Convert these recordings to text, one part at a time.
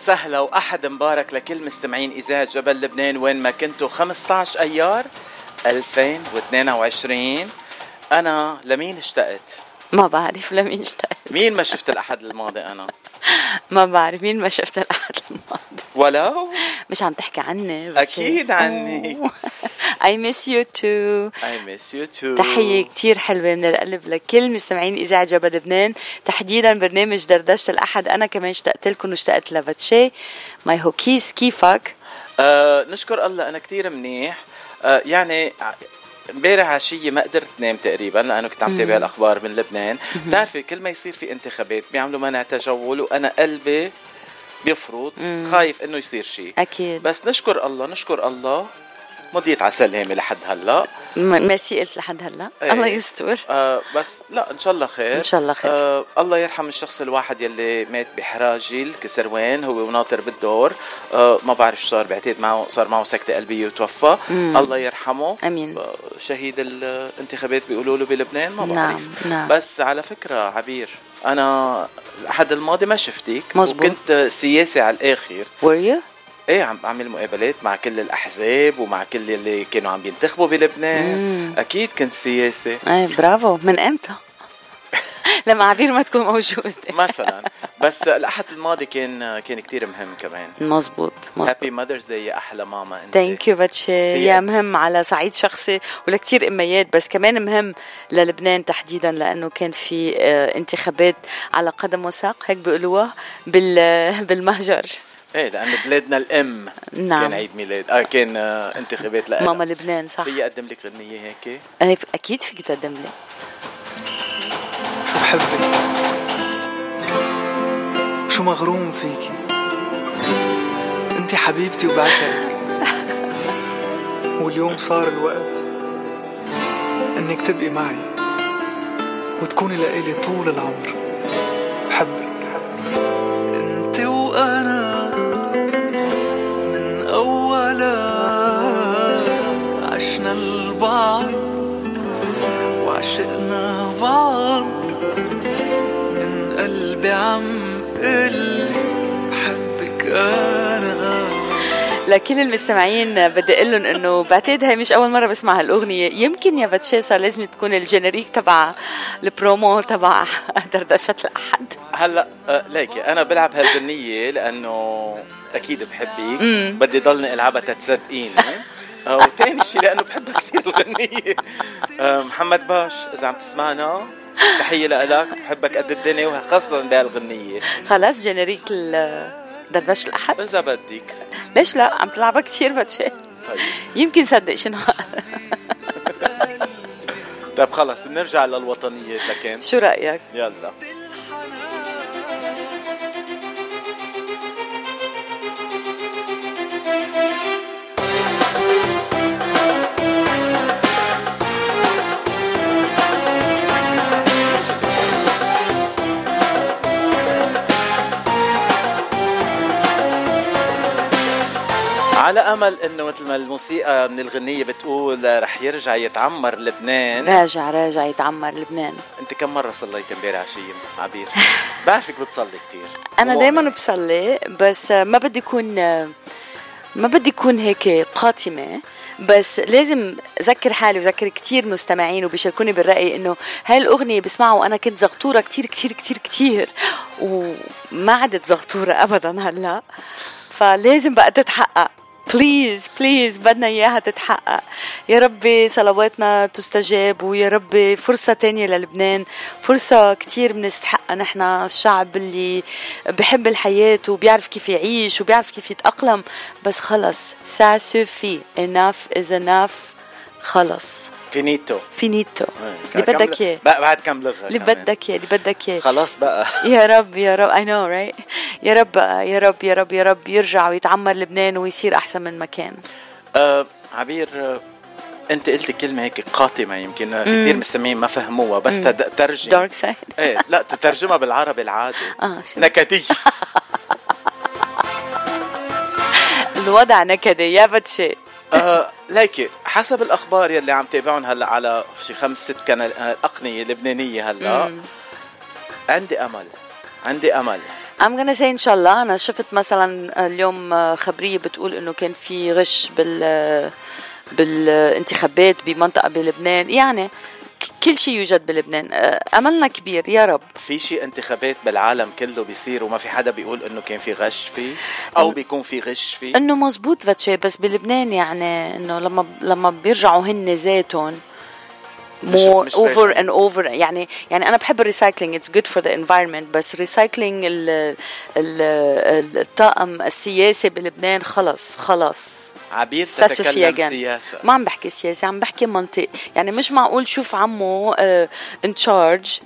وسهلا وأحد مبارك لكل مستمعين إذاعة جبل لبنان وين ما كنتوا 15 أيار 2022 أنا لمين اشتقت؟ ما بعرف لمين اشتقت مين ما شفت الأحد الماضي أنا؟ ما بعرف مين ما شفت الأحد الماضي ولو مش عم تحكي عني أكيد عني. I miss you too I miss you too. تحية كتير حلوة من القلب لكل مستمعين إذاعة جبل لبنان. تحديدا برنامج دردشة الأحد. أنا كمان اشتقت لكم واشتقت لباتشي ماي هوكيس كيفك؟ آه نشكر الله أنا كتير منيح. آه يعني امبارح عشية ما قدرت نام تقريبا لأنه كنت عم تابع الأخبار من لبنان. بتعرفي كل ما يصير في انتخابات بيعملوا منع تجول وأنا قلبي بيفرط خايف إنه يصير شيء. أكيد. بس نشكر الله نشكر الله مضيت على سلامة لحد هلا ميرسي قلت لحد هلا إيه. الله يستر آه بس لا إن شاء الله خير إن شاء الله خير. آه الله يرحم الشخص الواحد يلي مات بحراجي الكسروان هو وناطر بالدور آه ما بعرف شو صار بعتقد معه صار معه سكتة قلبية وتوفى الله يرحمه آمين. آه شهيد الانتخابات بيقولوا له بلبنان ما نعم، بعرف نعم. بس على فكرة عبير أنا الأحد الماضي ما شفتك مزبوط. وكنت سياسي على الآخر were you؟ إيه عم بعمل مقابلات مع كل الأحزاب ومع كل اللي كانوا عم بينتخبوا بلبنان. أكيد كنت سياسي. إيه برافو. من إمتى؟ لما عبير ما تكون موجودة مثلا. بس الأحد الماضي كان كان كتير مهم كمان. مزبوط مزبوط Happy Mother's Day يا أحلى ماما. أنت thank you باتشي يا مهم على صعيد شخصي ولكتير إميات بس كمان مهم للبنان تحديدا لأنه كان في آه، انتخابات على قدم وساق هيك بيقولوها بال بالمهجر. إيه لأنه بلادنا الأم. نعم. كان عيد ميلاد. آه كان آه انتخابات لها ماما لبنان صح. في اقدم لك غنيه هيك؟ أي- أكيد فيك تقدم لي. شو بحبك؟ شو مغروم فيكي أنت حبيبتي وبعشقك. واليوم صار الوقت إنك تبقي معي وتكوني لإلي طول العمر. بحبك. أنت وأنا من أولا عشنا البعض وعشقنا بعض من قلبي عم قل بحبك أنا لكل المستمعين بدي أقول لهم إنه بعتقد هي مش أول مرة بسمع هالاغنيه يمكن يا صار لازم تكون ال générique تبع البرومو تبع دردشة الأحد. هلأ آه ليكي أنا بلعب هالغنيه لأنه أكيد بحبك. بدي ضلني ألعبها تتصدقيني. آه وثاني شيء لأنه بحبها كثير الغنية. آه محمد باش إذا عم تسمعنا تحية لك بحبك قد الدنيا وخاصة بهالغنية. خلاص جينيريك دردشه الأحد؟ اذا بدك؟ ليش لا؟ عم تلعبها كثير باتشي طيب. يمكن صدق شنو. طيب خلص نرجع للوطنية لكن. شو رأيك؟ يلا. على أمل إنه مثل ما الموسيقى من الغنية بتقول رح يرجع يتعمر لبنان. راجع راجع يتعمر لبنان. أنت كم مرة صليت امبارح عشيه عبير؟ بعرفك بتصلي كثير أنا دائما بصلي بس ما بدي يكون ما بدي يكون هيك قاتمة. بس لازم أذكر حالي وذكر كثير مستمعين وبيشاركوني بالرأي إنه هاي الأغنية بسمعها وأنا كنت زغطورة كثير كثير كثير كثير وما عدت زغطورة ابدا هلأ. فلازم بقى تتحقق please please بدنا إياها تتحقق. يا ربي صلواتنا تستجاب ويا ربي فرصة تانية للبنان. فرصة كتير بنستحقها نحن الشعب اللي بحب الحياة وبيعرف كيف يعيش وبيعرف كيف يتأقلم. بس خلص ça suffit enough is enough. خلص. finito finito إيه، اللي بدك اياه بقى بعد كم لغه اللي. بدك اياه اللي بدك اياه خلاص بقى يا رب يا رب I know right يا رب يا رب يا رب يا رب يرجع ويتعمر لبنان ويصير أحسن من مكان آه عبير آه انت قلت كلمه هيك قاتمه يمكن في كثير مستمعين ما فهموها بس تد- ترجم دارك سايد إيه لا تترجمها بالعربي العادي آه نكديه الوضع نكدي يا بتشي آه ليكي حسب الأخبار يلي عم تابعهم هلأ على شي خمس ست كنال آه، أقنية لبنانية هلأ. عندي أمل عندي أمل. I'm gonna say إن شاء الله أنا شفت مثلا اليوم خبرية بتقول إنه كان في غش بال بالانتخابات بمنطقة بلبنان. يعني كل شيء يوجد بلبنان. أملنا كبير يا رب. في شي انتخابات بالعالم كله بيصير وما في حدا بيقول إنه كان في غش فيه أو بيكون في غش فيه؟ إنه مزبوط فاتشي بس بلبنان يعني إنه لما لما بيرجعوا هن ذاتهم مو over and over يعني يعني أنا بحب ال recycling it's good for the environment بس recycling الطاقم السياسي بلبنان خلص خلص. عبير تتكلم. سياسة. ما عم بحكي سياسي عم بحكي منطق. يعني مش معقول شوف عمه in charge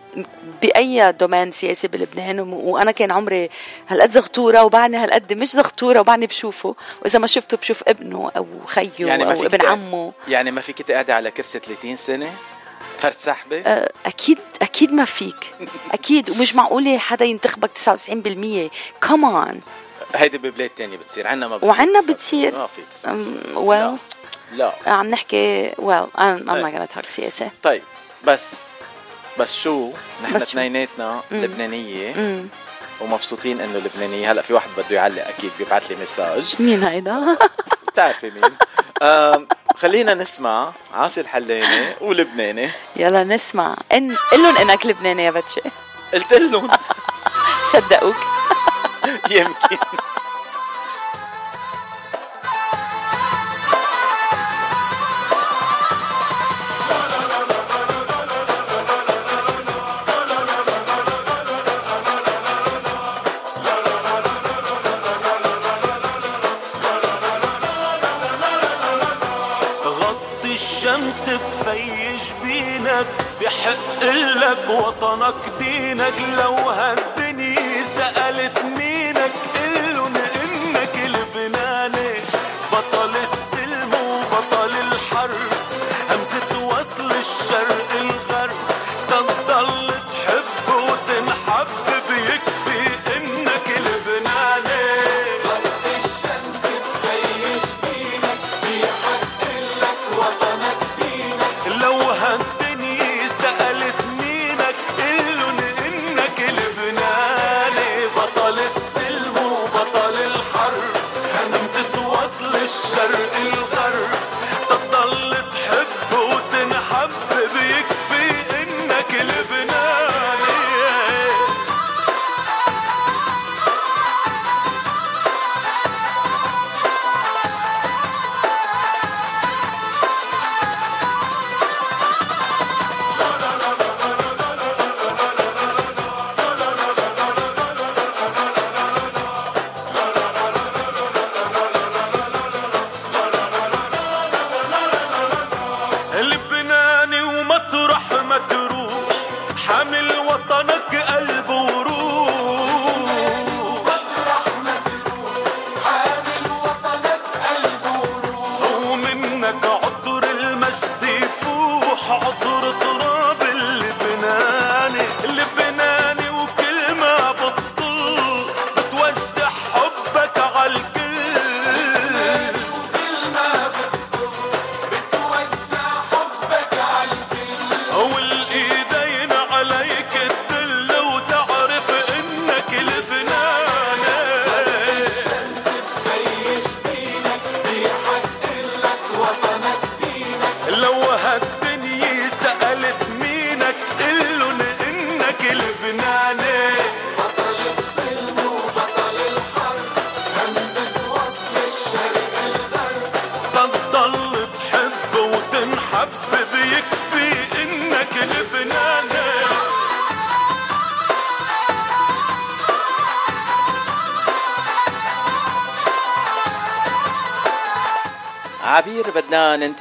بأي domaine سياسي بلبنان وأنا كان عمري هالقد زغطورة وبعني هالقد مش زغطورة وبعني بشوفه. وإذا ما شفته بشوف ابنه أو خيه يعني أو ابن عمه. يعني ما فيك تقعدي على كرسي 30 سنة؟ فرد سحبه آه، أكيد أكيد ما فيك. أكيد. ومش معقوله حدا ينتخبك 99% كمان هيدي ببلاد تانية بتصير عنا ما بتصير وعنا بتصير. ما في 99 well. لا. عم نحكي well I'm, not gonna talk سياسة. طيب بس بس شو؟ نحن؟ اثنيناتنا لبنانية. مم. ومبسوطين إنه لبنانية. هلأ في واحد بده يعلق أكيد بيبعث لي مساج. مين هيدا؟ بتعرفي مين؟ خلينا نسمع عاصي الحلاني ولبناني. يلا نسمع. إن قل لهم إنك لبناني يا بتشي. قلت لهم. صدقوك. يمكن. بحق لك وطنك دينك لو هالدنيا سألت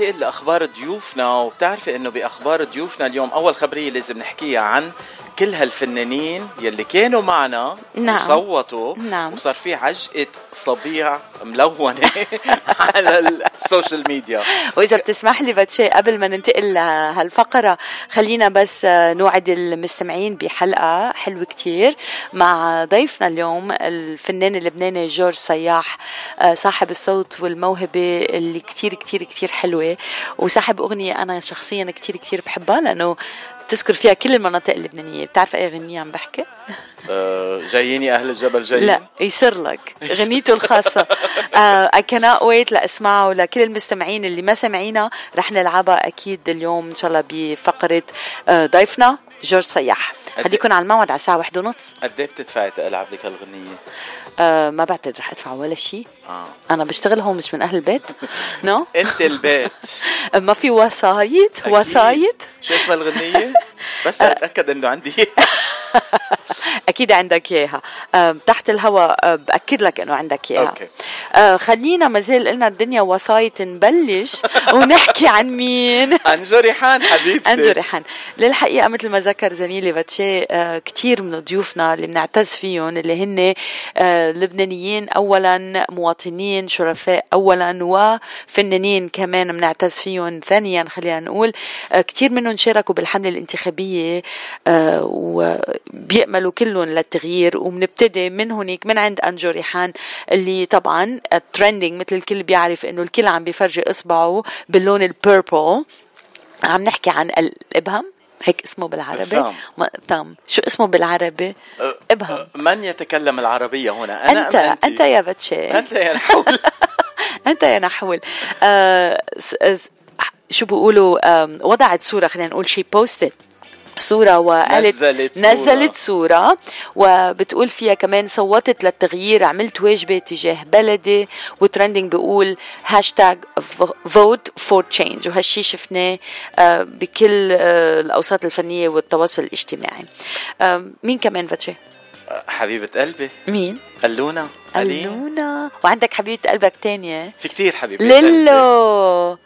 ننتقل لأخبار ضيوفنا وبتعرفي إنه بأخبار ضيوفنا اليوم أول خبرية لازم نحكيها عن كل هالفنانين يلي كانوا معنا نعم. وصوتوا نعم. وصار في عجقة صبيع ملونة على ال social media وإذا بتسمح لي بتشي قبل ما ننتقل لهالفقرة خلينا بس نوعد المستمعين بحلقة حلوة كتير مع ضيفنا اليوم الفنان اللبناني جورج صياح صاحب الصوت والموهبة اللي كتير كتير كتير حلوة. وصاحب أغنية أنا شخصيا كتير كتير بحبها لأنه بتذكر فيها كل المناطق اللبنانية. بتعرف أي غنية عم بحكي؟ آه، جاييني أهل الجبل جايين لا يصير لك. غنيته الخاصة. اي كانت ويت لاسمعها ولكل المستمعين اللي ما سمعينا رح نلعبها أكيد اليوم إن شاء الله بفقرة آه، ضيفنا جورج صياح. خليكم على الموعد على الساعة واحدة ونص. قد إيه بتدفعي تلعب لك هالغنية؟ آه ما بعتقد رح أدفع ولا شيء آه. أنا بشتغل هون مش من أهل البيت. no? أنت البيت. ما في وسايط وسايط. شو اسم الغنية؟ بس أتأكد إنه عندي. أكيد عندك إياها. تحت الهواء بأكد لك إنه عندك إياها. okay. آه خلينا ما زال قلنا الدنيا وسايط نبلش ونحكي عن مين؟ عن أنجو ريحان حبيبتي. عن أنجو ريحان للحقيقة مثل ما ذكر زميلي باتشي آه كثير من ضيوفنا اللي بنعتز فيهم اللي هن آه لبنانيين اولا مواطنين شرفاء اولا وفنانين كمان بنعتز فيهم. ثانيا خلينا نقول كثير منهم شاركوا بالحملة الانتخابية آه وبيأملوا كلهم للتغيير وبنبتدي من هناك من عند أنجو ريحان اللي طبعا trending مثل الكل بيعرف إنه الكل عم بيفرجي إصبعه باللون ال purple عم نحكي عن الابهم هيك اسمه بالعربي؟ thumb thumb شو اسمه بالعربي؟ إبهم. من يتكلم العربية هنا؟ أنا أنت أنت, أنت يا بتشي. أنت يا نحول. أنت يا نحول. آه شو بيقولوا وضعت صورة خلينا نقول she posted صورة وقالت نزلت صورة. نزلت صورة وبتقول فيها كمان صوتت للتغيير عملت واجبي تجاه بلدي و trending بيقول hashtag vote for change وهالشي شفناه بكل الأوساط الفنية والتواصل الاجتماعي. مين كمان فتشي؟ حبيبة قلبي. مين؟ ألونا ألونا. وعندك حبيبة قلبك تانية. في كتير حبيبة ليلو.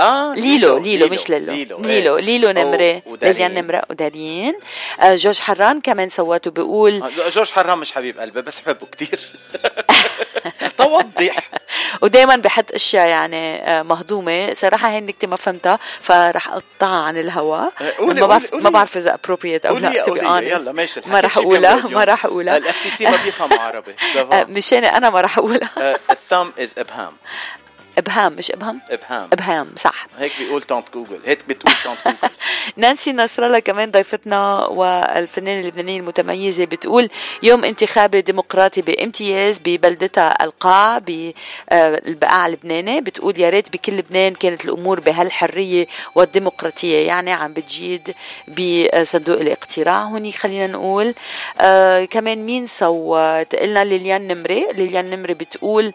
آه ليلو ليلو, مش ليلو ليلو ليلو, ليلو نمرة. ليليان نمرة ودارين آه جورج حران كمان صوته بيقول آه جورج حران مش حبيب قلبي بس بحبه كتير. توضح ودائما بحط أشياء يعني مهضومة. صراحة هي النكتة ما فهمتها فراح أقطعها عن الهواء ما بعرف ما بعرف إذا appropriate أو لا تو يلا ماشي ما راح أقولها ما راح أقولها. ال FCC ما بيفهموا عربي. مشان أنا ما راح أقولها. ال thumb is إبهام. إبهام مش ابهام إبهام. إبهام صح. هيك بيقول tante Google هيك بتقول tante Google. نانسي نصر الله كمان ضيفتنا والفنانة اللبنانية المتميزة بتقول يوم انتخابي ديمقراطي بامتياز ببلدتها القاع بالبقاع اللبناني بتقول يا ريت بكل لبنان كانت الأمور بهالحرية والديمقراطية يعني عم بتجيد بصندوق الاقتراع. هوني خلينا نقول آه كمان مين صوت؟ قلنا ليليان نمري ليليان نمري بتقول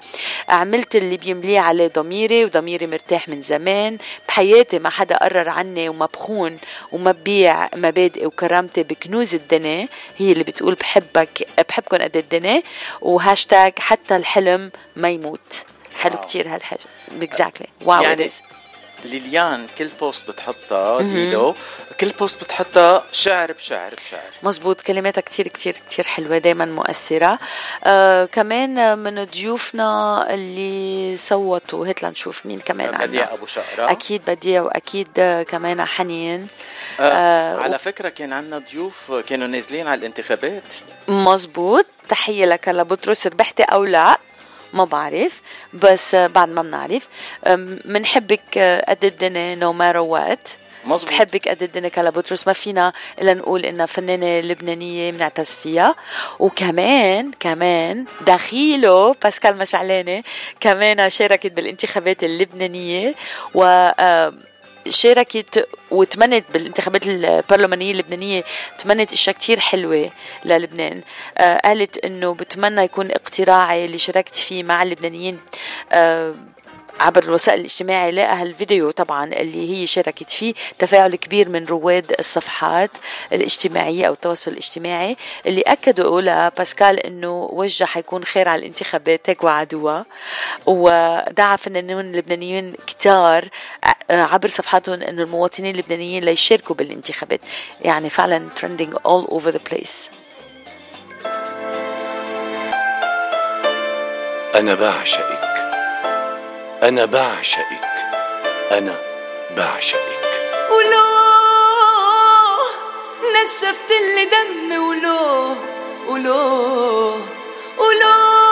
عملت اللي بيمليه عليه ضميري وضميري مرتاح من زمان. بحياتي ما حدا قرر عني وما بخون وما ببيع مبادئي وكرامتي بكنوز الدنيا. هي اللي بتقول بحبك بحبكم قد الدنيا. وهاشتاج حتى الحلم ما يموت. حلو كتير هالحاجة exactly wow يعني ليليان كل post بتحطها ليلو كل post بتحطها شعر بشعر بشعر. مزبوط كلماتها كتير كتير كتير حلوة دايما مؤثرة. آه كمان من ضيوفنا اللي صوتوا هات لنشوف مين كمان بديع أبو شقرة أكيد بديع وأكيد كمان حنين. آه آه على و... فكرة كان عنا ضيوف كانوا نازلين على الانتخابات. مزبوط تحية لك لبطرس ربحتي أو لا ما بعرف بس بعد ما بنعرف. بنحبك قد الدنيا no matter what مزبوط بحبك قد الدنيا كلا بطرس. ما فينا إلا نقول إنها فنانة لبنانية بنعتز فيها وكمان كمان دخيله باسكال مشعلانه كمان شاركت بالانتخابات اللبنانية. و شاركت وتمنت بالانتخابات البرلمانية اللبنانية تمنت إشياء كتير حلوة للبنان. آه قالت إنه بتمنى يكون اقتراعي اللي شاركت فيه مع اللبنانيين. آه عبر الوسائل الاجتماعية لقى هالفيديو طبعا اللي هي شاركت فيه تفاعل كبير من رواد الصفحات الاجتماعية أو التواصل الاجتماعي اللي أكدوا لباسكال أنه وجه حيكون خير على الانتخابات هيك وعدوها ودعا فنانين لبنانيين كتار عبر صفحاتهم أنه المواطنين اللبنانيين ليشاركوا بالانتخابات. يعني فعلا trending all over the place. أنا بعشقك أنا بعشقك. أنا بعشقك. ولو نشفت اللي دمي ولو ولو ولو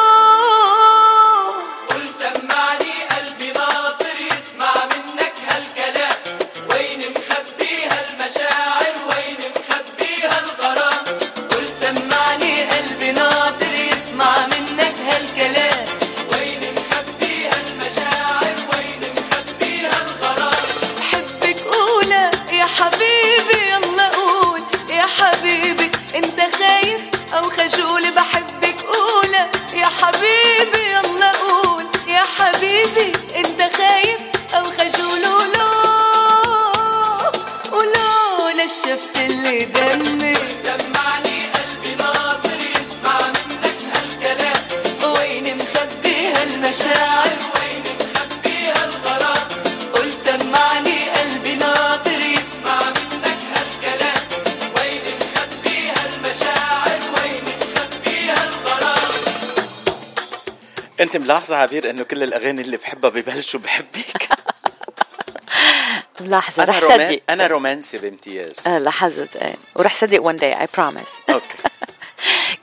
انت ملاحظه عبير إنه كل الأغاني اللي بحبها ببلشوا بحبك ملاحظة رح. صدق أنا رومانسي بامتياز آه، لاحظت إيه ورح صدق one day I promise. أوكي.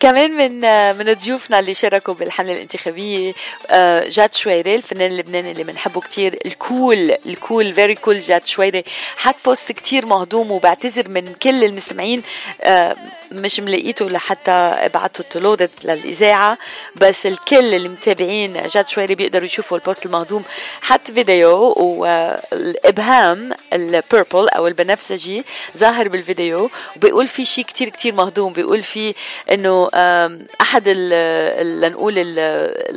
كمان من من ضيوفنا اللي شاركوا بالحملة الانتخابية آه، جاد شويري الفنان اللبناني اللي بنحبه كتير ال cool ال cool very cool جاد شويري حط post كتير مهضوم وبعتذر من كل المستمعين آه، مش ملاقيته لحتى ابعته تلودت للإذاعة بس الكل اللي متابعين جاد شويري بيقدروا يشوفوا ال post المهضوم حط فيديو والإبهام ال purple أو البنفسجي ظاهر بالفيديو وبيقول في شيء كتير كتير مهضوم بيقول في إنه أحد لنقول ال-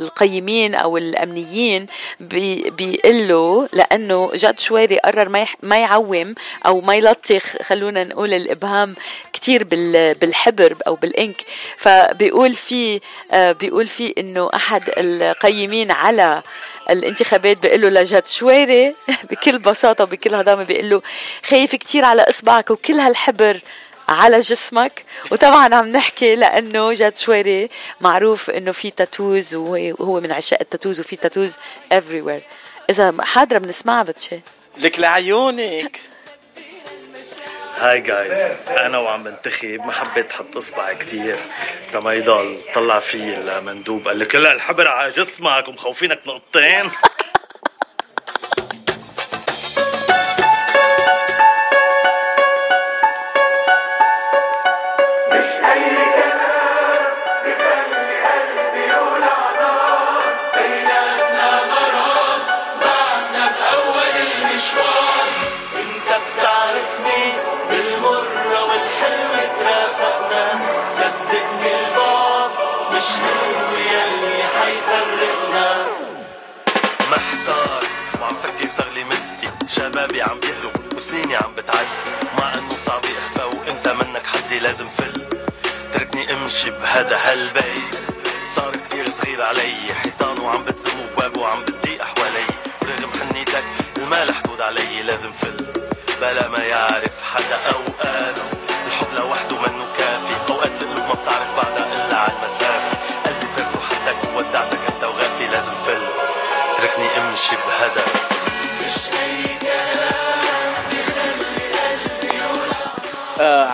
القيمين أو الأمنيين بي- بيقول له لأنه جاد شويري قرر ما يعوم أو ما يلطخ خلونا نقول الإبهام كتير بال- بالحبر أو بالإنك. فبيقول في آه، بيقول في إنه أحد القيمين على الانتخابات بيقول له لجد شويري بكل بساطة وبكل هضامة بيقول له خايف كتير على إصبعك وكل هالحبر على جسمك. وطبعا عم نحكي لأنه جاد شويري معروف إنه في تاتوز وهو من عشاق التاتوز وفي تاتوز everywhere. إذا حاضرة بنسمعها بتشي. لك لعيونك. هاي جايز أنا وعم بنتخب ما حبيت أحط اصبعي كتير. تما يضل طلع في المندوب. قال لي كل الحبر على جسمك ومخوفينك نقطتين. لازم فل. تركني امشي بهذا هالبيت. صار كتير صغير علي. حيطان وعم بتزم وبواب وعم بتضيق حوالي رغم حنيتك المال حدود علي. لازم فل.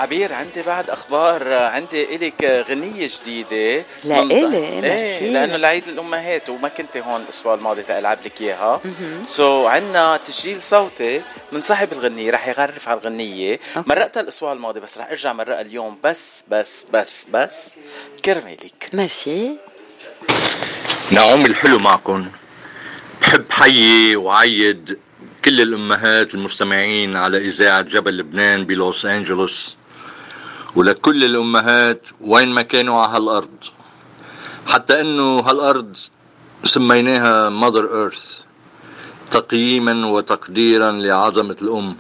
عبير عندي بعد أخبار عندي إلك غنية جديدة. لا من- إلي، إيه ميرسي، لأنه ميرسي. لعيد الأمهات وما كنت هون الأسبوع الماضي تلعب لك إياها. so عندنا تسجيل صوتي من صاحب الغنية رح يعرف على الغنية. أوكي. مرقتها الأسبوع الماضي بس رح أرجع مرقها اليوم. بس بس بس بس كرمالك ميرسي. نعوم الحلو معكم. بحب حيي وعيد كل الأمهات المستمعين على إذاعة جبل لبنان بلوس أنجلوس. ولكل الأمهات وين ما كانوا على هالأرض. حتى إنه هالأرض سميناها مادر إيرث تقييما وتقديرا لعظمة الأم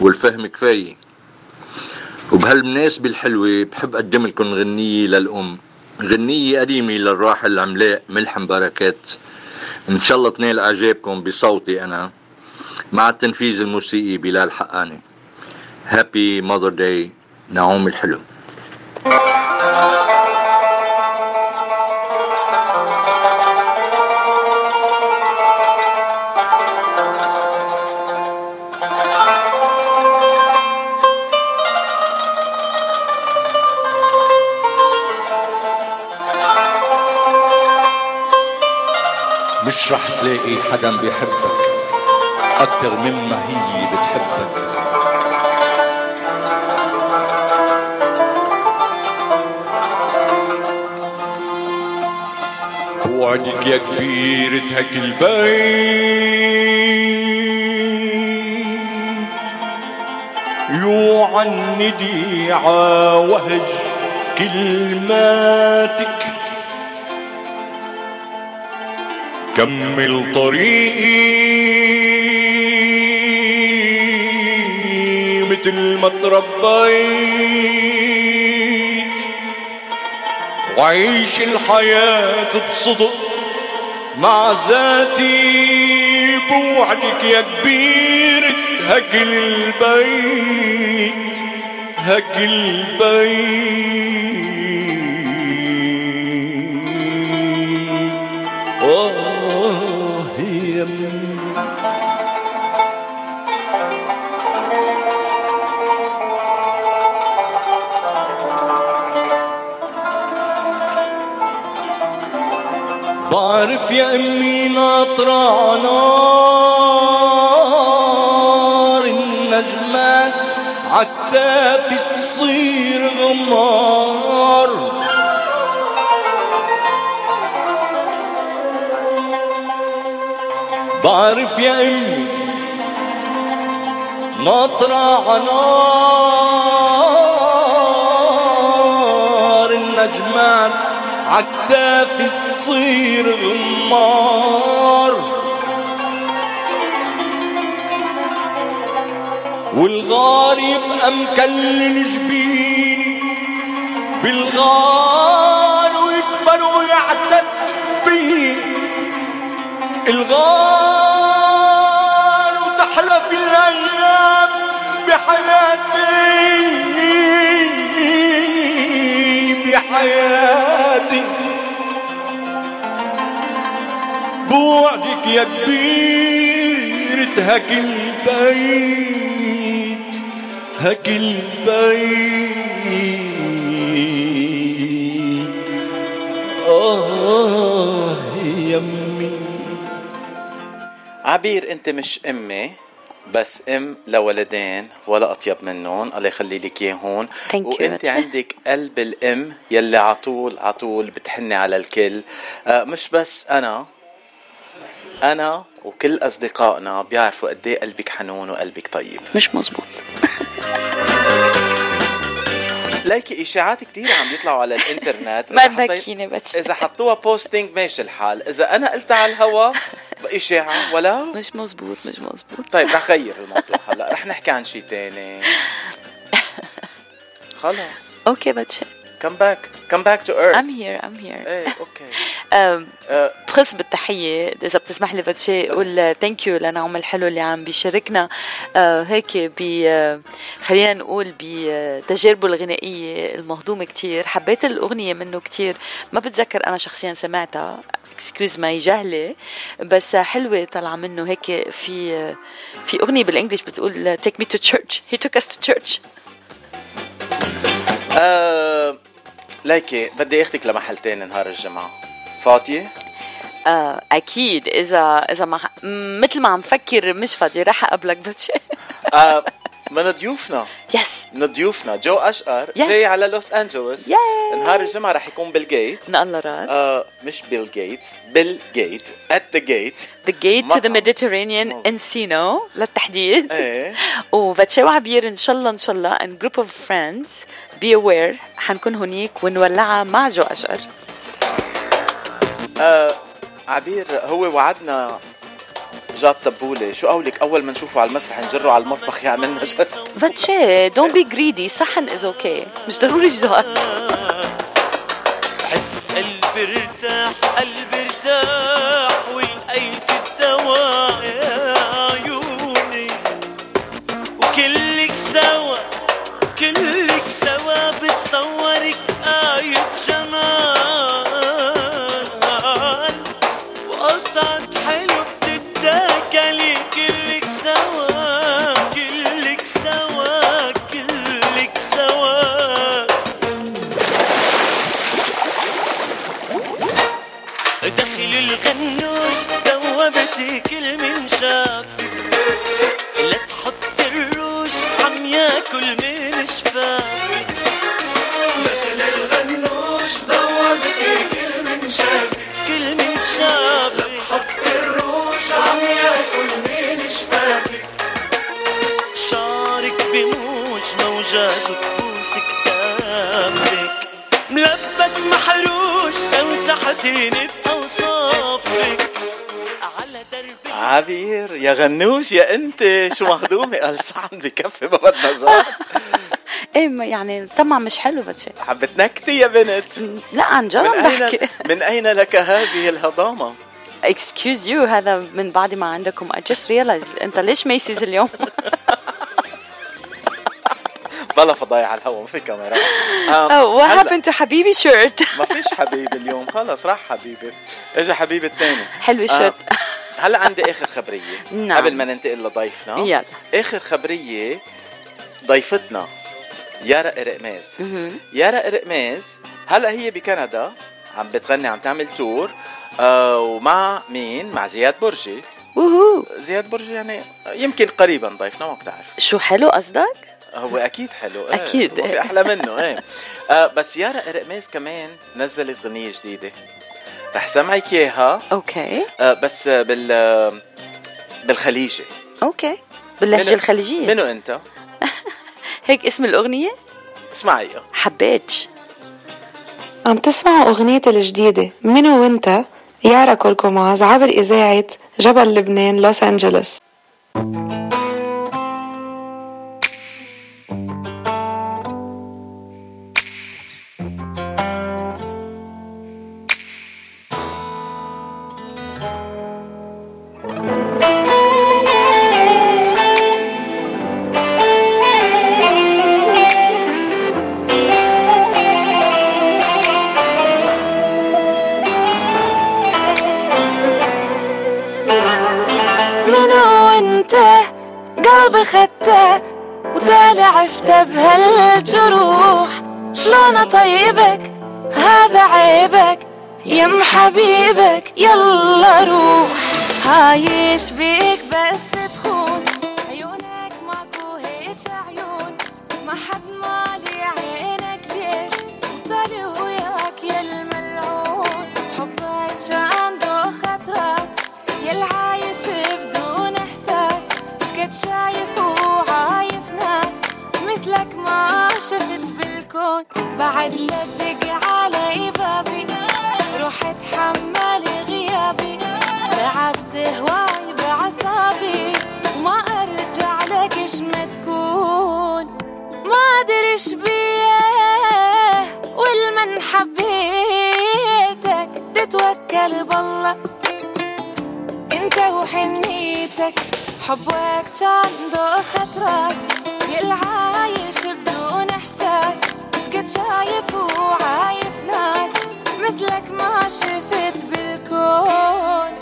والفهم كفاية. وبهالمناسبة الحلوة بحب أقدم لكم غنية للأم غنية قديمة للراحل العملاق ملحم بركات. إن شاء الله تنال إعجابكم بصوتي أنا مع التنفيذ الموسيقي بلال حقاني. هابي ماذر داي نعوم الحلو مش رح تلاقي حدا بيحبك أكتر مما هي بتحبك. وعدك يا كبير تهك البيت. يوعندي عوهج كلماتك. كمل طريقي. مثل ما تربيت. وعيش الحياة بصدق. مع ذاتي بوعدك يا كبير هك البيت هك البيت. يا أمي ناطرة نار النجمات عالتافه تصير غمار. بعرف يا أمي ناطرة عنار النجمات عالتافه تصير غمار والغار يبقى مكلل جبيني بالغار ويكبر ويعتز فيه. الغار كبير تهك البيت هك البيت. آه يمي. عبير أنت مش أمي بس أم لولدين ولا أطيب منهم. الله يخلي لك اياهم. وأنت عندك قلب الأم يلي عطول عطول بتحني على الكل. آه مش بس أنا. أنا وكل أصدقائنا بيعرفوا قد إيه قلبك حنون وقلبك طيب. مش مزبوط ليكي إشاعات كتير عم يطلعوا على الإنترنت. ما تذكيني بس. إذا حطوها بوستينج ماشي الحال. إذا أنا قلتها على الهوا إشاعة ولا؟ مش مزبوط مش مزبوط طيب رح غير الموضوع هلا. رح نحكي عن شيء تاني. خلص. أوكي باتشي come back. Come back to earth. I'm here I'm here. إيه أوكي. بخص بالتحية إذا بتسمح لي باتشي أقول thank you لنعوم الحلو اللي عم بيشاركنا. آه، هيك ب آه، خلينا نقول بتجاربه الغنائية المهضومة كتير. حبيت الأغنية منه كتير. ما بتذكر أنا شخصيا سمعتها. excuse my جهلة. بس حلوة طالعة منه هيك في في أغنية بال English بتقول me to church. He took us to church. آه، ليكي بدي اخدك لمحل تاني نهار الجمعة. فاضية؟ آه أكيد. إذا إذا ما مثل ما عم فكر مش فاضية رح أقابلك باتشي آه، من ضيوفنا؟ yes من ضيوفنا. جو أشقر. Yes. جاي على لوس أنجلوس. Yay. نهار الجمعة رح يكون بال Gate. إن الله راد. آه مش بيل جيتس بال Gate. The gate. The Gate to the مطعم. Mediterranean Encino للتحديد. إيه. وباتشي وعبير إن شاء الله إن شاء الله. And group of friends. Be aware حنكون هنيك ونولعها مع جو أشقر. آه عبير هو وعدنا جاط تبولة شو قولك؟ أول ما نشوفه على المسرح نجره على المطبخ يعملنا جاط باتشي don't be greedy صحن is okay مش ضروري جاطات حس قلبي ارتاح قلبي ارتاح ولقيت موجات وتبوس كتابك ملبك محروش سوسحتيني بأوصافك. على دربي عبير يا غنوش يا انت. شو مخدومة؟ قال صحن بكفي ما بدنا جاد إيه ما يعني طبعا مش حلو فاتشي حبت نكتي يا بنت. لا عن جد من عم اين بحكي. من أين لك هذه الهضامة؟ اكسكيوز يو هذا من بعد ما عندكم. I just realized أنت ليش ميسيز اليوم؟ بلا فضايح على الهواء ما في كاميرا. happened to حبيبي شيرت ما فيش حبيبي اليوم خلص راح حبيبي. اجى حبيبي الثاني. حلو الشيرت هلأ عندي آخر خبرية. نعم. قبل ما ننتقل لضيفنا يلا. آخر خبرية ضيفتنا يارا قرقماز يارا قرقماز هلأ هي بكندا عم بتغني عم تعمل تور آه ومع مين؟ مع زياد برجي. وهو. زياد برجي يعني يمكن قريبا ضيفنا ما بتعرف. شو حلو قصدك؟ هو أكيد حلو. إيه، أكيد، ما في. أحلى منه إيه. آه بس يارا قرقماز كمان نزلت غنيه جديدة. رح سمعك إياها. أوكي. آه بس بال بالخليجي. أوكي. باللهجة منو- الخليجية. منو أنت؟ هيك اسم الأغنية؟ اسمعي. حبيتش. عم تسمعوا أغنيتي الجديدة. منو وانت يارا كوركوماز عبر إذاعة جبل لبنان لوس أنجلوس. خدته وتالي عفته بهالجروح. شلون أطيبك؟ هذا عيبك. يم حبيبك يلا روح. عايش بيك بس بالكون بعد لا تدق علي بابي روح اتحمل غيابي. تعبت هواي بعصابي. وما أرجع لك إيش ما تكون ما أدري إيش بيه. والمن حبيتك. تتوكل بالله. انت وحنيتك. حبك كان دوخة راس احساس شقد شايف وعايف ناس مثلك ما شفت بالكون.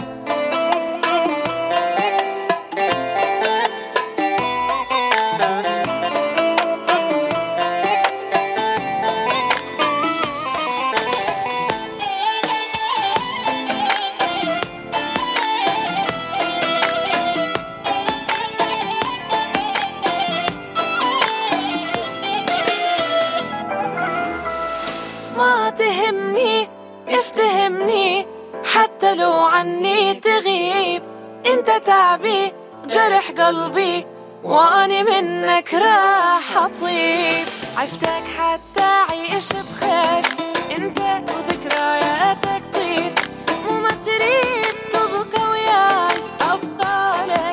عني تغيب. انت تعبي جرح قلبي وأني منك راح أطيب. عفتك حتى عيش بخير. انت وذكرياتك طير وما تريد تبقى وياي. أبقى يا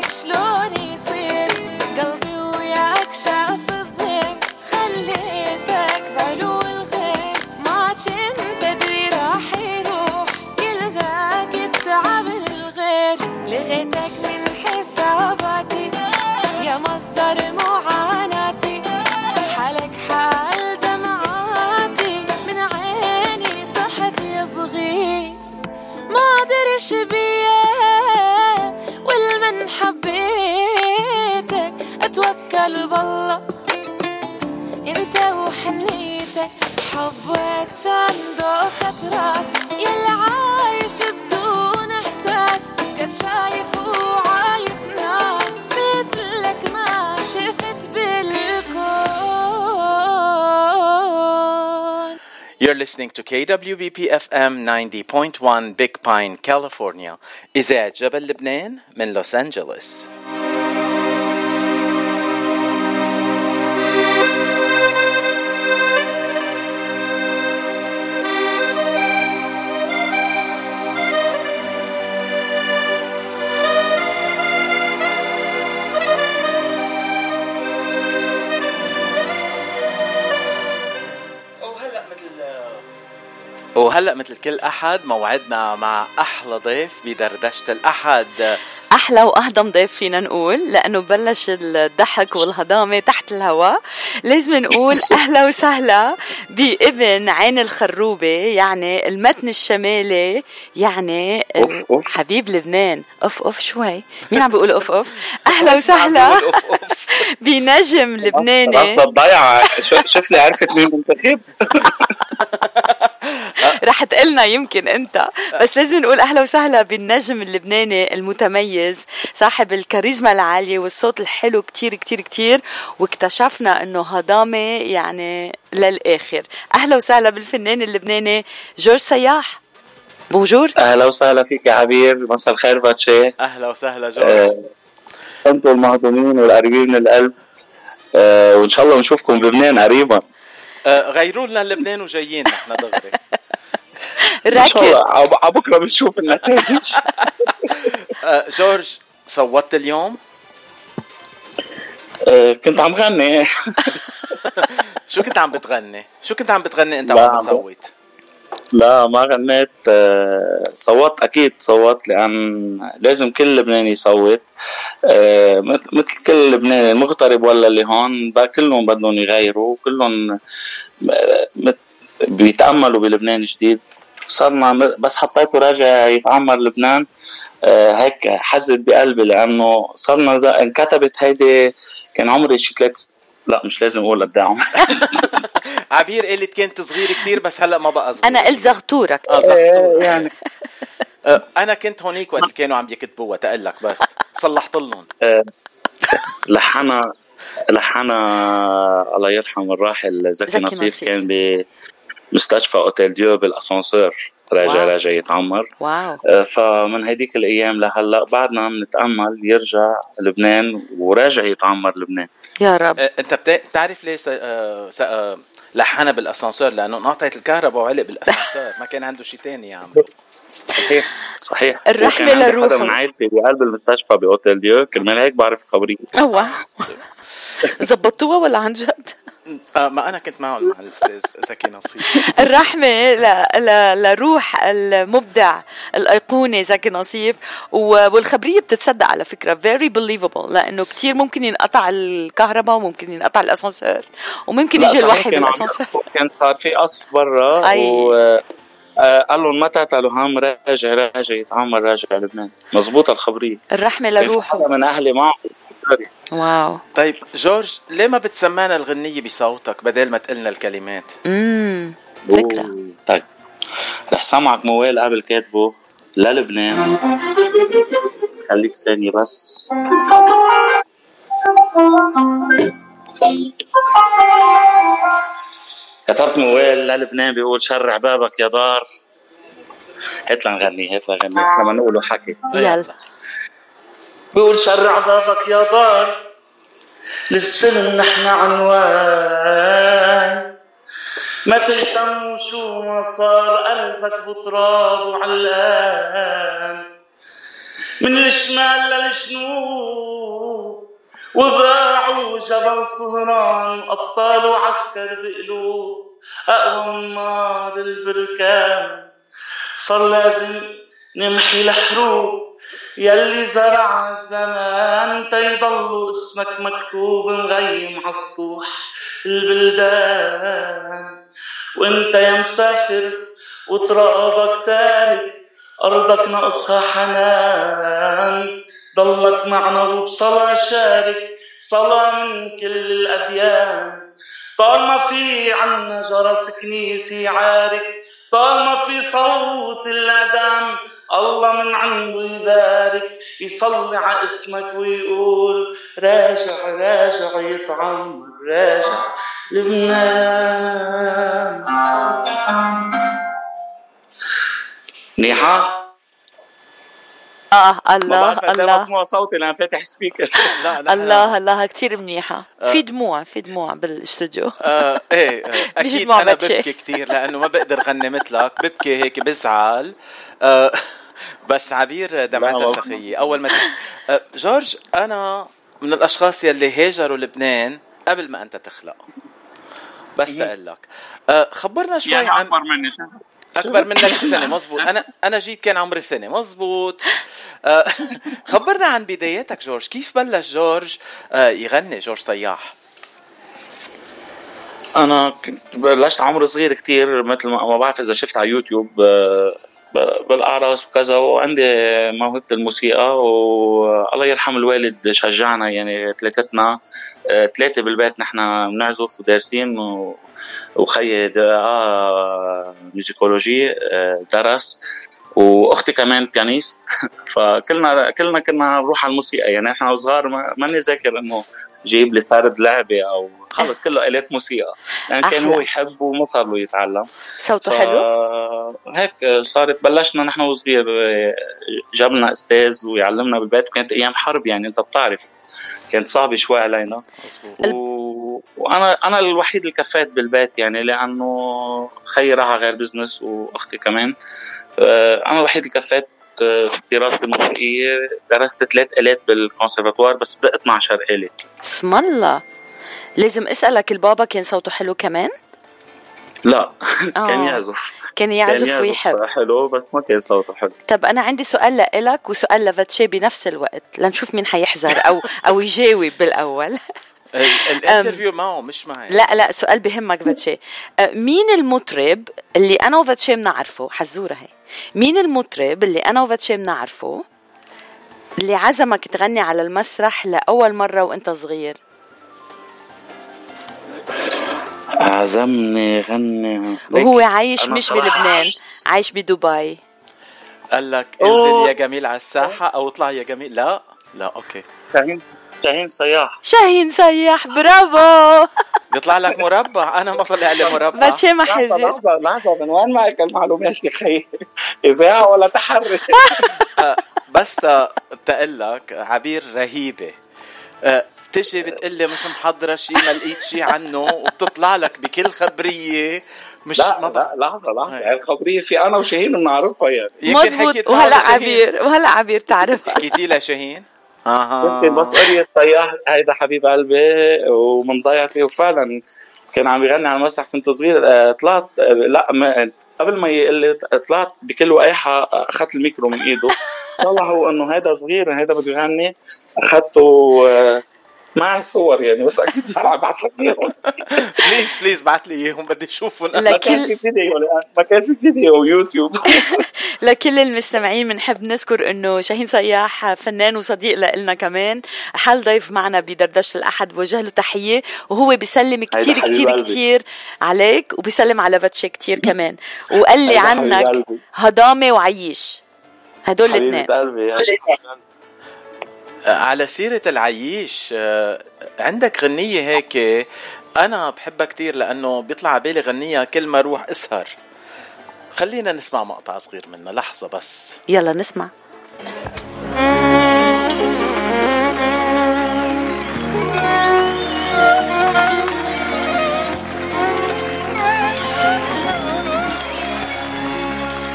اتوكل بالله انت وحنيتك حبك كان دوخة راس يلي عايش بدون إحساس قد شايف وعايف ناس مثلك ما شفت بالكون You're listening to KWBP FM 90.1 Big Pine, California. إذاعة جبل لبنان من لوس أنجلوس. وهلأ مثل كل أحد موعدنا مع أحلى ضيف بدردشة الأحد. أحلى واهضم ضيف فينا نقول لأنه بلش الضحك والهضامة تحت الهواء. لازم نقول أهلا وسهلا بابن عين الخروبة يعني المتن الشمالي يعني. حبيب لبنان. أوف أوف شوي مين عم بيقول أوف أوف؟ أهلا وسهلا بنجم لبناني. شو- شوف لي عرفت مين منتخب؟ رح تقلنا يمكن انت. بس لازم نقول أهلا وسهلا بالنجم اللبناني المتميز صاحب الكاريزما العالية والصوت الحلو كتير كتير كتير واكتشفنا إنه هضامة يعني للآخر. أهلا وسهلا بالفنان اللبناني جورج سياح. بونجور. أهلا وسهلا فيك يا عبير مساء الخير باتشي أهلا وسهلا جورج. آه، أنتم المهضومين والقريبين من القلب آه، وإن شاء الله نشوفكم بلبنان قريبا. آه، غيروا لنا لبنان وجايين نحن دغري. إن شاء الله. راكد ع- ع بكرة بنشوف النتائج. آه، جورج صوتت اليوم؟ آه، كنت عم غني. شو كنت عم بتغني؟ شو كنت عم بتغني؟ انت وعم عم- بتصوت. لا ما غنيت. آه، صوت أكيد صوت لأن لازم كل لبناني يصوت. آه، مثل كل لبناني المغترب ولا اللي هون كلهم بدهم يغيروا كلهم آه، بيتأملوا بلبنان جديد. صرنا بس حطيته راجع يتعمر لبنان. هيك حزت بقلبي لأنه صرنا انكتبت هيدي كان عمري شي ثلاث لا مش لازم أقول قد عمري عبير قالت كنت صغير كتير بس هلأ ما بقى صغير. أنا قلت زغتوره آه، كتير زغطور. يعني. آه، أنا كنت هونيك وقت اللي كانوا عم يكتبوها تقلك بس صلحت لهم. لحنا لحنا الله يرحم الراحل زكي, زكي نصيف. كان بمستشفى أوتيل ديو بالاسانسير راجع wow. راجع يتعمر. wow. آه، فمن هديك الأيام لهلأ بعدنا بنتامل يرجع لبنان وراجع يتعمر لبنان. يا رب. آه، أنت بتعرف ليه لحنا بالأسانسير لأنه انقطعت الكهرباء وعلق بالأسانسير. ما كان عنده شيء تاني يا عم. صحيح صحيح. عندي لروحه. حدا من عائلتي بقلب المستشفى بأوتيل ديو كرمال هيك بعرف خبريه أوه. زبطوها ولا عن جد؟ آه، ما أنا كنت معهم مع الأستاذ زكي نصيف الرحمة ل... ل... لروح المبدع الأيقوني زكي نصيف و... والخبرية بتتصدق على فكرة very believable لأنه كتير ممكن ينقطع الكهرباء وممكن ينقطع الأسانسير وممكن يجي الواحد يحكوا- كان صار في قصف برا أي. و آه، قال لهم ما تعتلوا هم راجع راجع يتعمر راجع لبنان. مزبوطة الخبرية. الرحمة كان في لروحه. حدا من أهلي معه؟ واو. طيب جورج ليه ما بتسمعنا الغنية بصوتك بدل ما تقلنا الكلمات؟ امم فكرة. أوه. طيب. رح سامعك موال قبل كاتبه. للبنان. خليك ثانية بس. كتبت موال للبنان بيقول شرع بابك يا دار. هات لنغني هات لنغني. لما نقوله حكي. يلا. بيقول شرع بابك يا دار للسلم نحن عنوان. ما تهتم شو ما صار أرزك بتراب وعلقان. من الشمال للجنوب وباعوا جبل صهران أبطال وعسكر بقلوب أقوى من نار البركان. صار لازم نمحي الحروب. يلي زرع الزمان تيضل اسمك مكتوب مغيم عالسطوح البلدان. وانت يا مسافر وترابك تارك أرضك ناقصها حنان. ضلك معنا وبصلاة شارك صلاة من كل الأديان. طالما في عنا جرس كنيسي عارك طالما في صوت الأذان الله من عنده يبارك يصلي على اسمك ويقول راجع راجع يتعمر راجع لبنان منيحة؟ آه الله الله. الله مسموع صوتي لأن فاتح سبيكر لا نحن- الله الله كتير منيحة. في دموع في دموع بالاستوديو آه إيه آه أكيد. أنا. ببكي كثير لأنه ما بقدر غني مثلك. ببكي هيك بزعل. آه بس عبير دمعتها لا، سخية. أول ما آه جورج أنا من الأشخاص يلي هاجروا لبنان قبل ما أنت تخلق بس تقول لك آه خبرنا شوي يعني عن أكبر مني شو؟ أكبر منك بسنة مزبوط أنا أنا جيت كان عمري سنة مزبوط آه، خبرنا عن بداياتك جورج. كيف بلش جورج؟ آه، يغني جورج صياح. أنا كنت بلشت عمر صغير كتير مثل ما ما بعرف إذا شفت على يوتيوب آه، بالأعراس وكذا وعندي موهبة الموسيقى والله يرحم الوالد شجعنا يعني ثلاثتنا آه، ثلاثة بالبيت نحن بنعزف ودارسين و- وخيي آه musicologie آه، درس وأختي كمان pianiste فكلنا كلنا كنا نروح على الموسيقى يعني إحنا وصغار ما ماني ذاكر إنه جيب لي فرد لعبة أو خلص كله آلات موسيقى. يعني كان. هو يحب وما صار له يتعلم. صوته حلو؟ هيك صارت بلشنا نحن وصغير جاب لنا أستاذ ويعلمنا بالبيت. كانت أيام حرب يعني أنت بتعرف. كانت صعبة شوي علينا. و... وأنا أنا الوحيد اللي كفيت بالبيت يعني لأنه خيي راح على غير business وأختي كمان. أنا الوحيد اللي كفيت بدراستي الموسيقية درست ثلاث آلات بالكونسرفاتوار بس بقى 12 آلة. اسم الله. لازم أسألك البابا كان صوته حلو كمان؟ لا آه. كان يعزف. كان كان يعزف ويحب. حلو بس ما كان صوته حلو. طب أنا عندي سؤال لإلك وسؤال لفاتشي بنفس الوقت لنشوف مين حيحذر أو أو يجاوب بالأول. ال- الانترفيو معه مش معي. لا لا سؤال بهمك فاتشي. أه، مين المطرب اللي أنا وفاتشي بنعرفه حزوره هي. مين المطرب اللي أنا وفاتشي بنعرفه اللي عزمك تغني على المسرح لأول مرة وأنت صغير. عزمني غني. وهو عايش مش بلبنان عايش بدبي. قال لك انزل يا جميل على الساحة أو اطلع يا جميل. لا لا أوكي. شاهين صياح. شاهين سياح برافو. بيطلع لك مربع. أنا ما طلع لي مربع. فاتشي ما حزر لحظة لحظة من وين معك المعلومات يا خيي؟ إذاعة ولا تحري؟ آه، بس تا- تقول لك عبير رهيبة. آه، بتجي بتقلي مش محضرة شيء ما لقيت شيء عنه وبتطلع لك بكل خبرية. مش لا ما. لا لحظة لحظة. هاي. يعني الخبرية في أنا وشاهين بنعرفها يعني. يمكن مزبوط وهلا. عبير وهلا عبير تعرف حكيتي لها شاهين آها. يمكن بس قرية طياح هيدا حبيب قلبي ومن ضيعتي وفعلا كان عم يغني على المسرح كنت صغير. آه، طلعت آه، لا ما قبل ما يقول لي طلعت بكل وقاحة أخذت الميكرو من إيده. طلع هو إنه هيدا صغير هيدا بده يغني. أخذته آه، معي صور يعني بس أكيد رح ابعث لك اياهم please please بعت لي إياهم بدي أشوفهم. ما كان لكل في فيديو ما كان في فيديو يوتيوب. لكل المستمعين بنحب نذكر إنه شاهين صياح فنان وصديق لنا كمان. حل ضيف معنا بدردشة الأحد بوجه له تحية وهو بيسلم كتير قلبي. كتير عليك وبيسلم على فاتشي كتير كمان. وقال لي عنك. هضامة وعيش. هدول الاثنين. على سيرة العييش آه، عندك غنية هيك؟ أنا بحبها كتير لأنه بيطلع على بالي غنية كل ما أروح أسهر. خلينا نسمع مقطع صغير منها لحظة بس. يلا نسمع.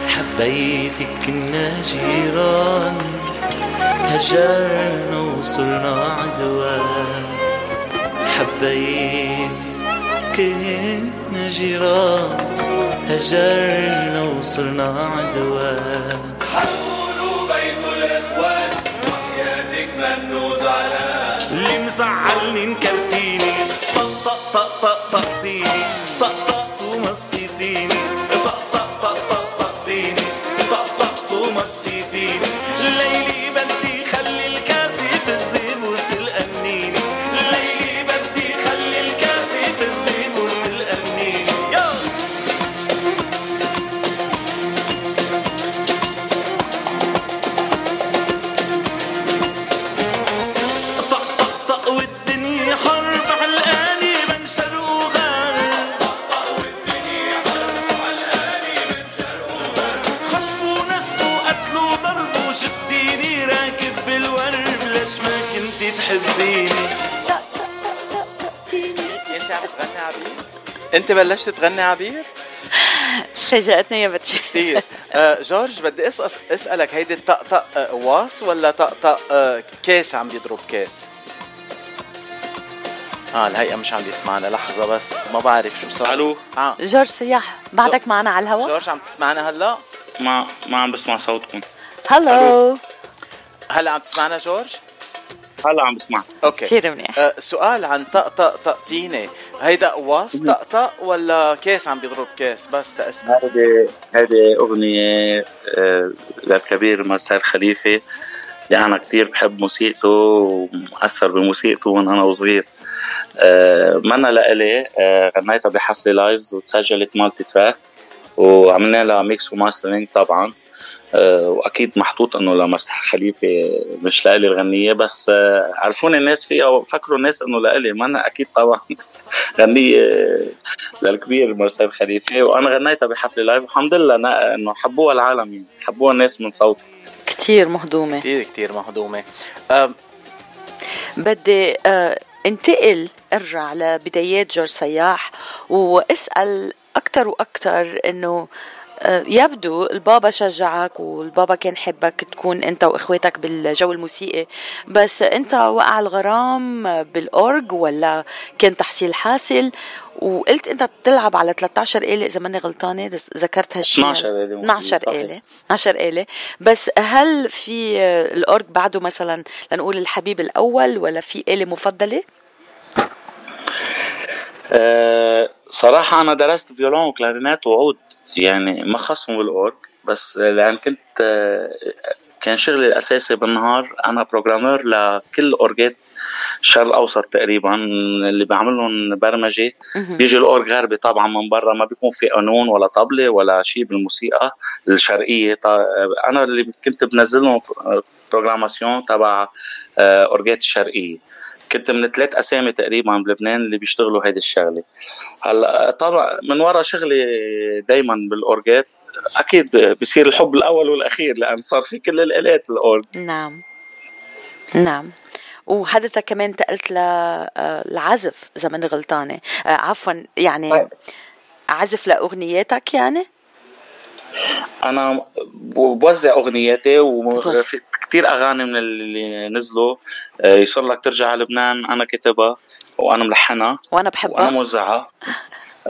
حبيتك كنا جيران هجرنا وصلنا عدوان حبيت كنا جيران. هجرنا وصلنا عدوان حنقولوا بيت الاخوان وحياتك منو زعلان اللي مزعلني انكرتيني طق طق طق طق فيني. طق طق ومسكتيني أنت بلشت تغني عبير؟ فاجأتني يا فاتشي. كثير. آه جورج بدي اسأل أسألك هيدي الطقطق آه واس ولا طقطق آه كاس عم بيضرب كاس آه الهيئة مش عم يسمعنا لحظة بس ما بعرف شو صار. ألو؟ آه. جورج صياح بعدك معنا على الهواء جورج عم تسمعنا هلا؟ ما ما عم بسمع صوتكم. hello هلا عم تسمعنا جورج؟ هلا عم بسمع okay. كثير منيح. آه سؤال عن طقطق طقطينة هيدا واس طقطق ولا كاس عم بيضرب كاس بس تأسأل هذه هذه أغنية آه، للكبير مارسيل خليفة. اللي أنا كتير بحب موسيقته ومؤثر بموسيقته من أنا وصغير. آه، منا لإلي آه، غنيتها بحفلة live وتسجلت multitrack. وعملنا لها mix و mastering طبعا. آه، واكيد محطوط انه لمارسيل خليفة مش لإلي الغنية بس آه، عرفوني الناس فيها وفكروا الناس انه لإلي ما أنا أكيد طبعا غنية للكبير مرسال خليفة وأنا غنيتها بحفلة لايف والحمد لله إنه حبوها العالم يعني حبوها الناس من صوتي. كثير مهضومة. كثير كثير مهضومة. آه بدي آه انتقل أرجع لبدايات جورج سياح واسأل أكثر وأكثر إنه آه، يبدو البابا شجعك والبابا كان حبك تكون انت واخواتك بالجو الموسيقي بس انت وقع الغرام بالأورج ولا كان تحصيل حاصل وقلت انت بتلعب على 13 آلة إذا ماني غلطانة ذكرت هالشيء 12 آلة. 12 صحيح. آلة 12 آلة بس هل في الأورج بعده مثلا لنقول الحبيب الأول ولا في آلة مفضلة؟ أه صراحة أنا درست violon و clarinette وعود يعني ما خصهم بالأورج بس لأن كنت آه، كان شغلي الأساسي بالنهار أنا programmeur لكل الأورجات الشرق الأوسط تقريبا اللي بعملهم برمجة. بيجي الأورج غربي طبعا من برا ما بيكون في قانون ولا طبلة ولا شيء بالموسيقى الشرقية. ط- أنا اللي كنت بنزلهم programmation تبع آه، أورجات الشرقية كنت من ثلاث أسامي تقريبا بلبنان اللي بيشتغلوا هيدي الشغلة. هلأ طبعا من ورا شغلي دائما بالأورجات أكيد بصير الحب الأول والأخير لأن صار في كل الآلات بالاورج نعم. نعم. وحضرتك كمان انتقلت للعزف إذا ماني غلطانة. آه، عفوا يعني عزف لأغنياتك يعني؟ أنا بوزع أغنياتي بوزع. كثير أغاني من اللي نزلوا. آه، يصير لك ترجع على لبنان. أنا كتبها وأنا ملحنها وأنا وأنا بحبها موزعها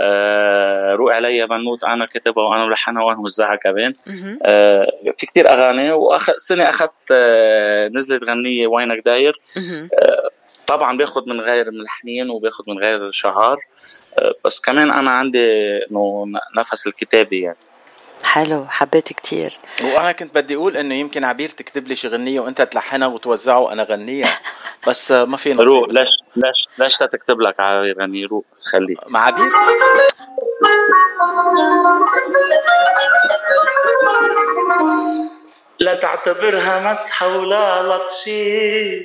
آه روق علي بنوت أنا كتبها وأنا ملحنها وأنا موزعها كمان. آه في كتير أغاني. واخ سنة أخذت آه نزلت غنية وينك داير. طبعا باخذ من غير ملحنين وباخذ من غير شعار. آه بس كمان أنا عندي إنه نفس الكتابي يعني. حلو حبيت كتير. وأنا كنت بدي أقول إنه يمكن عبير تكتب لي شي غنية وأنت تلحنها وتوزعها وأنا غنيها بس ما في روق نصيب ليش ليش ليش لا تكتب لك على غني؟ روق خليه. مع عبير؟ لا تعتبرها مسحة ولا لطشي.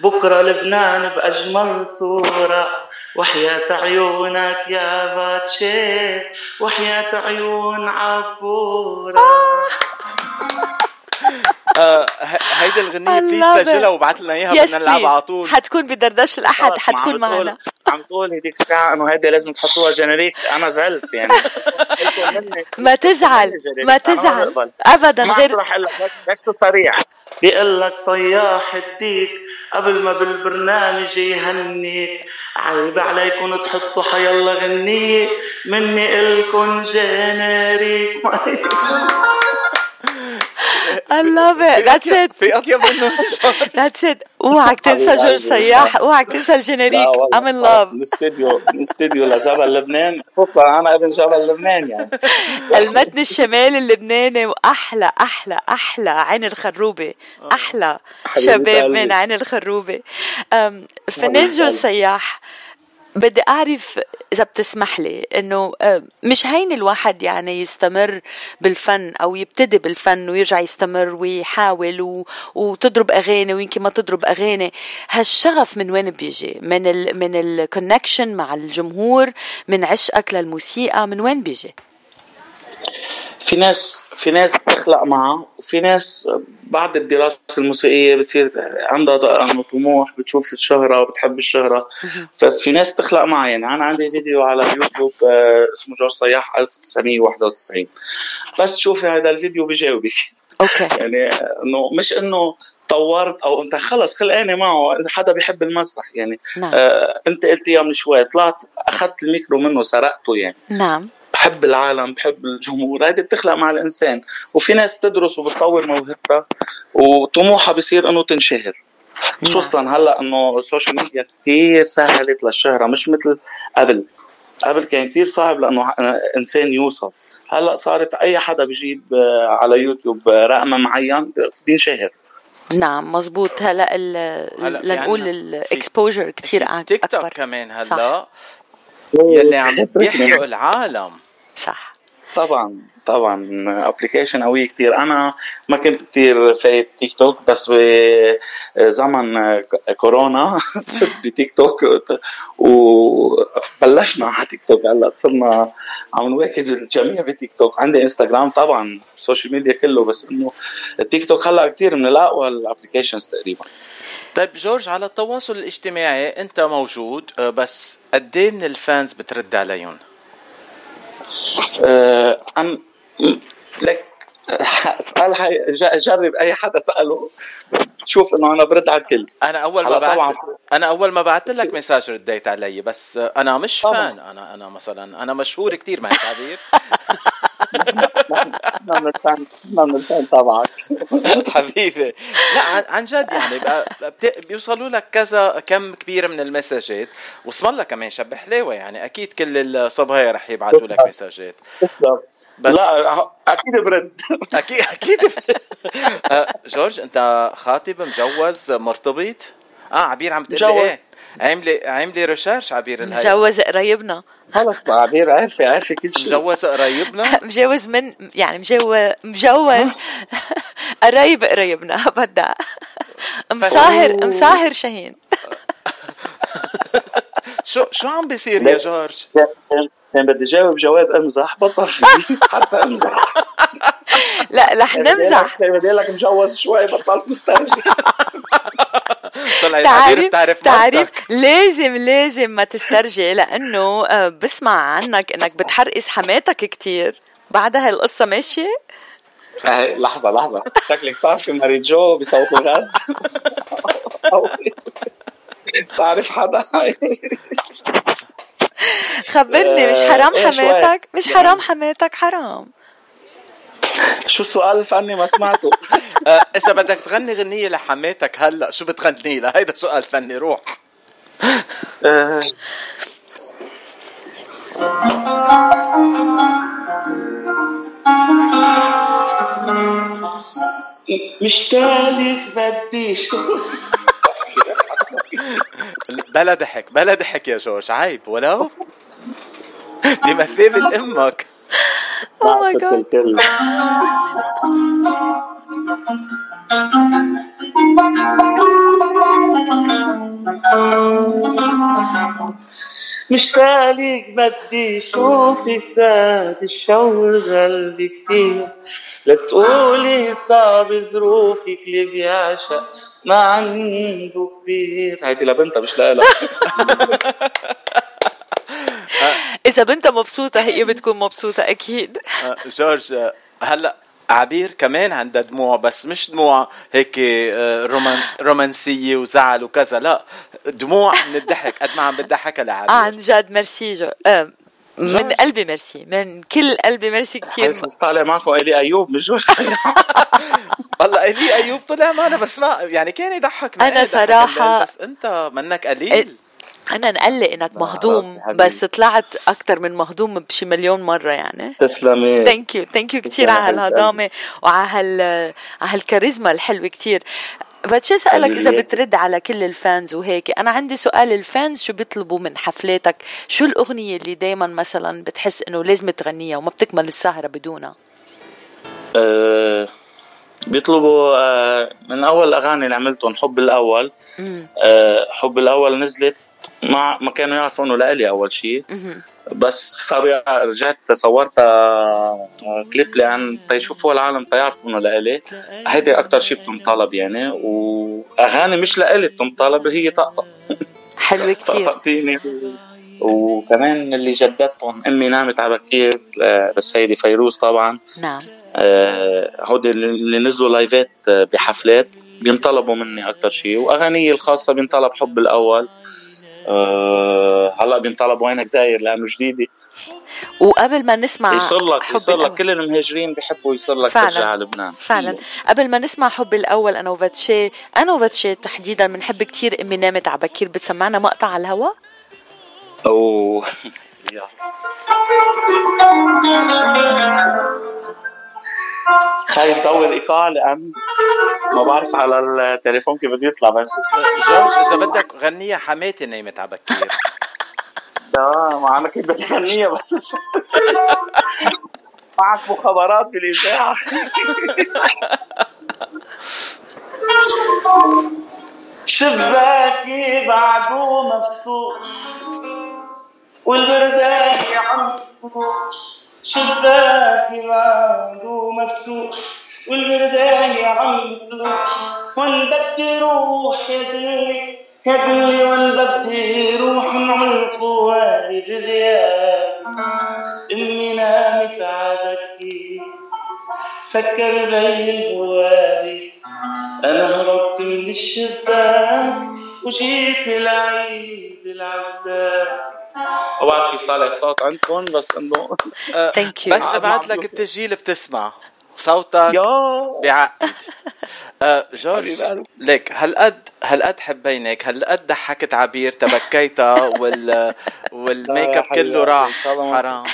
بكرة لبنان بأجمل صورة. وحياة عيونك يا فاتشي وحياة عيون عبورة. آه ه- هيدي الغنية please سجلها. وابعث لنا إياها بدنا نلعبها على طول. حتكون بدردشة الأحد ما حتكون معنا. عم تقول هديك الساعة إنه هيدي لازم تحطوها générique أنا زعلت يعني. ما تزعل ما تزعل. ابدا ما غير رح أقول لك بس صريح. بيقول لك صياح الديك قبل ما بالبرنامج يهني عيب عليكم تحطوا حيلا غنية مني إلكن générique I love it. That's it. في اطيب منه that's it. اوعك تنسى جورج صياح اوعك تنسى ال générique I'm in love. من الاستديو من الاستديو لجبل لبنان خصوصا أنا ابن جبل لبنان يعني المتن الشمالي اللبناني واحلى أحلى أحلى عين الخروبة. أحلى حبيبة شباب. من عين الخروبة. فنان جورج صياح. بدي أعرف إذا بتسمح لي إنه أه، مش هين الواحد يعني يستمر بالفن أو يبتدي بالفن ويرجع يستمر ويحاول. وتضرب أغاني ويمكن ما تضرب أغاني. هالشغف من وين بيجي؟ من ال... من ال connection مع الجمهور؟ من عشقك للموسيقى؟ من وين بيجي؟ في ناس في ناس بتخلق معها وفي ناس بعد الدراسة الموسيقية بتصير عندها طموح بتشوف الشهرة وبتحب الشهرة. بس في ناس بتخلق معها يعني أنا عندي فيديو على يوتيوب آه، اسمه جورج صياح 1991 بس شوفي هذا الفيديو بجاوبك. okay. يعني إنه مش إنه طورت أو أنت خلص خلقاني معه حدا بيحب المسرح يعني نعم. آه أنت قلت اياه من شوي طلعت أخذت الميكرو منه سرقته يعني. نعم. بحب العالم بحب الجمهور. هيدي بتخلق مع الإنسان. وفي ناس بتدرس وبتطور موهبتها وطموحها بصير إنه تنشهر. خصوصا هلأ إنه ال social media كثير سهلت للشهرة مش مثل قبل. قبل كان كثير صعب لأنه إنسان يوصل. هلأ صارت أي حدا بيجيب آه، على يوتيوب آه، رقم معين بينشهر. نعم مزبوط هلأ لنقول ال exposure كثير في تيك توك أكبر. كمان صح. هلأ يلي عم بيحرق العالم. صح. طبعا طبعا application قوي كتير. أنا ما كنت كتير فايت تيك توك بس بزمن كورونا فت بتيك توك وبلشنا على تيك توك هلأ صرنا عم نواكب الجميع بتيك توك عندي انستغرام طبعا ال social media كله بس إنه التيك توك هلأ كتير من الأقوى ال applications تقريبا. طيب جورج على التواصل الاجتماعي أنت موجود آه، بس قد إيه من الفانز بترد عليهم؟ آه، أم لك اسال جرب أي حدا سأله تشوف إنه أنا برد على الكل أنا أول ما بعت طبعاً. أنا أول ما بعت لك مساج رديت علي بس أنا مش طبعاً. فان أنا أنا مثلا أنا مشهور كتير مع التعبير من الفن تبعك حبيبي. لا عن, جد يعني بقى- بيوصلوا لك كذا كم كبير من المساجات واسم الله كمان شب حلاوه يعني. أكيد كل الصبايا رح يبعثوا لك مساجات بس لا أكيد برد. أكيد أكيد. آه، جورج أنت خاطب مجوز مرتبط؟ آه عبير عم تقول. إيه؟ عامله عاملة ريسيرش عبير الهي مجوز قرايبنا خلص بقى عبير عارفه عارفه كل شيء مجوز قرايبنا؟ مجوز من يعني مجوز مجوز. قرايب قرايبنا بدها مصاهر مصاهر شاهين. شو شو عم بيصير يا جورج؟ كان بدي جاوب جواب أمزح بطل. حتى أمزح. لا رح نمزح. بدي لك مجوز شوي بطلت مسترجي طلعت عبير تعرف بتعرف تعرف مرتك. لازم لازم ما تسترجي لأنه آه، بسمع عنك إنك بتحرقس حماتك كتير. بعدها القصة ماشية؟ آه، لحظة لحظة. شكلك بتعرفي ماري جو بصوت الغد تعرف حدا؟ خبرني مش حرام إيه. حماتك؟ مش حرام حماتك حرام. شو السؤال الفني ما سمعته؟ آه، إذا بدك تغني غنية لحماتك هلأ شو بتغني لها؟ هيدا سؤال فني روح. آه، مشتاقلك بدي شو بلا ضحك بلا ضحك يا جورج عيب ولو؟ بمثابة أمك Oh my God. الكل مشتاقلك بدي شوفك زاد الشوق قلبي كتير. لا تقولي صعب ظروفك اللي بيعشق ما عنده كبير. هيدي لبنتها مش لها إذا بنتها مبسوطة هي بتكون مبسوطة أكيد. آه، جورج آه، هلأ عبير كمان عندها دموع بس مش دموع هيك آه، رومان رومانسية وزعل وكذا لا دموع من الضحك. قد ما عم بتضحكها آه لعبير عن جد ميرسي جو. آه من قلبي ميرسي. من كل قلبي ميرسي كثير حاسس طالع معكم إلي أيوب مش جوز والله إلي أيوب طلع ما أنا بسمع يعني كان يضحك صراحة- الليل، بس أنت منك قليل. أنا نقلق إنك مهضوم. بس طلعت أكثر من مهضوم بشي مليون مرة يعني. تسلمي. thank you thank you كثير على هالهضامه وعلى هال على هالكاريزما الحلوة كثير بدي أسألك إذا. بترد على كل ال fans وهيك؟ أنا عندي سؤال ال fans شو بيطلبوا من حفلاتك؟ شو الأغنية اللي دائما مثلا بتحس إنه لازم تغنيها وما بتكمل السهرة بدونها؟ آه، بيطلبوا آه، من أول الاغاني اللي عملتهم حب الأول. آه، حب الأول نزلت ما ما كانوا يعرفوا انه لإلي أول شيء بس يع- رجعت صورتها آه، كليب لأن تيشوفوها العالم تيعرفوا انه لإلي. هيدي أكثر شيء بتنطلب يعني وأغاني مش لإلي بتنطلب هي طقطق حلوة كثير طقطقتيني وكمان اللي جددتهم أمي نامت على بكير آه، للسيده فيروز طبعا. نعم. آه، هودي اللي نزلوا لايفات آه، بحفلات بينطلبوا مني أكثر شيء وأغانيي الخاصة بينطلب حب الأول. أه هلا بينطلب وينك داير لأنه جديدة وقبل ما نسمع يصير لك حب يصير لك. كل المهاجرين بيحبوا يصير لك فعلاً. ترجع على لبنان فعلا قبل ما نسمع حب الأول أنا وفاتشي أنا وفاتشي تحديدا بنحب كثير إمي نامت على بكير بتسمعنا مقطع على الهوا أوه يا. خايف ضوي الإيقاع لأن ما بعرف على التليفون كيف بده يطلع بس جورج إذا بدك غنيها حماتي نايمت على بكير. آه ما أنا كنت بدي اغنيها بس. معك مخابرات بالإذاعة. شباكي بعده مفتوح والبرداني عم تروح شباكي بعده مفتوح والبرداني عم بدي روح يا دلي يا دلي بدي روح نعمل فوائد غياب امي نامت عبكي سكر لي البوابي أنا هربت من الشباك وجيت العيد العزاب. ما بعرف كيف طالع الصوت عندكم بس إنه thank you بس ابعت لك التسجيل بتسمع. صوتك يا بيعقد آه جورج. ليك هالقد هالقد حبينك هالقد ضحكت عبير تبكيتها وال وال make up كله راح. حرام.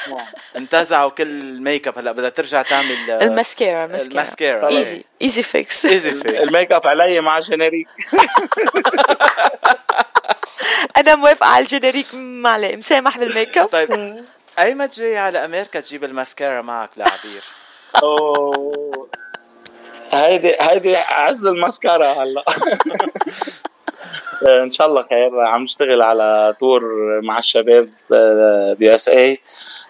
انتزعوا كل ال make up هلا بدها ترجع تعمل آه، الماسكارا الماسكارا الماسكارا. ايزي ايزي فيكس ايزي فيكس الميك أب علي مع جينيريك أنا موافقة على ال generic ما عليه مسامح بال make up. طيب ايمت جاي على أمريكا تجيب الماسكارا معك لعبير. أوه. هيدي هيدي عز المسكرة هلا. إن شاء الله خير عم نشتغل على tour مع الشباب ب USA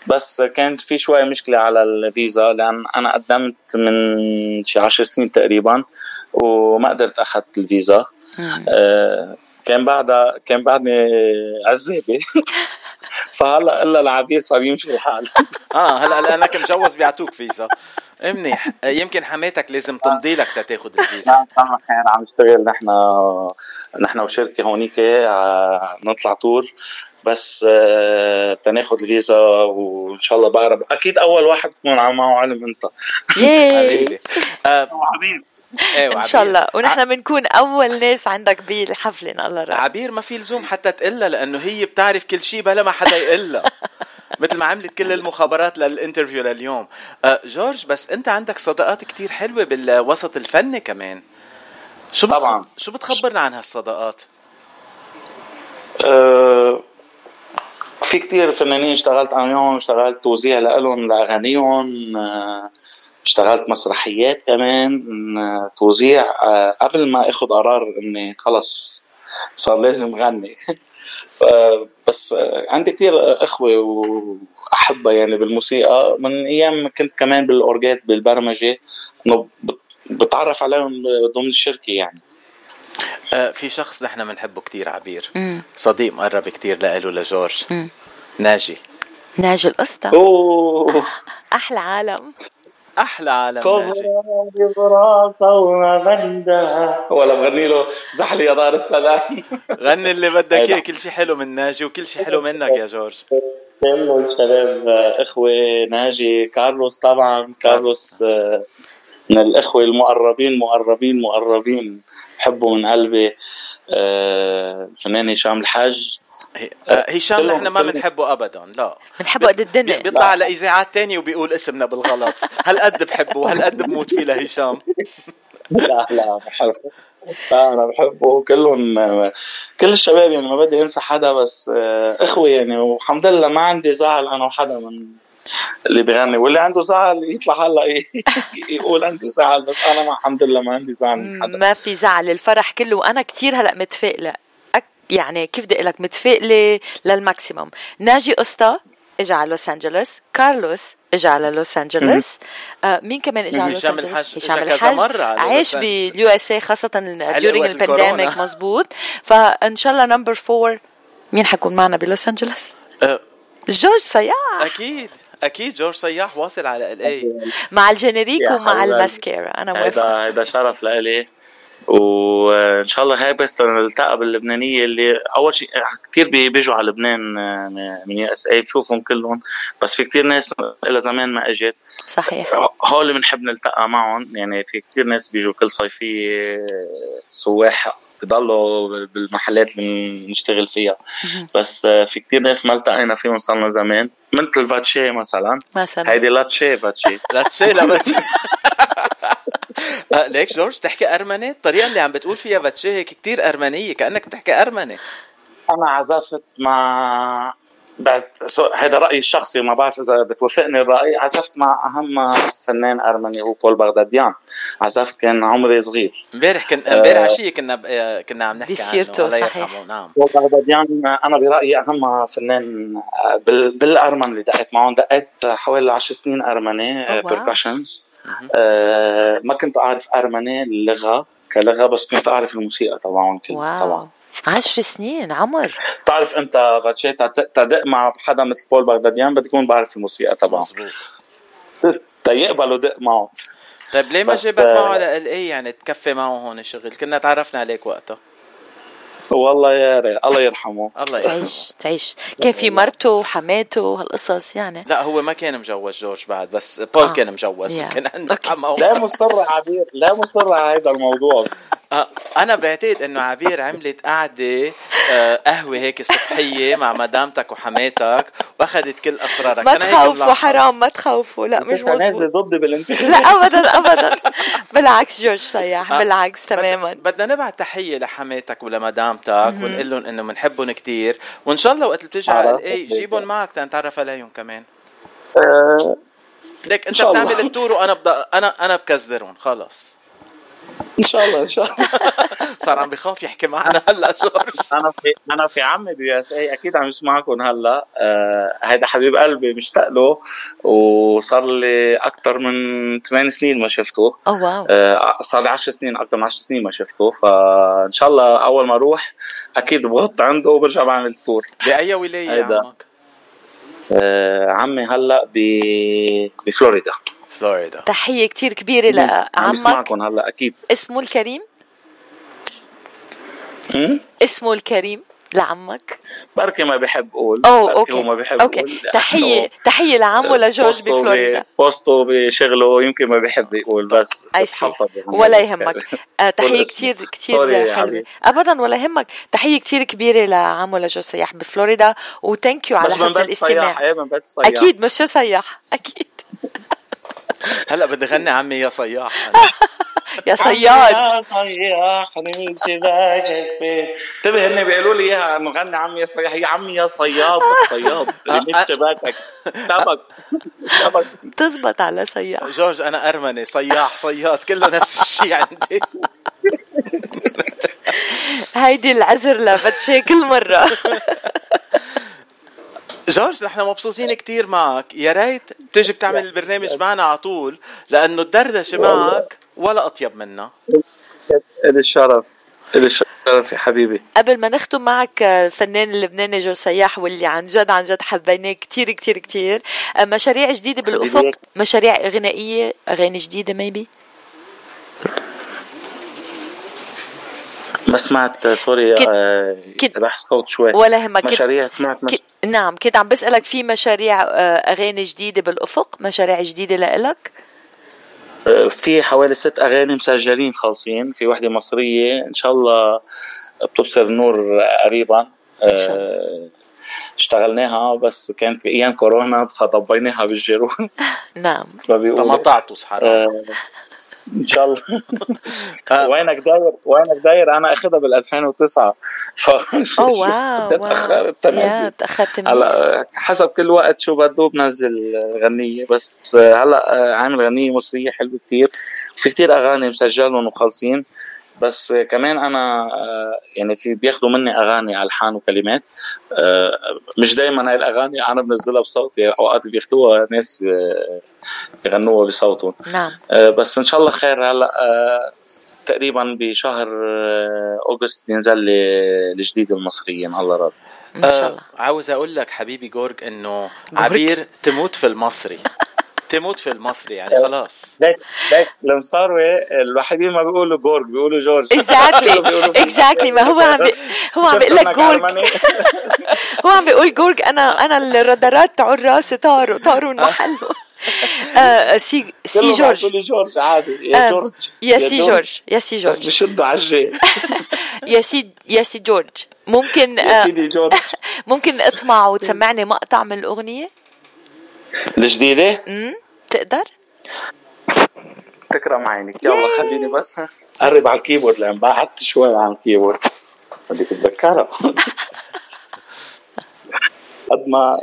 بس كانت في شوية مشكلة على الفيزا لأن أنا قدمت من شي عشر سنين تقريبا وما قدرت أخذت الفيزا. آه، كان بعدها كان بعدني عزابي فهلا إلا العبير صار يمشي الحال. آه هلا لأنك مجوز بيعطوك فيزا. منيح. آه، يمكن حماتك لازم تمضي لك تاخذ الفيزا نعم طبعا خير عم نشتغل نحن نحن وشركة هونيك آه، نطلع tour بس آه، تناخد الفيزا وإن شاء الله بقرب أكيد أول واحد تكون معه علم أنت. yay. حبيبي. آه، إن وعبير. شاء الله ونحن بنكون أول ناس عندك بالحفلة إن الله رأى. عبير ما في لزوم حتى تقلها لأنه هي بتعرف كل شيء بلا ما حدا يقلها مثل ما عملت كل المخابرات لل interview لليوم آه جورج بس أنت عندك صداقات كتير حلوة بالوسط الفني كمان شو بتخ- طبعاً. شو بتخبرنا عن هالصداقات آه، في كتير فنانين اشتغلت عليهم اشتغلت توزيع لهم لأغانيهم آه، اشتغلت مسرحيات كمان توزيع آه، قبل ما آخد قرار إني خلص صار لازم غني بس آه، عندي كتير إخوة وأحبة يعني بالموسيقى. من أيام ما كنت كمان بالأورجات بالبرمجة إنه بت- بتعرف عليهم ضمن الشركة يعني. آه في شخص نحن بنحبه كتير عبير. مم. صديق مقرب كتير لإله لجورج. مم. ناجي. ناجي القسطى. أوه. أحلى عالم. أحلى عالم ناجي كبرى براسه وما بدها ولا بغني له زحلي يا دار السلام. غني اللي بدك. إياه كل شيء حلو من ناجي وكل شيء حلو منك يا جورج. كله الشباب إخوة ناجي كارلوس طبعا كارلوس آه، من الإخوة المقربين مقربين مقربين بحبه من قلبي آه، الفنان هشام الحاج. آه، هشام كلهم- نحن ما كلهم- بنحبه ابدا لا. بنحبه قد الدنيا بيطلع على إذاعات تانية وبيقول اسمنا بالغلط. هالقد بحبه وهالقد بموت فيه لهشام. لا لا بحبه. لا أنا بحبه. كلهم كل الشباب يعني ما بدي أنسى حدا بس آه، إخوة يعني. والحمد لله ما عندي زعل أنا وحدا من اللي بيغني. واللي عنده زعل يطلع هلا يقول عندي زعل بس أنا ما الحمد لله ما عندي زعل من حدا. ما في زعل. الفرح كله وأنا كتير هلا متفائلة. يعني كيف بدي أقول لك متفائلة لل maximum. ناجي قسطا اجى على لوس أنجلوس كارلوس اجى على لوس أنجلوس. آه مين كمان اجى على لوس هشام أنجلوس؟ الحاج إجا كذا مرة عايش. بال USA خاصة during وقت ال pandemic. مزبوط فإن شاء الله number four مين حيكون معنا بلوس أنجلوس؟ آه، جورج صياح. أكيد أكيد جورج صياح واصل على LA مع ال generic ومع حبيبي. الماسكارا. أنا هيدا موافقة. هيدا شرف لإلي. وإن شاء الله هاي بس نلتقى باللبنانية اللي أول شيء كثير بيجوا على لبنان آه، من يو إس اي بشوفهم كلهم بس في كثير ناس لها زمان ما إجت. صحيح. هول اللي بنحب نلتقى معهم يعني في كثير ناس بيجوا كل صيفية آه، سواح بضلوا بالمحلات اللي بنشتغل فيها. بس آه، في كثير ناس ما التقينا فيهم صار لنا زمان مثل فاتشي مثلا. مثلا. هيدي لاتشي فاتشي. لا تشي لا بتشي آه، ليك جورج تحكي أرمني؟ الطريقة اللي عم بتقول فيها بتشي هيك كتير أرمنية كأنك بتحكي أرمني. أنا عزفت مع بعد هذا رأيي الشخصي ما بعرف إذا بتوافقني الرأي. عزفت مع أهم فنان أرمني هو بول بغداديان. عزفت كان عمري صغير. امبارح كن امبارح عشيه كنا ب... آه، كنا عم نحكي بسيرته، صحيح. نعم. بول بغداديان أنا برأيي أهم فنان بال- بالارمن اللي دقيت معهم دقيت حوالي 10 سنين أرمني Oh, percussions ما كنت أعرف أرمني اللغة كلغة بس كنت أعرف الموسيقى تبعهم كلها wow. طبعا. عشر سنين عمر. بتعرف أنت فاتشي تدق تدق مع حدا مثل بول بغداديان بدي يكون بعرف الموسيقى تبعه تيقبلوا دق معه. طيب ليه ما بس، جابك معه آه، على LA يعني تكفي معه هون شغل كنا تعرفنا عليك وقتها. والله يا ريت الله يرحمه. الله يرحمه. تعيش تعيش. كان في مرته وحماته وهالقصص يعني؟ لا هو ما كان مجوز جورج بعد بس بول آه. كان مجوز yeah. كان عنده okay. حما لا مصر عبير لا مصر على هذا الموضوع. آه، أنا بعتقد إنه عبير عملت قعدة آه، قهوة هيك صبحيه مع مدامتك وحماتك وأخذت كل أسرارك. ما تخوفوا. حرام ما تخوفوا. لا مش نازل ضدي بالانتخابات لا ابدا ابدا. بالعكس جورج سياح آه، بالعكس تماما. بدنا نبعت تحية لحماتك ولمدامتك ونقول لهم إنه بنحبهم كتير وإن شاء الله وقت اللي بتيجي على عرفت. LA جيبهم معك تنتعرف عليهم كمان آه، ليك أنت. بتعمل ال tour وأنا بدا أنا أنا بكزدرهم خلص إن شاء الله إن شاء الله. صار عم بخاف يحكي معنا هلا جورج أنا في أنا في عمي ب USA أكيد عم يسمعكم هلا. آه هيدا حبيب قلبي مشتاق له وصار لي أكثر من 8 سنين ما شفته. oh wow. آه صار لي 10 سنين أكثر من 10 سنين ما شفته. فإن شاء الله أول ما أروح أكيد بغط عنده وبرجع بعمل ال tour بأي ولاية هيدا. عمك؟ آه عمي هلا ب... بفلوريدا. فلوريدا. تحية كتير كبيرة عم لعمك. يسمعكم هلا أكيد. اسمه الكريم؟ م? اسمه الكريم لعمك. بركي ما بحب أقول. oh بركي okay. ما بحب okay. يقول. تحية لأنه تحية لعمه لجورج بوسطه بفلوريدا. بوسطه بشغله يمكن ما بيحب يقول بس يعني. ولا يهمك. تحية اسمه. كتير sorry كتير يا حلوة. حبيبي. ابدا ولا يهمك. تحية كتير كبيرة لعمو لجو سياح بفلوريدا. و thank you على حسن الاستماع. صياح من بيت صياح. أكيد مش سياح أكيد. هلا بدي غني عمي يا صياح. يا صياد. يا صياح من شباك البيت. انتبه هن بيقولوا لي إياها إنه غني عمي يا صياح. هي عمي يا صياد صياد مش شباكك. سمك سمك بتزبط على سياح جورج أنا أرمني. صياح صياد كله نفس الشيء عندي. هيدي العذر لبتشي كل مرة. جورج نحن مبسوطين كتير معك. يا ريت تيجي بتعمل البرنامج معنا على طول لأنه الدردشة معك ولا أطيب منا. الي الشرف الي الشرف يا حبيبي. قبل ما نختم معك آه، الفنان اللبناني جو سياح واللي عن جد عن جد حبيناه كتير كتير كتير. آه، مشاريع جديدة بالأفق؟ حبيبي. مشاريع غنائية أغاني جديدة maybe ما سمعت sorry كد- آه، كد- راح صوت شوي. ولا يهمك كد- مشاريع سمعت مش... ك... نعم كنت عم بسألك في مشاريع آه، أغاني جديدة بالأفق مشاريع جديدة لإلك؟ آه، في حوالي ست أغاني مسجلين خالصين. في وحدة مصرية إن شاء الله بتبصر النور قريبا. إن شاء آه، اشتغلناها بس كانت في أيام كورونا فضبيناها بالجارور نعم. ما بيقولوا. تمطعتوا حرام آه، إن شاء الله. وينك داير وينك داير؟ أنا اخذها بال 2009 ف oh wow تاخرت واو يا تنزل هلا حسب كل وقت شو بده بنزل غنية. بس هلأ عامل غنية مصرية حلوة كتير. في كتير أغاني مسجلهم وخالصين بس كمان أنا يعني في بياخدوا مني أغاني ألحان وكلمات مش دايما هاي الأغاني أنا بنزلها بصوتي أوقات بياخدوها ناس يغنوها بصوتهم. نعم. بس إن شاء الله خير. هلأ تقريبا بشهر أوغست بينزل لي الجديد المصريين. الله راضي إن شاء الله. آه عاوز أقول لك حبيبي جورج إنه عبير تموت في المصري. تموت في المصري يعني خلاص. ليك ليك المصاروي الوحيدين ما بيقولوا جورج بيقولوا جورج exactly exactly ما هو عم بي... هو عم بيقول لك جورج. هو عم بيقول جورج أنا أنا الرادارات تعور راسي طاروا طاروا من محله. آه سي سي جورج. جورج عادي. يا آه، جورج يا سي جورج. يا سي بس جورج. بشدوا على ال G. يا سي يا سي جورج. ممكن يا آه سيدي جورج. ممكن اطمع وتسمعني مقطع من الأغنية؟ الجديدة؟ امم تقدر؟ تكرم عينك. يلا خليني بس. قرب على الكيبورد لأن بعدت شوي عن الكيبورد. بدك تتذكرها قد ما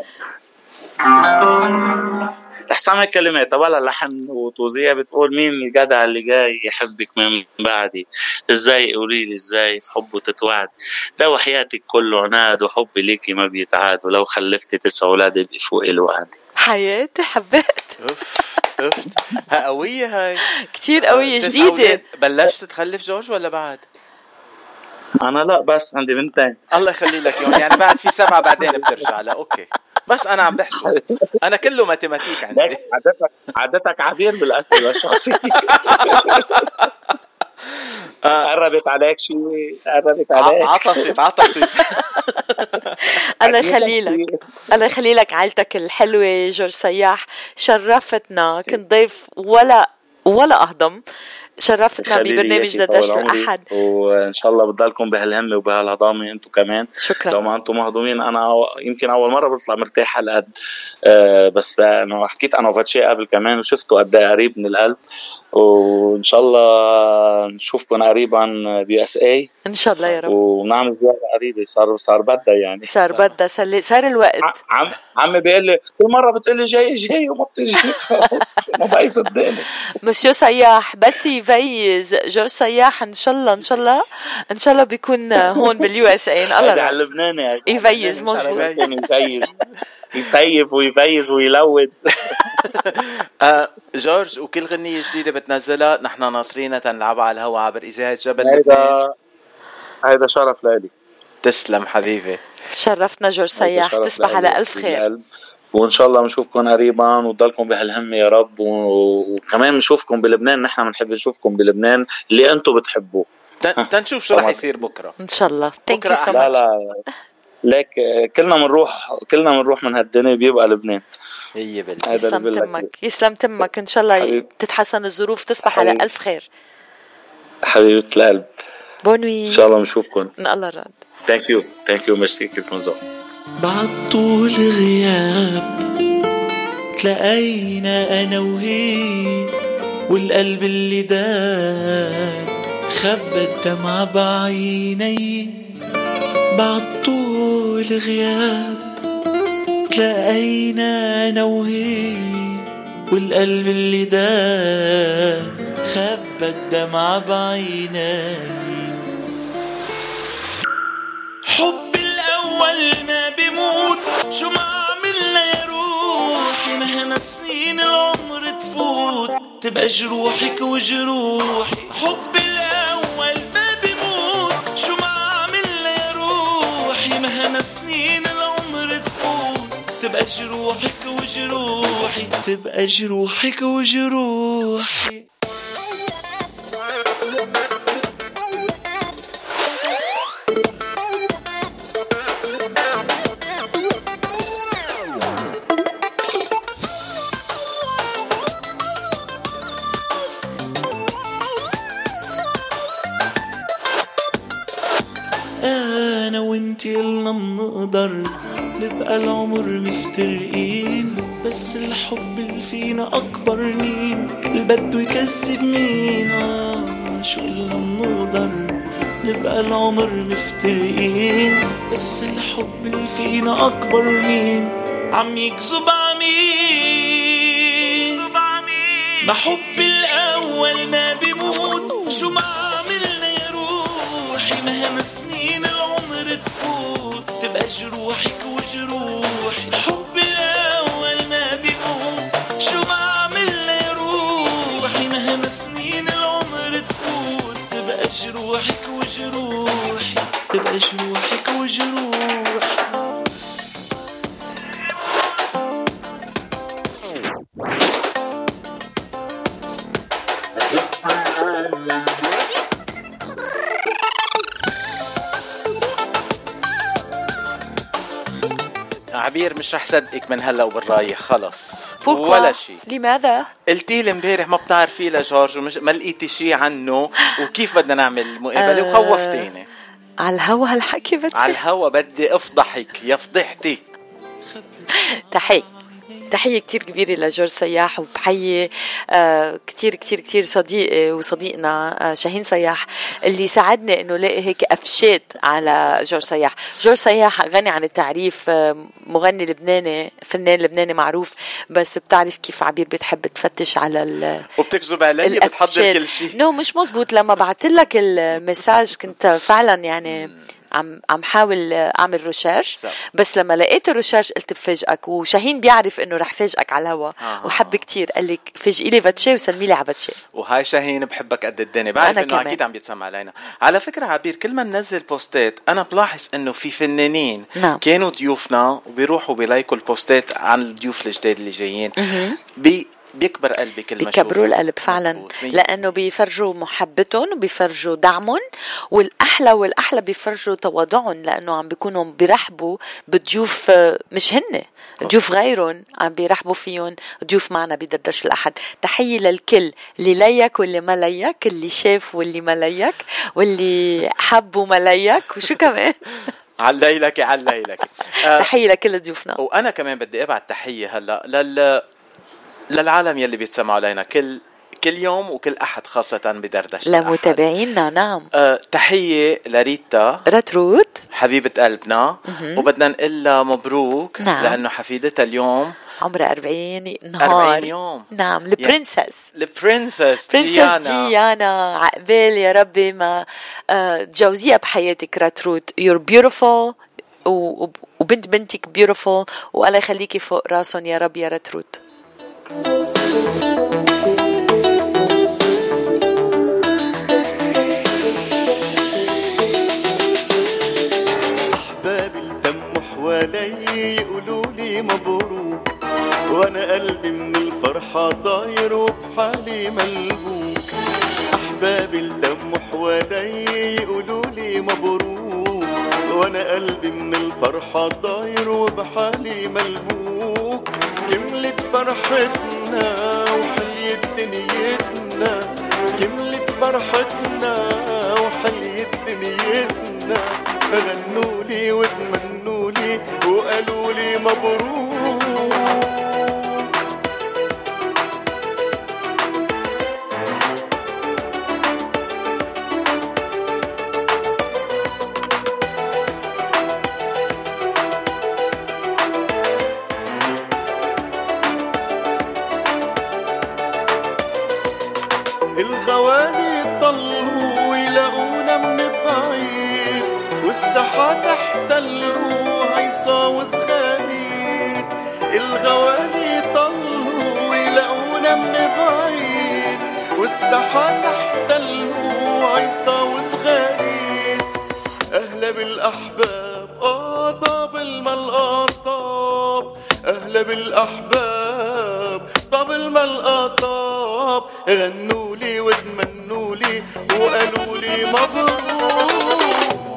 رح سامع كلمات ولا لحن وتوزيع بتقول مين الجدع اللي جاي يحبك من بعدي؟ إزاي قولي لي إزاي في حبه تتوعد لو حياتك كله عناد وحبي ليكي ما بيتعاد ولو خلفتي تسع أولاد يبقى فوق الوعد. حياتي حبيت أوف أوف. ها قوية هاي. كتير قوية جديدة. بلشت تخلف جورج ولا بعد؟ أنا لا بس عندي بنتين. الله يخلي لك اياهم يعني بعد في سبعة بعدين بترجع. لا okay. بس أنا عم بحسب أنا كله mathématiques عندي. عادتك عادتك عبير بالأسئلة الشخصية. قربت عليك شيء قربت عليك. عطست عطست. الله يخلي لك الله يخلي لك عائلتك الحلوة جورج سياح شرفتنا. كنت ضيف ولا ولا أهضم. شرفتنا ببرنامج عمري. الأحد وإن شاء الله بتضلكم بهالهمة وبهالهضامه أنتم كمان شكرا. لو ما أنتم مهضومين أنا يمكن أول مرة بطلع مرتاح هالقد آه بس أنا حكيت أنا وفاتشي قبل كمان وشفته قد إيه قريب من القلب وإن شاء الله نشوفكم قريبا بي اس اي إن شاء الله يا رب. ونعمل زيارة قريبة. صار صار بدها يعني. صار بدها سلي صار الوقت. عم عمي بيقول لي كل مرة بتقول لي جاي جاي وما بتجي. خلص ما بقى صدقني مسيو سياح بس يفيز جورج سياح إن شاء الله إن شاء الله. إن شاء الله بيكون هون باليو إس اي الله هيدا على على يفيز، مزبوط. يفيز يسيف ويفيز ويلود. آه جورج وكل غنية جديدة بتنزلها نحن ناطرينها تنلعبها على الهواء عبر إذاعة جبل لبنان هيدا هيدا شرف لإلي. تسلم حبيبي. شرفتنا جورج سياح. تصبح على ألف خير. وإن شاء الله بنشوفكم قريبا وتضلكم بهالهم يا رب. و... وكمان بنشوفكم بلبنان. نحن بنحب نشوفكم بلبنان. اللي أنتم بتحبوه. تن- تنشوف شو رح يصير بكرة. إن شاء الله. thank you so much لا. ليك كلنا بنروح كلنا بنروح من هالدنيا بيبقى لبنان. هي بالله يسلم تمك يسلم تمك. إن شاء الله. تتحسن الظروف تصبح على. ألف خير. حبيبة القلب. bonne nuit إن شاء الله بنشوفكم إن الله راد thank you thank you merci ذوق بعد طول غياب تلاقينا أنا وهي والقلب اللي داب خبى الدمعة بعيني. بعد طول غياب تلاقينا أنا وهي والقلب اللي داب خبى الدمعة بعيني حب الأول ما بيموت شو ما عملنا يا روحي؟ مهما سنين العمر تفوت تبقى جروحك وجروحي. حب الأول ما بيموت شو ما عملنا يا روحي؟ مهما سنين العمر تبقى جروحك وجروحي تبقى جروحك وجروحي. أنا وإنتي اللي منقدر نبقى العمر مفترقين بس الحب اللي فينا أكبر مين اللي بده يكذب مين آه شو إلا منقدر نبقى العمر مفترقين بس الحب اللي فينا أكبر مين عم يكذب عمين ما حب الأول ما بيموت شو ما عملنا يا روحي مهما تبقى جروحك وجروحي حب الأول ما بيموت شو يا روحي مهما سنين العمر تفوت. تبقى جروحك وجروحي تبقى جروحك وجروحي. عبير مش رح صدقك من هلا وبالرايح خلص. Pourquoi? ولا شيء لماذا؟ قلتي لي امبارح ما بتعرفي لجورج ومش ما لقيتي شيء عنه. وكيف بدنا نعمل مقابله آه. وخوفتيني. على الهوا هالحكي على بتشي الهوا بدي أفضحك يا فضحتي. تحية. تحية كتير كبيرة لجورج سياح وبحيي آه كتير كتير كتير صديقي وصديقنا آه شاهين سياح اللي ساعدني إنه لاقي هيك قفشات على جورج سياح. جورج سياح غني عن التعريف آه مغني لبناني فنان لبناني معروف بس بتعرف كيف عبير بتحب تفتش على ال وبتكذب علي بتحضر كل شيء no مش مزبوط. لما بعت لك ال message كنت فعلا يعني عم عم حاول أعمل research. بس لما لقيت ال research قلت بفاجئك وشاهين بيعرف إنه رح فاجئك على الهوا آه. وحب كتير قال لك فاجئي لي فاتشي وسلمي لي على فاتشي وهاي شاهين بحبك قد الدنيا بعرف إنه. أكيد عم بيتسمع علينا على فكرة عبير كل ما ننزل بوستات أنا بلاحظ إنه في فنانين نعم. كانوا ضيوفنا وبيروحوا بيلايكوا البوستات عن الضيوف الجداد اللي جايين بيكبر قلبي كل ما بيكبروا. القلب فعلا. مزبوط. لأنه بيفرجوا محبتهم وبيفرجوا دعمهم والأحلى والأحلى بيفرجوا تواضعهم لأنه عم بيكونوا بيرحبوا بضيوف آه، مش هن ضيوف غيرهم عم بيرحبوا فيهم ضيوف معنا بدردش الأحد. تحية للكل اللي ليك واللي ما ليك اللي شاف واللي ما ليك واللي حب وما ليك وشو كمان؟ على ليلك على ليلك آه، تحية لكل ضيوفنا. وأنا كمان بدي أبعت تحية هلا لل للعالم يلي بيتسمعوا علينا كل كل يوم وكل أحد خاصة بدردشة. لمتابعينا نعم أه تحية لريتا. رتروت حبيبة قلبنا. وبدنا نقول لها مبروك نعم. لأنه حفيدتها اليوم. عمرها 40 نهار. 40 يوم. نعم ال princess. ال princess princess ديانا عقبال يا ربي ما آه، تجوزيها بحياتك beautiful. و- وب- وبنت بنتك beautiful. والله يخليكي فوق راسهم يا رب يا راتروت احبابي التم حوالي يقولوا لي مبروك وأنا قلبي من الفرحة طاير وبحالي ملبوك. احبابي التم حوالي يقولوا لي مبروك. وأنا قلبي من الفرحة طاير وبحالي ملبوك. كملت فرحتنا وحليت دنيتنا. كملت فرحتنا وحليت دنيتنا. غنوا لي وتمنوا لي وقالوا لي مبروك. والساحات احتلوا هيصة وصغاريد أهلا بالأحباب آه طاب الملقطاب أهلا بالأحباب طاب الملقطاب غنوا لي وتمنوا لي وقالوا لي مبروك.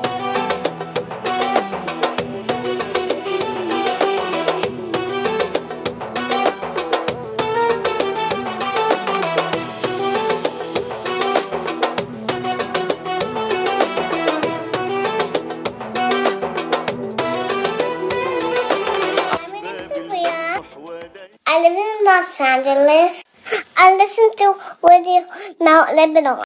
Los Angeles. I listen to Radio Mount Lebanon.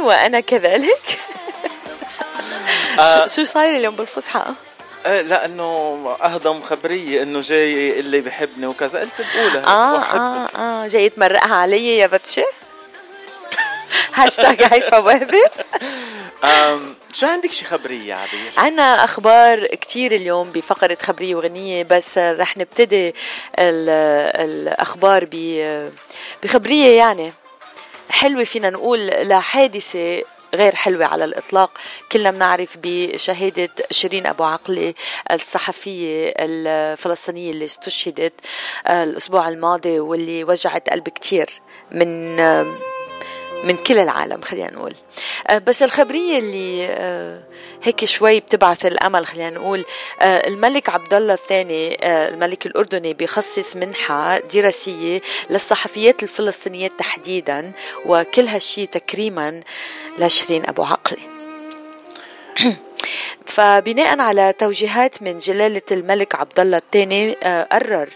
وأنا كذلك. آه. شو- صاير اليوم بالفصحى آه لأنه أهضم خبريه إنه جاي اللي بحبني وكذا. قلت بقولها آه آه آه. جاي تمرقها علي يا بتشي هاشتاج هيفا وهبي شو عندك شي خبرية عبير؟ عنا أخبار كتير اليوم بفقرة خبريه وغنية بس رح نبتدي ال- الأخبار ب- بخبرية يعني. حلوة فينا نقول لحادثه غير حلوة على الإطلاق. كلنا بنعرف بشهادة شيرين أبو عقلة الصحفية الفلسطينية اللي استشهدت آه، الأسبوع الماضي واللي وجعت قلب كتير من آه، من كل العالم خلينا نقول. آه، بس الخبرية اللي آه، هيك شوي بتبعث الأمل خلينا نقول آه، الملك عبد الله الثاني الملك الأردني بيخصص منحة دراسية للصحفيات الفلسطينيات تحديدا وكل هالشي تكريما لشيرين أبو عقلة فبناء على توجيهات من جلالة الملك عبد الله الثاني آه، قرر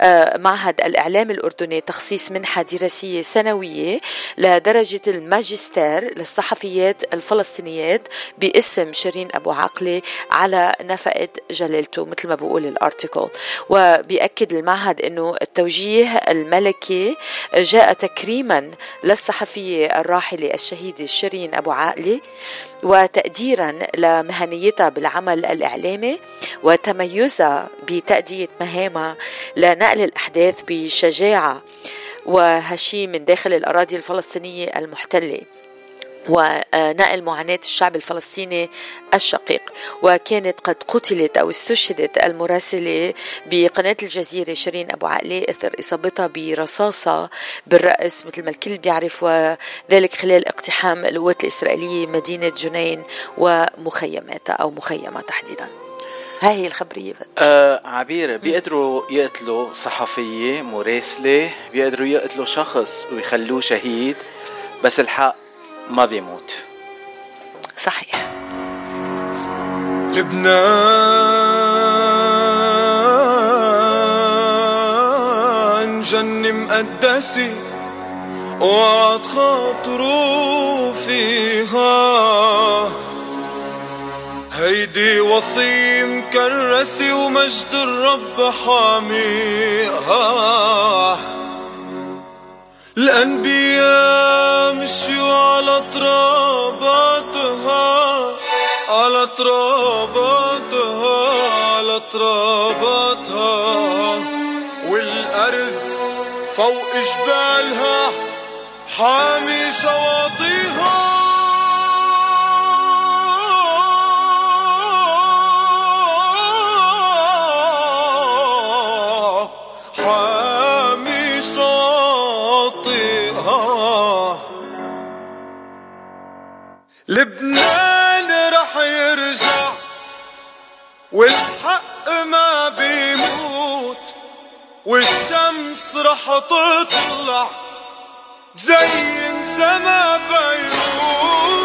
آه، معهد الإعلام الأردني تخصيص منحة دراسية سنوية لدرجة الماجستير للصحفيات الفلسطينيات باسم شيرين أبو عقلة على نفقة جلالته مثل ما بقول الارتيكل وبيأكد المعهد أنه التوجيه الملكي جاء تكريما للصحفية الراحلة الشهيدة شيرين أبو عقلة وتقديرا لمهنيتها بالعمل الإعلامي وتميزها بتأدية مهامها لنقل الأحداث بشجاعة وهالشي من داخل الأراضي الفلسطينية المحتلة. ونقل معاناة الشعب الفلسطيني الشقيق وكانت قد قتلت أو استشهدت المراسلة بقناة الجزيرة شيرين أبو عقلة إثر إصابتها برصاصة بالرأس مثل ما الكل بيعرف وذلك خلال اقتحام القوات الإسرائيلية مدينة جنين ومخيماتها أو مخيمة تحديدا هاي هي الخبرية. آه عبير بيقدروا يقتلوا صحفية مراسلة بيقدروا يقتلوا شخص ويخلوه شهيد بس الحق ما بيموت صحيح. لبنان جنة مقدسة وعد خاطروا فيها. هيدي وصية مكرسة ومجد الرب حاميها. الأنبياء مشيوا على تراباتها على تراباتها على تراباتها والأرز فوق جبالها حامي شواطئها. لبنان رح يرجع والحق ما بيموت والشمس رح تطلع تزين سما بيروت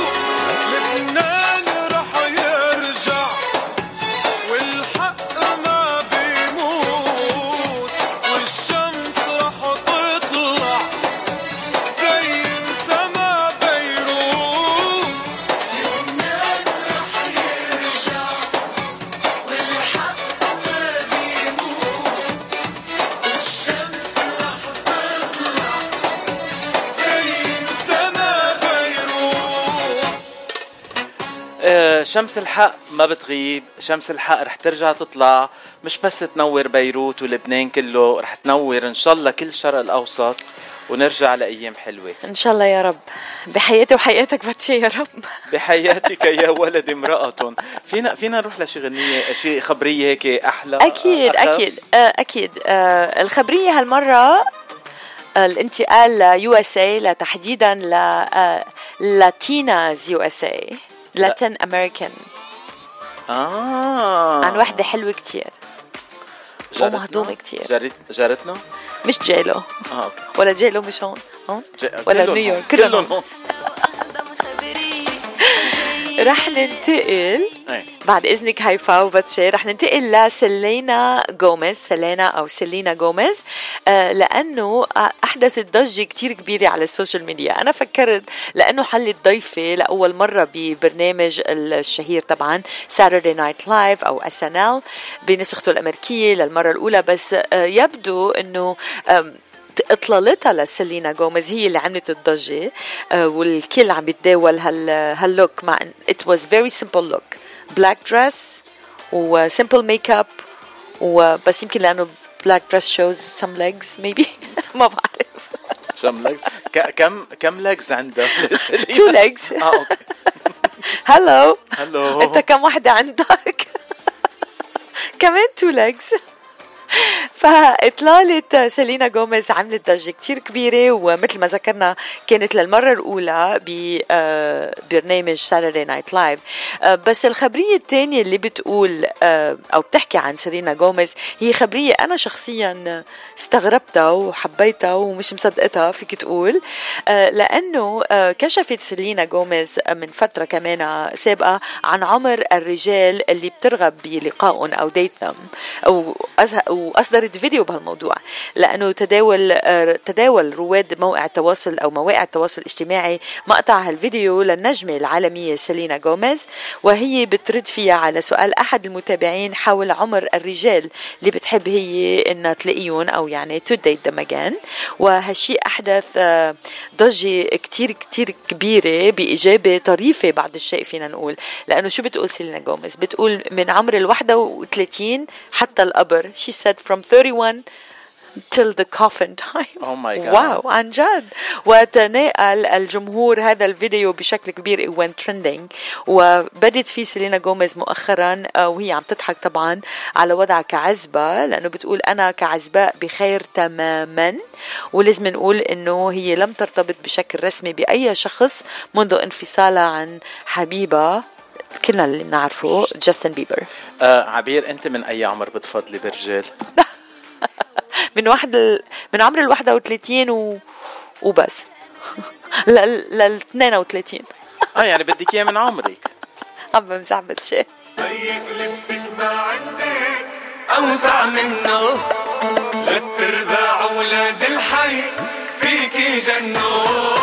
شمس الحق ما بتغيب شمس الحق رح ترجع تطلع مش بس تنور بيروت ولبنان كله رح تنور إن شاء الله كل الشرق الأوسط ونرجع لأيام حلوة. إن شاء الله يا رب. بحياتي وحياتك باتشي يا رب. بحياتك يا ولد امرأة. فينا فينا نروح لشي غنية شي خبرية هيك أحلى أكيد أخف؟ أكيد. آه، أكيد. آه، الخبرية هالمرة آه، الانتقال لل USA لتحديدا ل Latinas USA Latin American. آه. عن وحده حلوة كتير. جارتنا؟ ومهضومة كتير. جارت جارتنا؟ مش J.Lo. آه okay. ولا J.Lo مش هون. هون؟ ج- ولا نيويورك. كلهم رح ننتقل. بعد إذنك هيفا وباتشي رح ننتقل لسيلينا جوميز سيلينا أو سيلينا جوميز آه لأنه أحدثت ضجة كتير كبيرة على ال social media. أنا فكرت لأنه حلت ضيفه لأول مرة ببرنامج الشهير طبعا Saturday Night Live أو SNL بنسخته الأمريكية للمرة الأولى. بس آه يبدو إنه اطلالتها لسيلينا جوميز هي اللي عملت الضجة آه، والكل عم يتداول هال هال look مع it was very simple look. Black dress و simple makeup وبس يمكن لأنه black dress shows some legs maybe. ما بعرف. كم legs ك- كم كم legs عندها two legs. آه okay حلو حلو أنت كم وحده عندك؟ كمان two legs فإطلالة سيلينا جوميز عملت ضجة كتير كبيرة ومثل ما ذكرنا كانت للمرة الأولى ببرنامج Saturday Night Live بس الخبرية الثانية اللي بتقول آه، أو بتحكي عن سيلينا جوميز هي خبرية أنا شخصيا استغربتها وحبيتها ومش مصدقتها فيك تقول. آه، لأنه آه، كشفت سيلينا جوميز من فترة كمان سابقة عن عمر الرجال اللي بترغب بلقائهم أو ديتهم أو أزه- وأصدرت فيديو بهالموضوع لأنه تداول آه، تداول رواد موقع التواصل أو مواقع التواصل الاجتماعي مقطع هالفيديو للنجمة العالمية سيلينا جوميز وهي بترد فيها على سؤال أحد المتابعين حول عمر الرجال اللي بتحب هي إنها تلاقيهم أو يعني to date them again. وهالشيء أحدث آه، ضجة كتير كتير كبيرة بإجابة طريفة بعض الشيء فينا نقول. لأنه شو بتقول سيلينا جوميز بتقول من عمر ال 31 حتى القبر said from 31 till the coffin time. Oh my God. wow عن جد وتناقل الجمهور هذا الفيديو بشكل كبير. It went trending. وبدت فيه سيلينا جوميز مؤخرا. آه، وهي عم تضحك طبعا على وضعها كعزبة لأنه بتقول أنا كعزباء بخير تماما. ولازم نقول أنه هي لم ترتبط بشكل رسمي بأي شخص منذ انفصالها عن حبيبها. كلنا اللي بنعرفه جاستن بيبر آه عبير انت من أي عمر بتفضلي بالرجال؟ من واحد ال... من عمر ال 31 و... وبس. لل لل 32 آه يعني بدك إياه من عمرك. عم بمزح شيء ضيق لبسك ما عندك أوسع منه. للترباع ولاد الحي فيكي جنو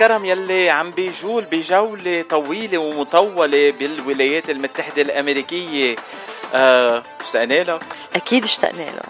كرم يلي عم بيجول بجولة طويلة ومطولة بالولايات المتحدة الأمريكية. آه اشتقنا له أكيد اشتقنا له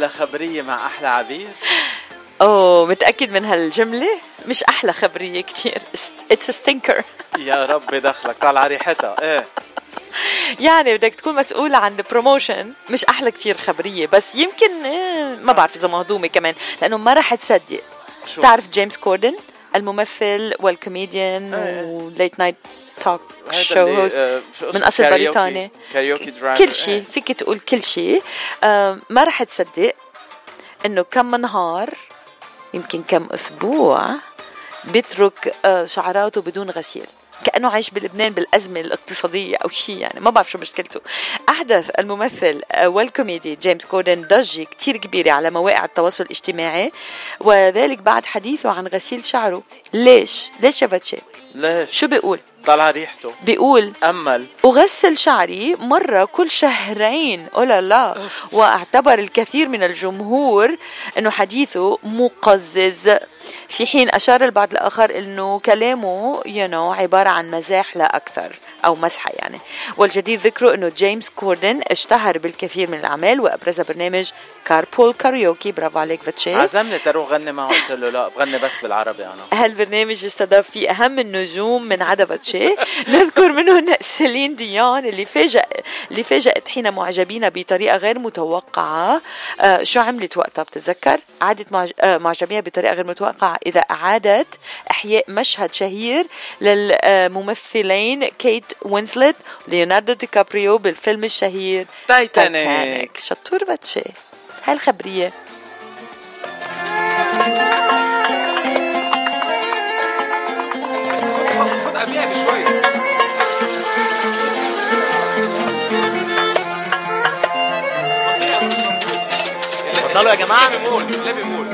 لأحلى خبرية مع أحلى عبير أوه متأكد من هالجملة؟ مش أحلى خبرية كتير. it's stinker يا رب دخلك طالعة ريحتها. إيه. يعني بدك تكون مسؤولة عن ال promotion مش أحلى كتير خبرية بس يمكن إيه، ما بعرف إذا مهضومة كمان لأنه ما رح تصدق. شو؟ تعرف جيمس كوردن؟ الممثل والكوميديان إيه. و late night talk show host آه،؟ من أصل كاريوكي- بريطاني كاريوكي كل شيء. فيك تقول كل شيء آه، ما رح تصدق إنه كم نهار يمكن كم أسبوع بيترك آه، شعراته بدون غسيل كأنه عايش بلبنان بالأزمة الاقتصادية أو شيء يعني ما بعرف شو مشكلته. أحدث الممثل آه، والكوميدي جيمس كوردن ضجة كتير كبيرة على مواقع التواصل الاجتماعي وذلك بعد حديثه عن غسيل شعره. ليش؟ ليش يا فاتشي ليش؟ شو بيقول؟ طالعة ريحته. بيقول أمل. أغسل شعري مرة كل شهرين. أولا لا. وأعتبر الكثير من الجمهور أنه حديثه مقزز. في حين أشار البعض الآخر أنه كلامه you know, عبارة عن مزاح لا أكثر. أو مسحة يعني. والجدير ذكره أنه جيمس كوردن اشتهر بالكثير من الأعمال وأبرز برنامج carpool karaoke برافو عليك باتشي عزمني تروح غني معه قلت له لا بغني بس بالعربي أنا. هالبرنامج استضاف فيه أهم النجوم من عدا باتشي. نذكر منهم سيلين ديون اللي فاجأ اللي فاجأت حين معجبين بطريقة غير متوقعة. آه شو عملت وقتها بتتذكر؟ عادت معج... آه معجبيها بطريقة غير متوقعة إذا أعادت إحياء مشهد شهير للممثلين كيت وينسلت وليوناردو دي كابريو بالفيلم الشهير تايتانيك. شطور باتشي. هاي الخبرية. قبلها بشوي اتفضلوا يا جماعة. بيمول لا بيمول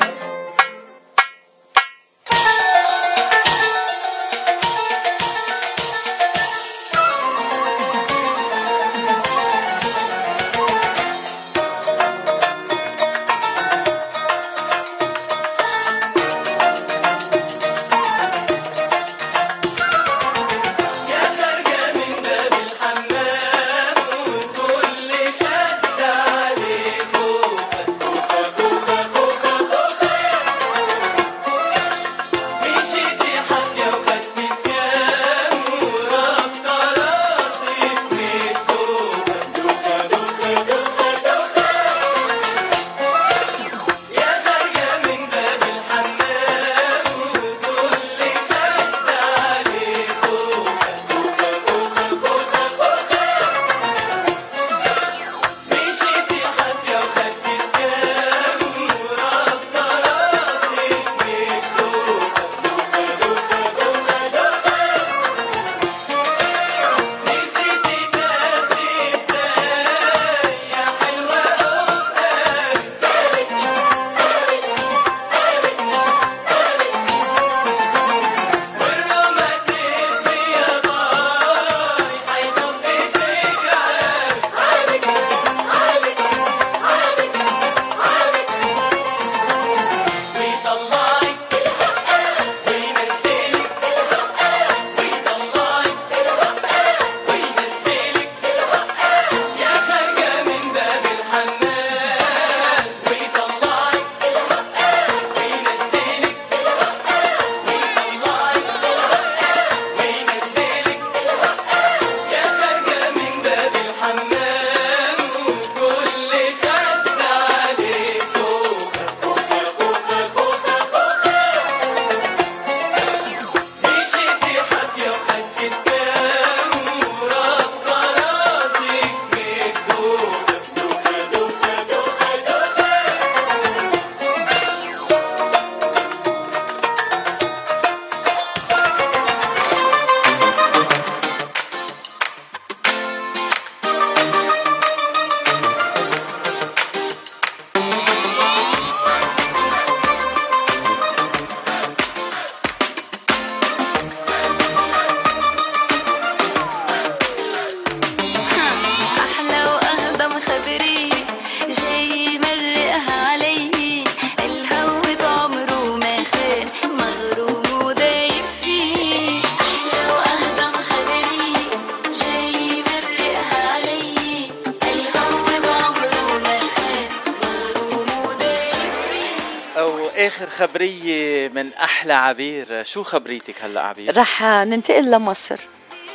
شو خبريتك هلا عبير رح ننتقل لمصر.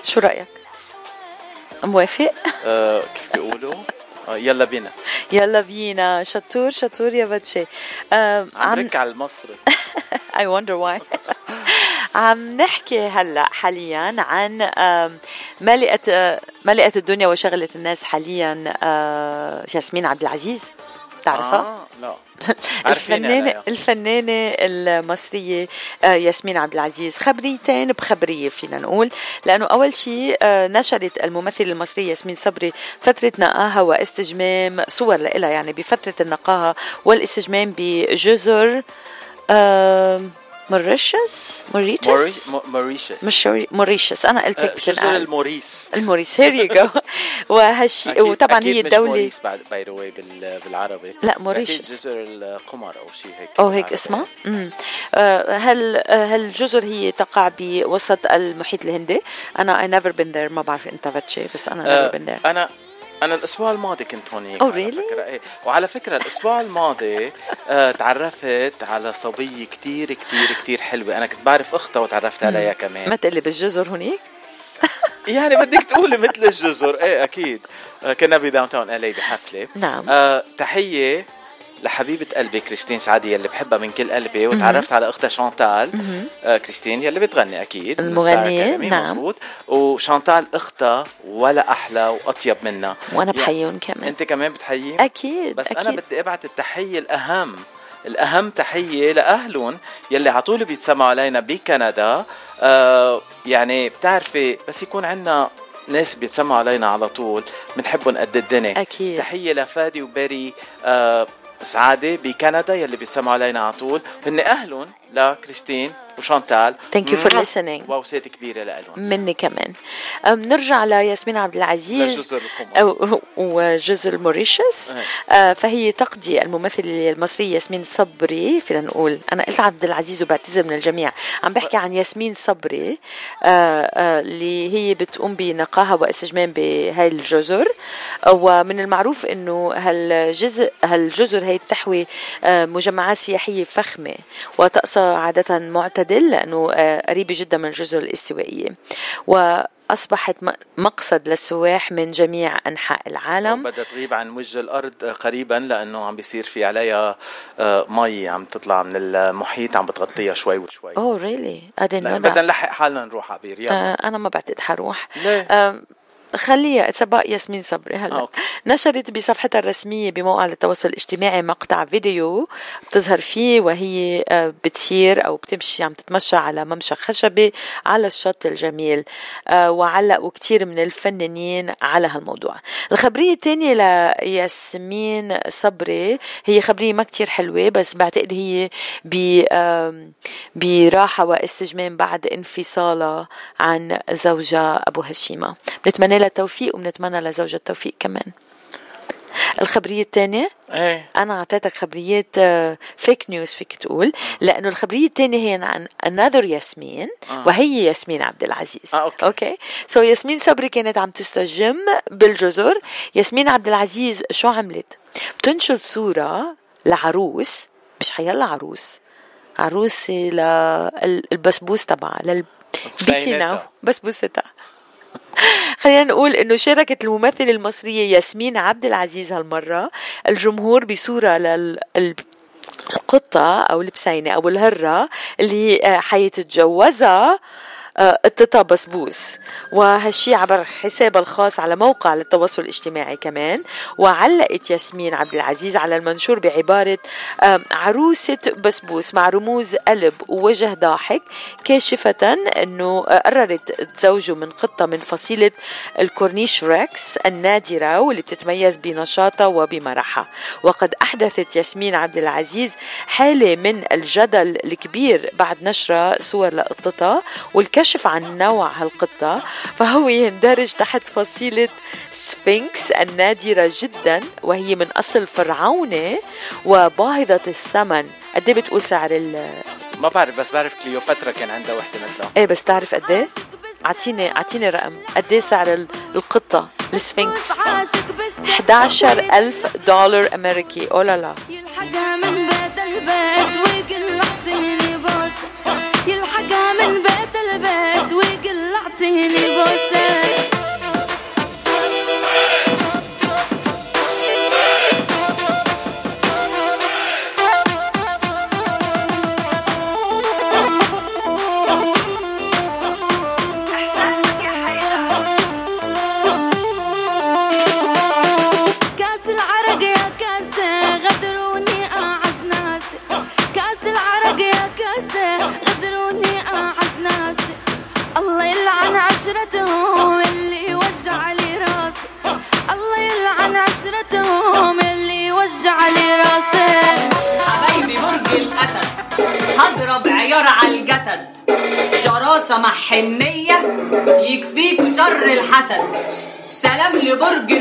شو رأيك؟ موافق؟ آه كيف بيقولوا؟ آه يلا بينا. يلا بينا. شطور شطور يا بتشي. آم، عم رك على المصري I wonder why. عم نحكي هلا حاليا عن آه، ملئة الدنيا وشغلت الناس حاليا آه، ياسمين عبد العزيز. تعرفها؟ آه. الفنانة. الفنانة المصرية آه، ياسمين عبد العزيز خبريتين بخبرية فينا نقول لأنه أول شيء آه، نشرت الممثلة المصرية ياسمين صبري فترة نقاها واستجمام صور لها يعني بفترة النقاهة والاستجمام بجزر آه، موريشيوس موريتشس موري- موريشيوس موريشيوس أنا قلت آه، جزر بتنقال الموريس؟ الموريس. here you go وهالشيء وطبعا هي مش الدولة موريس by the way بالعربي. لا، موريشيوس. جزر القمر أو شيء هيك. أو هيك. اسمها مم. آه، هل آه، هالجزر هي تقع بوسط المحيط الهندي. أنا I never been there. ما بعرف أنت باتشي بس never آه، been there. أنا أنا الأسبوع الماضي كنت هونيك Oh, really? فكرة. إيه. وعلى فكرة الأسبوع الماضي آه تعرفت على صبية كتير كتير كتير حلوة أنا كنت بعرف أختها وتعرفت عليها ما كمان تقلي بالجزر هونيك يعني بدك تقولي مثل الجزر إيه أكيد آه كنا ب downtown إلي بحفلة نعم. آه تحية لحبيبة قلبي كريستين سعدي يلي بحبها من كل قلبي وتعرفت على أختها شانتال. آه كريستين يلي بتغني أكيد المغنية، نعم. مزبوط. وشانتال أختها ولا أحلى وأطيب منها. وأنا بحيهم كمان. أنت كمان بتحيي أكيد بس أكيد. أنا بدي ابعت التحية الأهم الأهم تحية لأهلهم يلي على طول بيتسمعوا علينا بكندا. آه يعني بتعرفي بس يكون عندنا ناس بيتسمعوا علينا على طول بنحبهم قد الدنيا. أكيد. تحية لفادي وبري. آه سعاده بكندا يلي بيتسمعوا علينا على طول. هن أهلهم لكريستين وشانتال. You for مم. listening. ووسات كبيره لهم مني كمان. أم نرجع لياسمين عبد العزيز لجزر القمر. وجزر موريشيوس. آه. فهي تقضي الممثلة المصرية ياسمين صبري فينا نقول أنا قلت عبد العزيز وبعتذر من الجميع. عم بحكي عن ياسمين صبري آه اللي هي بتقوم بنقاهة واستجمام بهاي الجزر. ومن المعروف أنه هالجزء هالجزر هي تحوي مجمعات سياحية فخمة. وطقسها عادة معتدل لأنه آه قريبة جدا من الجزر الاستوائية وأصبحت م- مقصد للسواح من جميع أنحاء العالم بدها تغيب عن وجه الأرض قريبا لأنه عم بيصير في عليها آه، مي عم تطلع من المحيط عم بتغطيها شوي وشوي Oh really? Didn't know that. لأن بدنا نلحق حالنا نروح عبير يلا آه أنا ما بعتقد حروح ليه؟ آه خليها اتسبق ياسمين صبري هلا. آه، أوكي. نشرت بصفحتها الرسمية بموقع التواصل الاجتماعي مقطع فيديو بتظهر فيه وهي آه، بتسير أو بتمشي عم تتمشى على ممشى خشبي على الشط الجميل آه، وعلقوا كتير من الفنانين على هالموضوع. الخبرية الثانية لياسمين صبري هي خبرية ما كتير حلوة بس بعتقد هي ب براحة واستجمام بعد انفصالها عن زوجها أبو هشيمة. بنتمنى لها التوفيق وبنتمنى لزوجها التوفيق كمان. الخبرية الثانية إيه. أنا أعطيتك خبريات fake news فيك تقول لأنه الخبرية الثانية هي عن another ياسمين آه. وهي ياسمين عبد العزيز. آه، أوكي. أوكي؟ so so, ياسمين صبري كانت عم تستجم بالجزر. ياسمين عبد العزيز شو عملت؟ بتنشر صورة لعروس مش حيلا عروس عروسة للبسبوس تبعها لل بسينتها. بسبوستها. خلينا نقول إنه شاركت الممثلة المصرية ياسمين عبد العزيز هالمرة الجمهور بصورة لل ال- القطة أو البسينة أو الهرة اللي آه، حيتجوزها التتا بسبوس. وهالشي عبر حسابها الخاص على موقع للتواصل الاجتماعي كمان. وعلقت ياسمين عبد العزيز على المنشور بعبارة آم، عروسة بسبوس مع رموز قلب ووجه ضاحك كاشفة أنه آه، قررت تزوجه من قطة من فصيلة الكورنيش ريكس النادرة واللي بتتميز بنشاطها وبمرحها وقد أحدثت ياسمين عبد العزيز حالة من الجدل الكبير بعد نشر صور لقطتها والكشف عن نوع هالقطة فهو يندرج تحت فصيلة سفنكس النادرة جدا وهي من أصل فرعوني وباهظة الثمن. قد إيه بتقول سعر ال ما بعرف بس بعرف كليوباترا كان عندها وحدة مثلها. إيه بس تعرف قد إيه؟ اعطيني أعطيني رقم. قد إيه سعر ال- القطة السفنكس؟ 11 ألف دولار أمريكي. أو لا لا الحسد سلام لبرج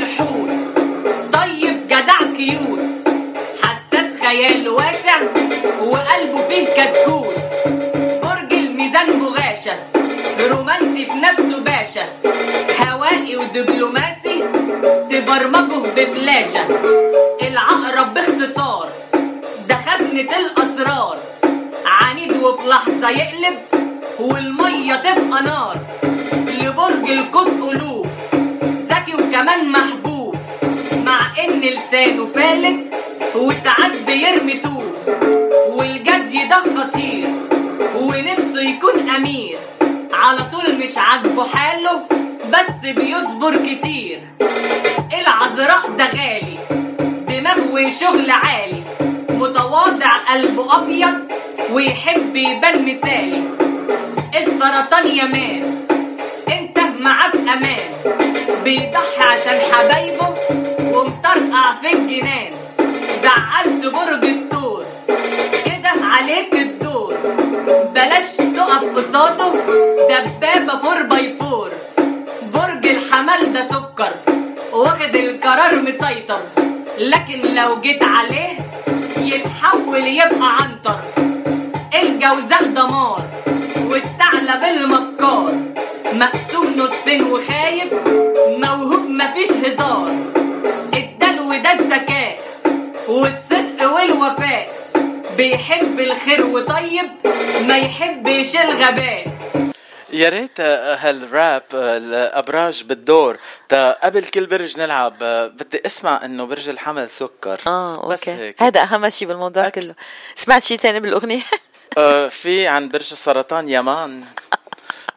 هالراب آه، الأبراج بالدور. تا قبل كل برج نلعب آه، بدي أسمع إنه برج الحمل سكر. آه بس أوكي. هيك. هذا أهم شيء بالموضوع كله. سمعت شيء تاني بالأغنية؟ آه، في عن برج السرطان يمان.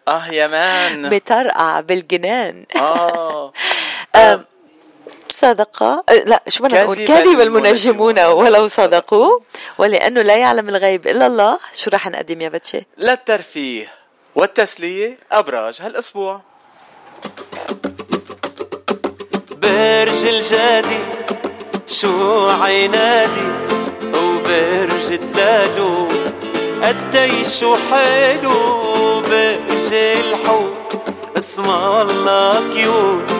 آه يمان. بترقع بالجنان. آه. آم، صدق آه، لا شو بدنا نقول؟ كذب المنجمون ولو صدقوا. ولأنه لا يعلم الغيب إلا الله. شو راح نقدم يا بتشي؟ للترفيه. والتسلية أبراج هالأسبوع. برج الجادي شو عينادي وبرج الدلو قديش حلو برج الحوت. اسم الله كيوت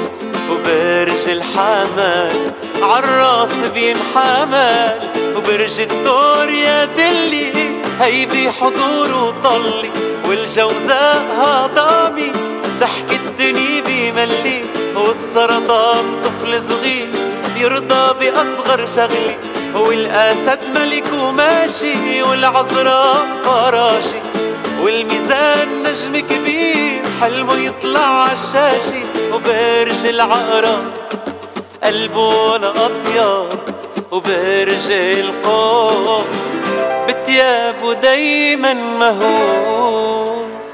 وبرج الحمل عالراس بينحمل وبرج الدور يا دلي. هيدي حضور وطلي والجوزاء هضامي ضحك الدنيا بملي والسرطان طفل صغير يرضى بأصغر شغلي والأسد ملك وماشي والعذراء فراشي والميزان نجم كبير حلمه يطلع عالشاشة وبرج العقرب قلبه ولا أطيب وبرج القوس. بثيابه دايما مهووس.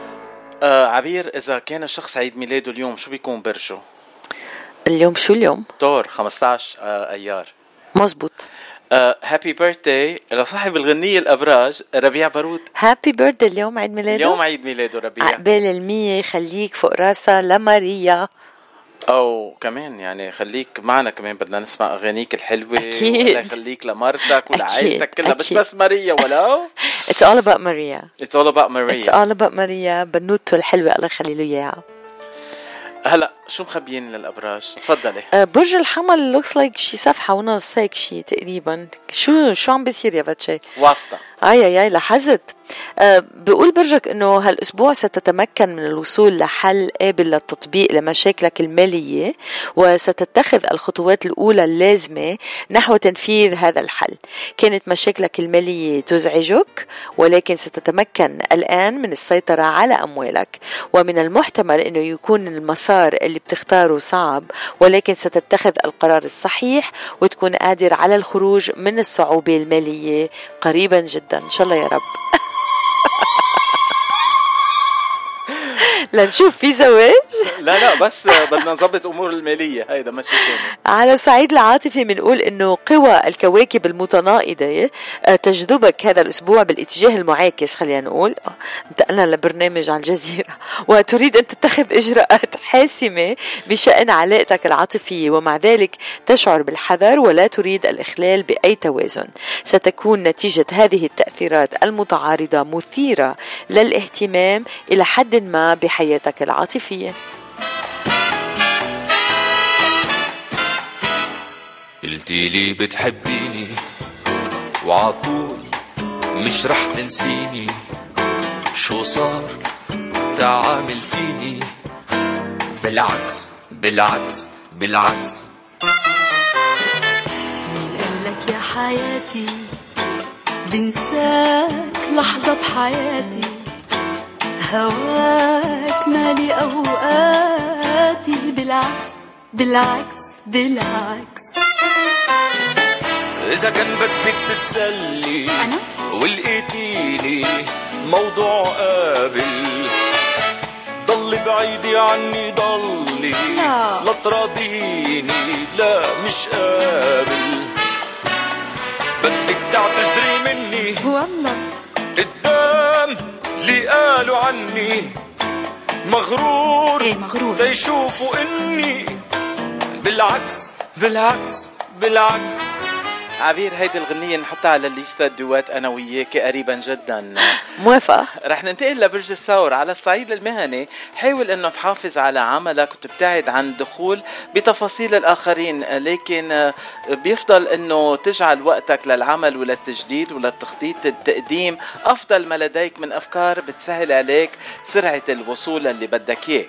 آه عبير إذا كان الشخص عيد ميلاده اليوم شو بيكون برجه؟ اليوم شو اليوم؟ دور 15 آه أيار. مزبوط happy birthday لصاحب الغنية الأبراج ربيع بارود happy birthday اليوم عيد ميلاده. اليوم عيد ميلاده ربيع. عقبال المية خليك فوق راسها لماريا. أو كمان يعني خليك معنا كمان بدنا نسمع أغانيك الحلوة أكيد. ولا يخليك لمرتك ولعائلتك. كلها مش. بس ماريا ولو It's all about Maria It's all about It's Maria all about Maria بنوته الحلوة الله يخلي له إياها هلا شو مخبيين للأبراج؟ تفضلي. آه، برج الحمل looks like شي صفحة ونص هيك شي تقريبا. شو شو عم بيصير يا بتشي؟ واسطة. اي اي أي لاحظت آه بقول برجك إنه هالأسبوع ستتمكن من الوصول لحل قابل للتطبيق لمشاكلك المالية وستتخذ الخطوات الأولى اللازمة نحو تنفيذ هذا الحل. كانت مشاكلك المالية تزعجك ولكن ستتمكن الآن من السيطرة على أموالك. ومن المحتمل إنه يكون المسار اللي بتختاره صعب ولكن ستتخذ القرار الصحيح وتكون قادر على الخروج من الصعوبة المالية قريبا جدا. إن شاء الله يا رب. لنشوف في زواج. لا لا بس بدنا نظبط أمور المالية. هيدا ماشي ثاني على الصعيد العاطفي بنقول إنه قوى الكواكب المتناقضة آه، تجذبك هذا الأسبوع بالاتجاه المعاكس خلينا نقول. آه، انتقلنا لبرنامج على الجزيرة. وتريد أن تتخذ إجراءات حاسمة بشأن علاقتك العاطفية ومع ذلك تشعر بالحذر ولا تريد الإخلال بأي توازن. ستكون نتيجة هذه التأثيرات المتعارضة مثيرة للاهتمام إلى حد ما بحياتك العاطفية. قلتي لي بتحبيني وعطول مش رح تنسيني. شو صار؟ تعامل فيني. بالعكس بالعكس بالعكس. لك يا حياتي؟ بنساك لحظة بحياتي. هواك مالي أوقاتي. بالعكس بالعكس بالعكس. إذا كان بدك تتسلي أنا؟ ولقيتيني موضوع قابل. ضلي بعيدي عني ضلي لا. لا تراضيني لا مش قابل. بدك تعتذري مني؟ اللي قالوا عني. مغرور إيه مغرور. تيشوفوا إني. بالعكس بالعكس بالعكس. عبير هيدي الغنية نحطها على الليستا دوات أنا وياك قريبا جدا. موافقة. رح ننتقل لبرج الثور على الصعيد المهني. حاول إنه تحافظ على عملك وتبتعد عن الدخول بتفاصيل الآخرين لكن بيفضل إنه تجعل وقتك للعمل وللتجديد وللتخطيط التقديم أفضل ما لديك من أفكار بتسهل عليك سرعة الوصول اللي بدك إياه.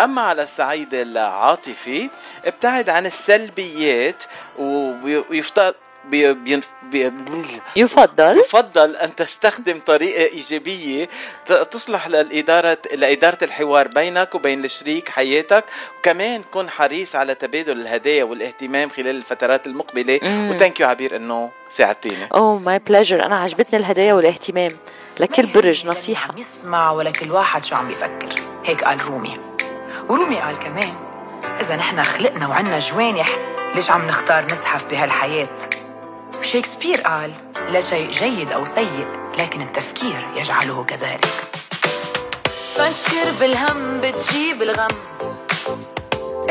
أما على الصعيد العاطفي ابتعد عن السلبيات ويفترض بي بينف بي يفضل؟ يفضل أن تستخدم طريقة إيجابية تصلح للاداره لإدارة الحوار بينك وبين الشريك حياتك وكمان كن حريص على تبادل الهدايا والاهتمام خلال الفترات المقبلة. و thank you عبير إنه ساعدتيني. oh my pleasure أنا عجبتني الهدايا والاهتمام. لكل برج نصيحة. عم يسمع ولا كل واحد شو عم بيفكر هيك قال رومي. ورومي قال كمان إذا نحن خلقنا وعنا جوانح ليش عم نختار نزحف بهالحياة؟ شكسبير قال لا شيء جيد أو سيء لكن التفكير يجعله كذلك. فكر بالهم بتجيب الغم.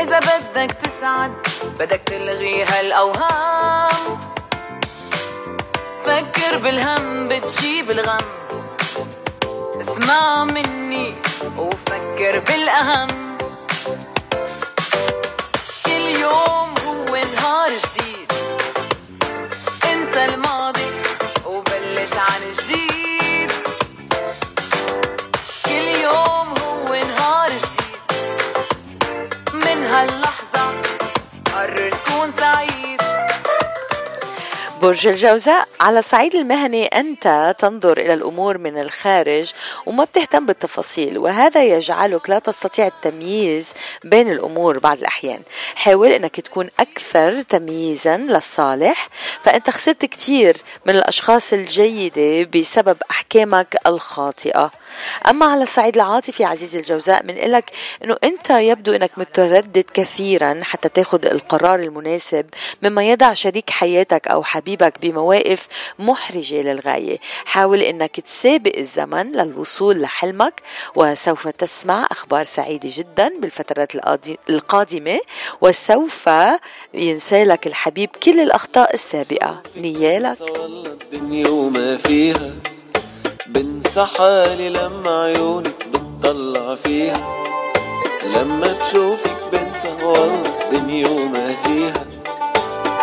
إذا بدك تسعد بدك تلغي هالأوهام. فكر بالهم بتجيب الغم. اسمع مني وفكر بالأهم. كل يوم هو نهار جديد. الماضي برج الجوزاء. على الصعيد المهني أنت تنظر إلى الأمور من الخارج وما بتهتم بالتفاصيل وهذا يجعلك لا تستطيع التمييز بين الأمور بعض الأحيان. حاول أنك تكون أكثر تمييزا للصالح فأنت خسرت كثير من الأشخاص الجيدة بسبب أحكامك الخاطئة. أما على الصعيد العاطفي عزيزي الجوزاء بنقول لك أنه أنت يبدو أنك متردد كثيرا حتى تاخذ القرار المناسب مما يضع شريك حياتك أو حبيبك بمواقف محرجة للغاية. حاول أنك تسابق الزمن للوصول لحلمك وسوف تسمع أخبار سعيدة جدا بالفترات القادمة وسوف ينسى لك الحبيب كل الأخطاء السابقة. نيالك. الدنيا وما فيها. بنسى حالي لما عيونك بتطلع فيها. لما بشوفك بنسى والله الدنيا وما فيها.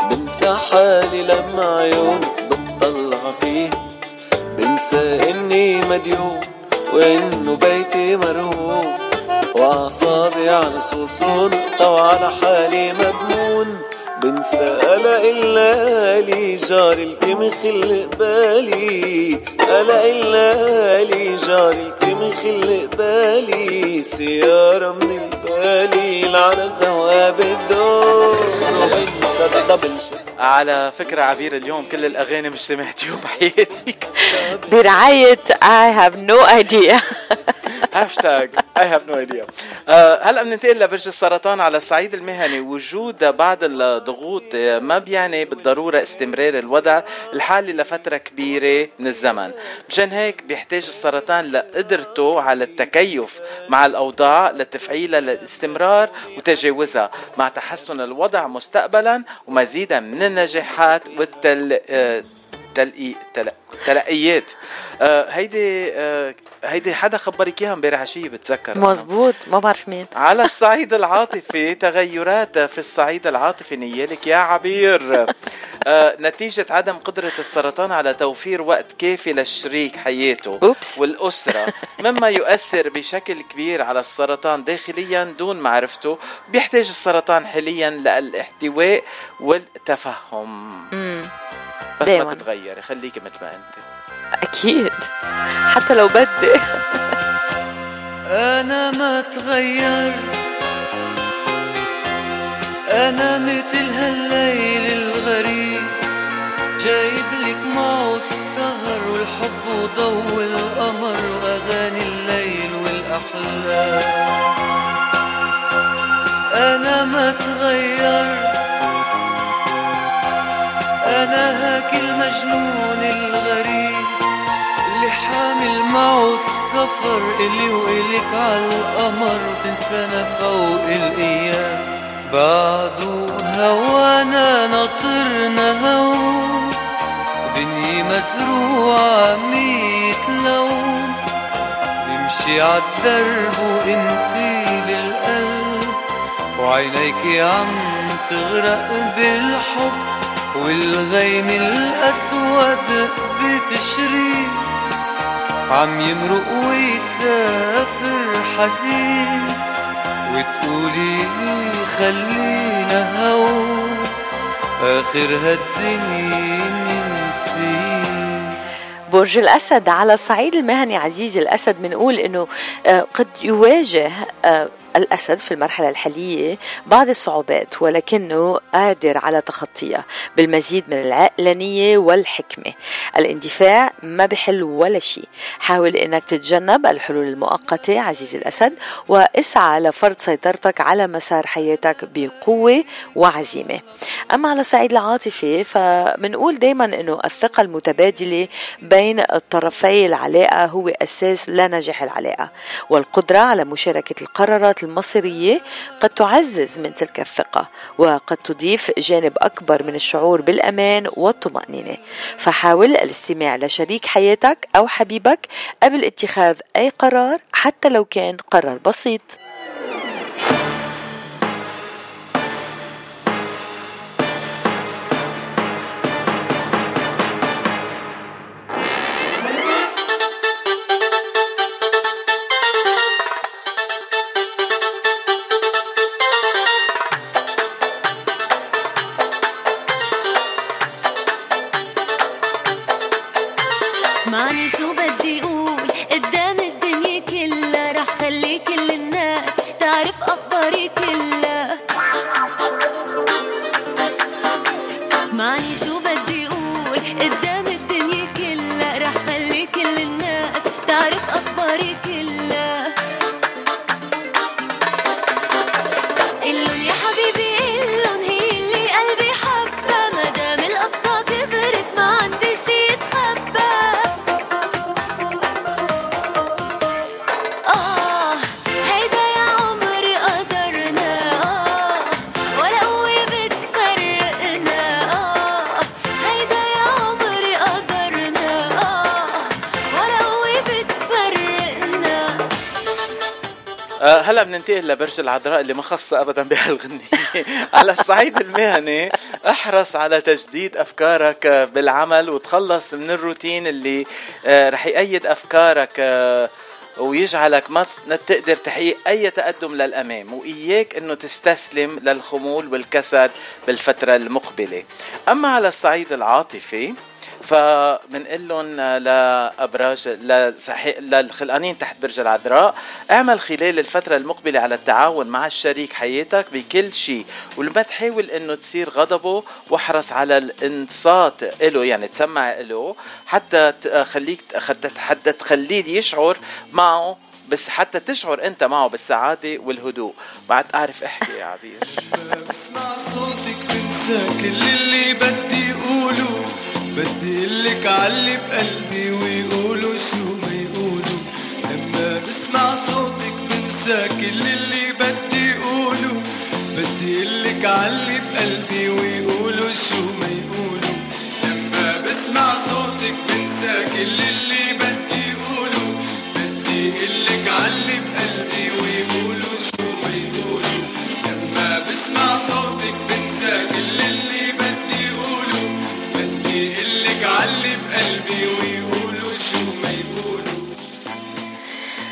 بنسى حالي لما عيونك بتطلع فيها. بنسى إني مديون وإنه بيتي مرهون. وأعصابي على سلطة وعلى حالي مجنون بنسى ألا إلا لي جاري الكم خلق بالي ألا إلا لي جاري الكم خلق بالي سيارة من البالي على زواب الدور. على فكرة عبير اليوم كل الأغاني مش سمعتيهم بحياتك برعاية I have no idea. hashtag I have no idea هلأ بننتقل لبرج السرطان على الصعيد المهني. وجود بعض الضغوط آه، ما بيعني بالضرورة استمرار الوضع الحالي لفترة كبيرة من الزمن. مشان هيك بيحتاج السرطان لقدرته على التكيف مع الأوضاع لتفعيلها للاستمرار وتجاوزها مع تحسن الوضع مستقبلا ومزيدا من النجاحات والتل آه، تلقي تل... تلقيات آه هيدي آه هيدي حدا خبرك اياها امبارح عشيه بتذكر. مزبوط ما بعرف مين على الصعيد العاطفي تغيرات في الصعيد العاطفي نيالك يا عبير آه نتيجة عدم قدرة السرطان على توفير وقت كافي لشريك حياته أوبس. والأسرة مما يؤثر بشكل كبير على السرطان داخليا دون معرفته بيحتاج السرطان حاليا للإحتواء والتفهم. بس دايماً. ما تتغيري خليكي مثل ما أنت. أكيد. حتى لو بدي. أنا ما تغير. أنا مثل هالليل الغريب. جايب لك معه السهر والحب وضوء القمر وأغاني الليل والأحلام. أنا ما المجنون الغريب اللي حامل معه السفر إلي وإلك عالقمر وتنسانا فوق الأيام بعده هوانا ناطرنا هون دنيا مزروعة ميت لون. بمشي عالدرب وانتي بالقلب وعينيك عم تغرق بالحب. والغيم الأسود بتشري عم يمرق ويسافر حزين. وتقولي خلينا هون. آخر هالدنيا ننسيه. برج الأسد على الصعيد المهني عزيزي الأسد بنقول أنه آه، قد يواجه آه، الأسد في المرحلة الحالية بعض الصعوبات ولكنه قادر على تخطيها بالمزيد من العقلانية والحكمة. الاندفاع ما بحل ولا شيء. حاول أنك تتجنب الحلول المؤقتة عزيزي الأسد واسعى لفرض سيطرتك على مسار حياتك بقوة وعزيمة. أما على الصعيد العاطفي فبنقول دايما أنه الثقة المتبادلة بين الطرفي العلاقة هو أساس لنجاح العلاقة والقدرة على مشاركة القرارات المصيرية قد تعزز من تلك الثقة وقد تضيف جانب أكبر من الشعور بالأمان والطمأنينة. فحاول الاستماع لشريك حياتك أو حبيبك قبل اتخاذ أي قرار حتى لو كان قرار بسيط. بننتقل لبرج العذراء اللي ما خصها ابدا بهالغنية. على الصعيد المهني أحرص على تجديد أفكارك بالعمل وتخلص من الروتين اللي آه، رح يأيد أفكارك آه، ويجعلك ما تقدر تحقيق أي تقدم للأمام. وإياك إنه تستسلم للخمول والكسل بالفترة المقبلة. أما على الصعيد العاطفي فبنقول لهم لابراج. للخلقانين تحت برج العذراء. اعمل خلال الفترة المقبلة على التعاون مع الشريك حياتك بكل شيء ولما تحاول إنه تصير غضبه واحرص على الانصات له يعني تسمع له حتى تخليك حتى تخليه يشعر معه بس حتى تشعر أنت معه بالسعادة والهدوء. بعد أعرف إحكي يا عبير اسمع صوتك بنسى كل اللي بدي أقوله. بدي قلك علي بقلبي ويقولوا شو ما يقولوا لما بسمع صوتك بنسى كل اللي بدي اقوله علي بقلبي ويقولوا شو ما يقولوا لما بسمع صوتك بنسى كل اللي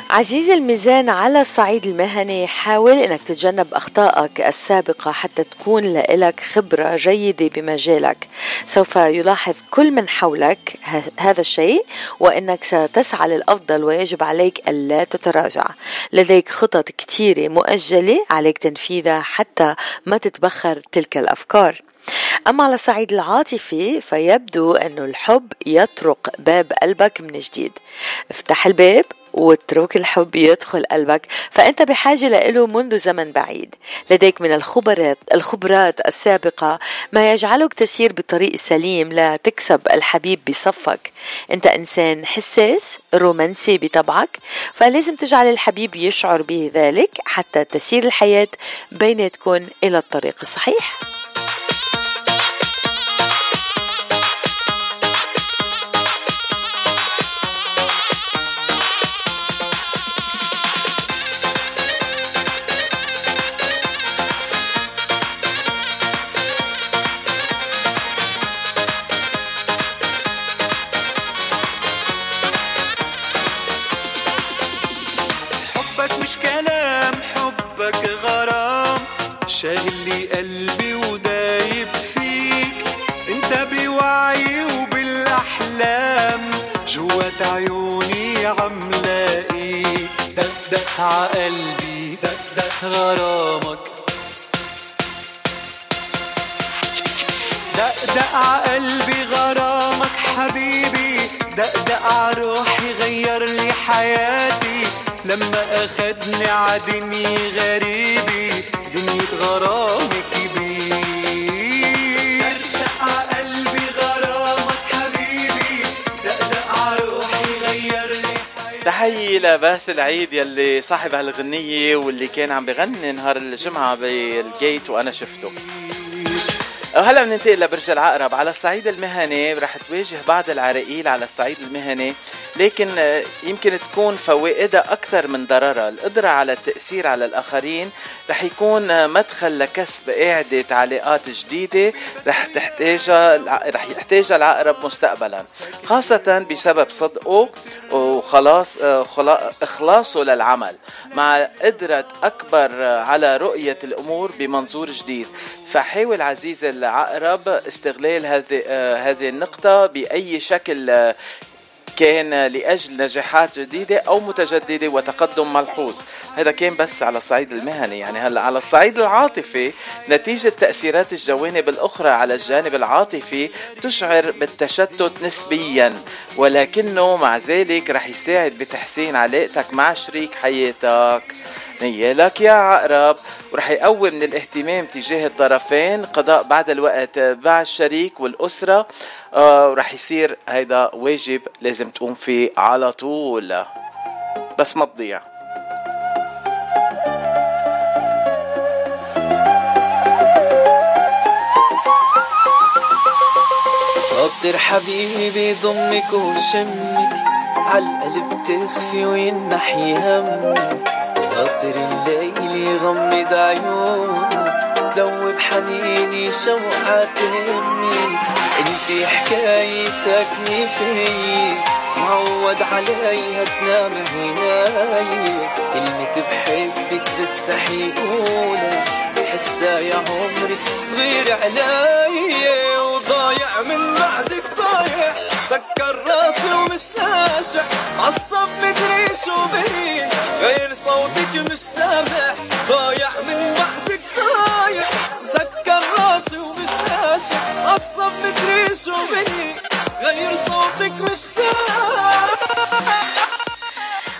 عزيزي الميزان على الصعيد المهني حاول إنك تتجنب أخطائك السابقة حتى تكون لك خبرة جيدة بمجالك. سوف يلاحظ كل من حولك هذا الشيء وإنك ستسعى للأفضل ويجب عليك ألا تتراجع. لديك خطط كثيره مؤجلة عليك تنفيذها حتى ما تتبخر تلك الأفكار. أما على الصعيد العاطفي فيبدو أن الحب يطرق باب قلبك من جديد. افتح الباب. واترك الحب يدخل قلبك. فأنت بحاجة له منذ زمن بعيد. لديك من الخبرات الخبرات السابقة ما يجعلك تسير بالطريق السليم لتكسب الحبيب بصفك. أنت إنسان حساس رومانسي بطبعك فلازم تجعل الحبيب يشعر بذلك حتى تسير الحياة بيناتكم إلى الطريق الصحيح. شاغل لي قلبي ودايب فيك. انت بوعي وبالأحلام جوات عيوني عم لاقيك دق دق عقلبي دق دق غرامك. دقدق عقلبي غرامك حبيبي. دقدق عروحي غير لي حياتي. لما أخدني عدني غريبي. دنيا غرامك بيه دقدق عقلبي غرامك حبيبي. دقدق عروحي تحية لباسل عيد يلي صاحب هالغنية واللي كان عم بغني نهار الجمعة بالجيت وأنا شفته. هلا بننتقل لبرج العقرب. على الصعيد المهني رح تواجه بعض العراقيل على الصعيد المهني لكن آه، يمكن تكون فوائدها أكثر من ضررها. القدرة على التأثير على الآخرين رح يكون آه، مدخل لكسب قاعدة علاقات جديدة رح تحتاجها رح يحتاجها العقرب مستقبلا خاصة بسبب صدقه وخلاص آه، خلا- إخلاصه للعمل. مع قدرة أكبر على رؤية الأمور بمنظور جديد. فحاول عزيزي العقرب استغلال هذه آه، هذه النقطة بأي شكل آه، كان لأجل نجاحات جديدة أو متجددة وتقدم ملحوظ. هذا كان بس على الصعيد المهني. يعني هلأ على الصعيد العاطفي نتيجة تأثيرات الجوانب الأخرى على الجانب العاطفي تشعر بالتشتت نسبيا. ولكنه مع ذلك رح يساعد بتحسين علاقتك مع شريك حياتك. نيالك يا عقرب ورح يقوي من الاهتمام تجاه الطرفين قضاء بعض الوقت. مع الشريك والأسرة آه، ورح يصير هيدا واجب لازم تقوم فيه على طول. بس ما تضيع. خاطر حبيبي ضمك وشمك عالقلب تخفي وينحي همك. يغمض عيونك دوب حنيني شوقات همك انتي حكاية ساكنة فيي. معود عليها تنام عيناي كلمة بحبك بستحي قولها حسها يا عمري صغير علي. وضايع من بعدك ضايع. سكر راسي ومش هاشع عصب مدري شو غير صوتك مش سامع ضايع من بعدك ضايع سكر راسي ومش هاشع عصب مدري شو غير صوتك مش سامع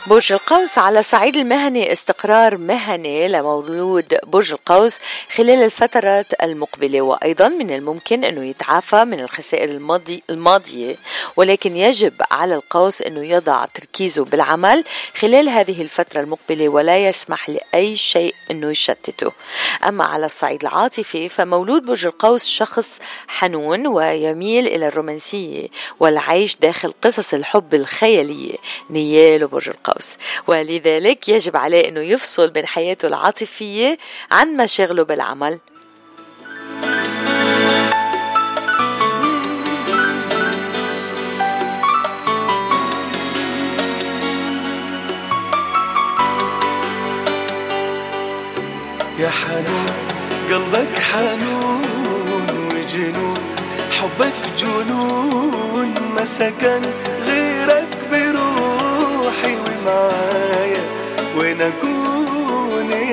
برج القوس على الصعيد المهني. استقرار مهني لمولود برج القوس خلال الفترات المقبلة وأيضا من الممكن أنه يتعافى من الخسائر الماضي الماضية. ولكن يجب على القوس أنه يضع تركيزه بالعمل خلال هذه الفترة المقبلة ولا يسمح لأي شيء أنه يشتته. أما على الصعيد العاطفي فمولود برج القوس شخص حنون ويميل إلى الرومانسية والعيش داخل قصص الحب الخيالية. نيال برج القوس. ولذلك يجب عليه أنه يفصل بين حياته العاطفية عن مشاغله بالعمل. يا حنون قلبك حنون وجنون حبك جنون ما سكن.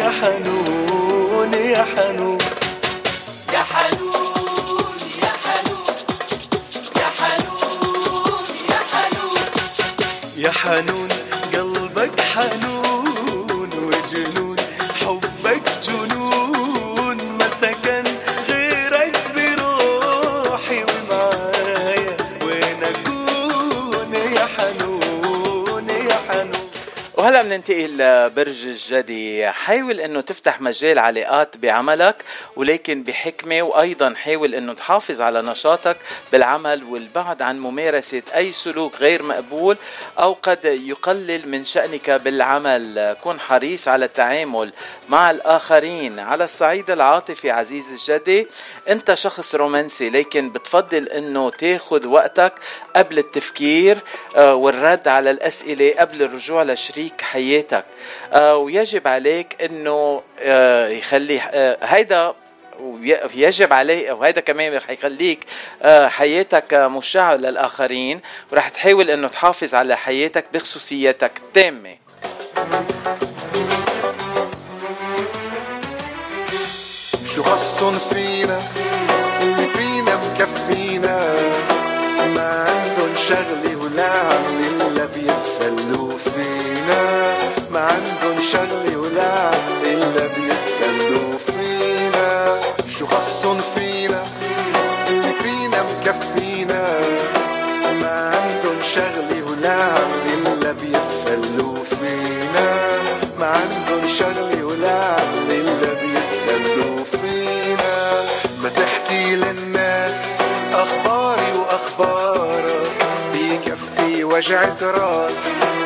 يا حنون يا حنون. يا حنون يا حنون. يا حنون قلبك حنون. وهلا بننتقل لبرج الجدي. حاول أنه تفتح مجال علاقات بعملك ولكن بحكمة وأيضا حاول أنه تحافظ على نشاطك بالعمل والبعد عن ممارسة أي سلوك غير مقبول أو قد يقلل من شأنك بالعمل. كن حريص على التعامل مع الآخرين. على الصعيد العاطفي عزيز الجدي أنت شخص رومانسي لكن بتفضل أنه تاخذ وقتك قبل التفكير آه، والرد على الأسئلة قبل الرجوع لشريك حياتك. آه، ويجب عليك إنه آه، يخلي آه، هيدا وي- يجب عليه وهذا كمان رح يخليك حياتك مشعة للآخرين ورح تحاول أنه تحافظ على حياتك بخصوصيتك التامة. شو خصن فينا؟ اللي فينا مكفينا. ما عندن شغلة وجعة راس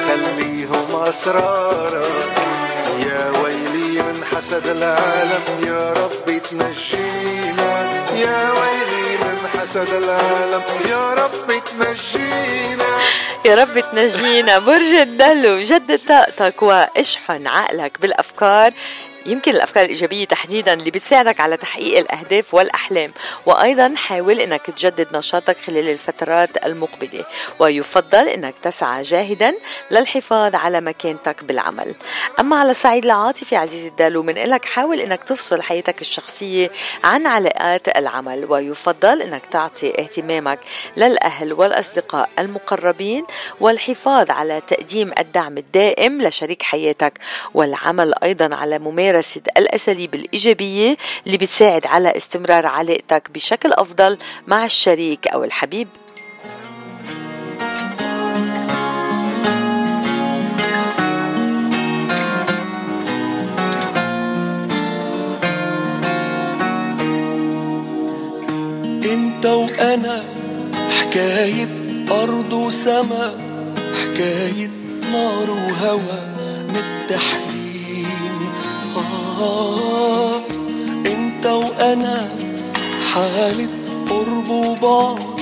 خليهم أسرارك يا ويلي من حسد العالم يا رب تنجينا. يا ويلي من حسد العالم يا رب تنجينا. يا رب تنجينا. برج الدلو جدد طاقتك واشحن عقلك بالأفكار. يمكن الأفكار الإيجابية تحديدا اللي بتساعدك على تحقيق الأهداف والأحلام وأيضا حاول إنك تجدد نشاطك خلال الفترات المقبلة ويفضل إنك تسعى جاهدا للحفاظ على مكانتك بالعمل. أما على الصعيد العاطفي عزيزي الدالو من لك حاول إنك تفصل حياتك الشخصية عن علاقات العمل ويفضل إنك تعطي اهتمامك للأهل والأصدقاء المقربين والحفاظ على تقديم الدعم الدائم لشريك حياتك والعمل أيضا على ممارسه الأساليب الإيجابية اللي بتساعد على استمرار علاقتك بشكل أفضل مع الشريك أو الحبيب. انت وأنا حكاية أرض وسما حكاية نار وهوى متحدين آه أنت وأنا حالة قرب وبعد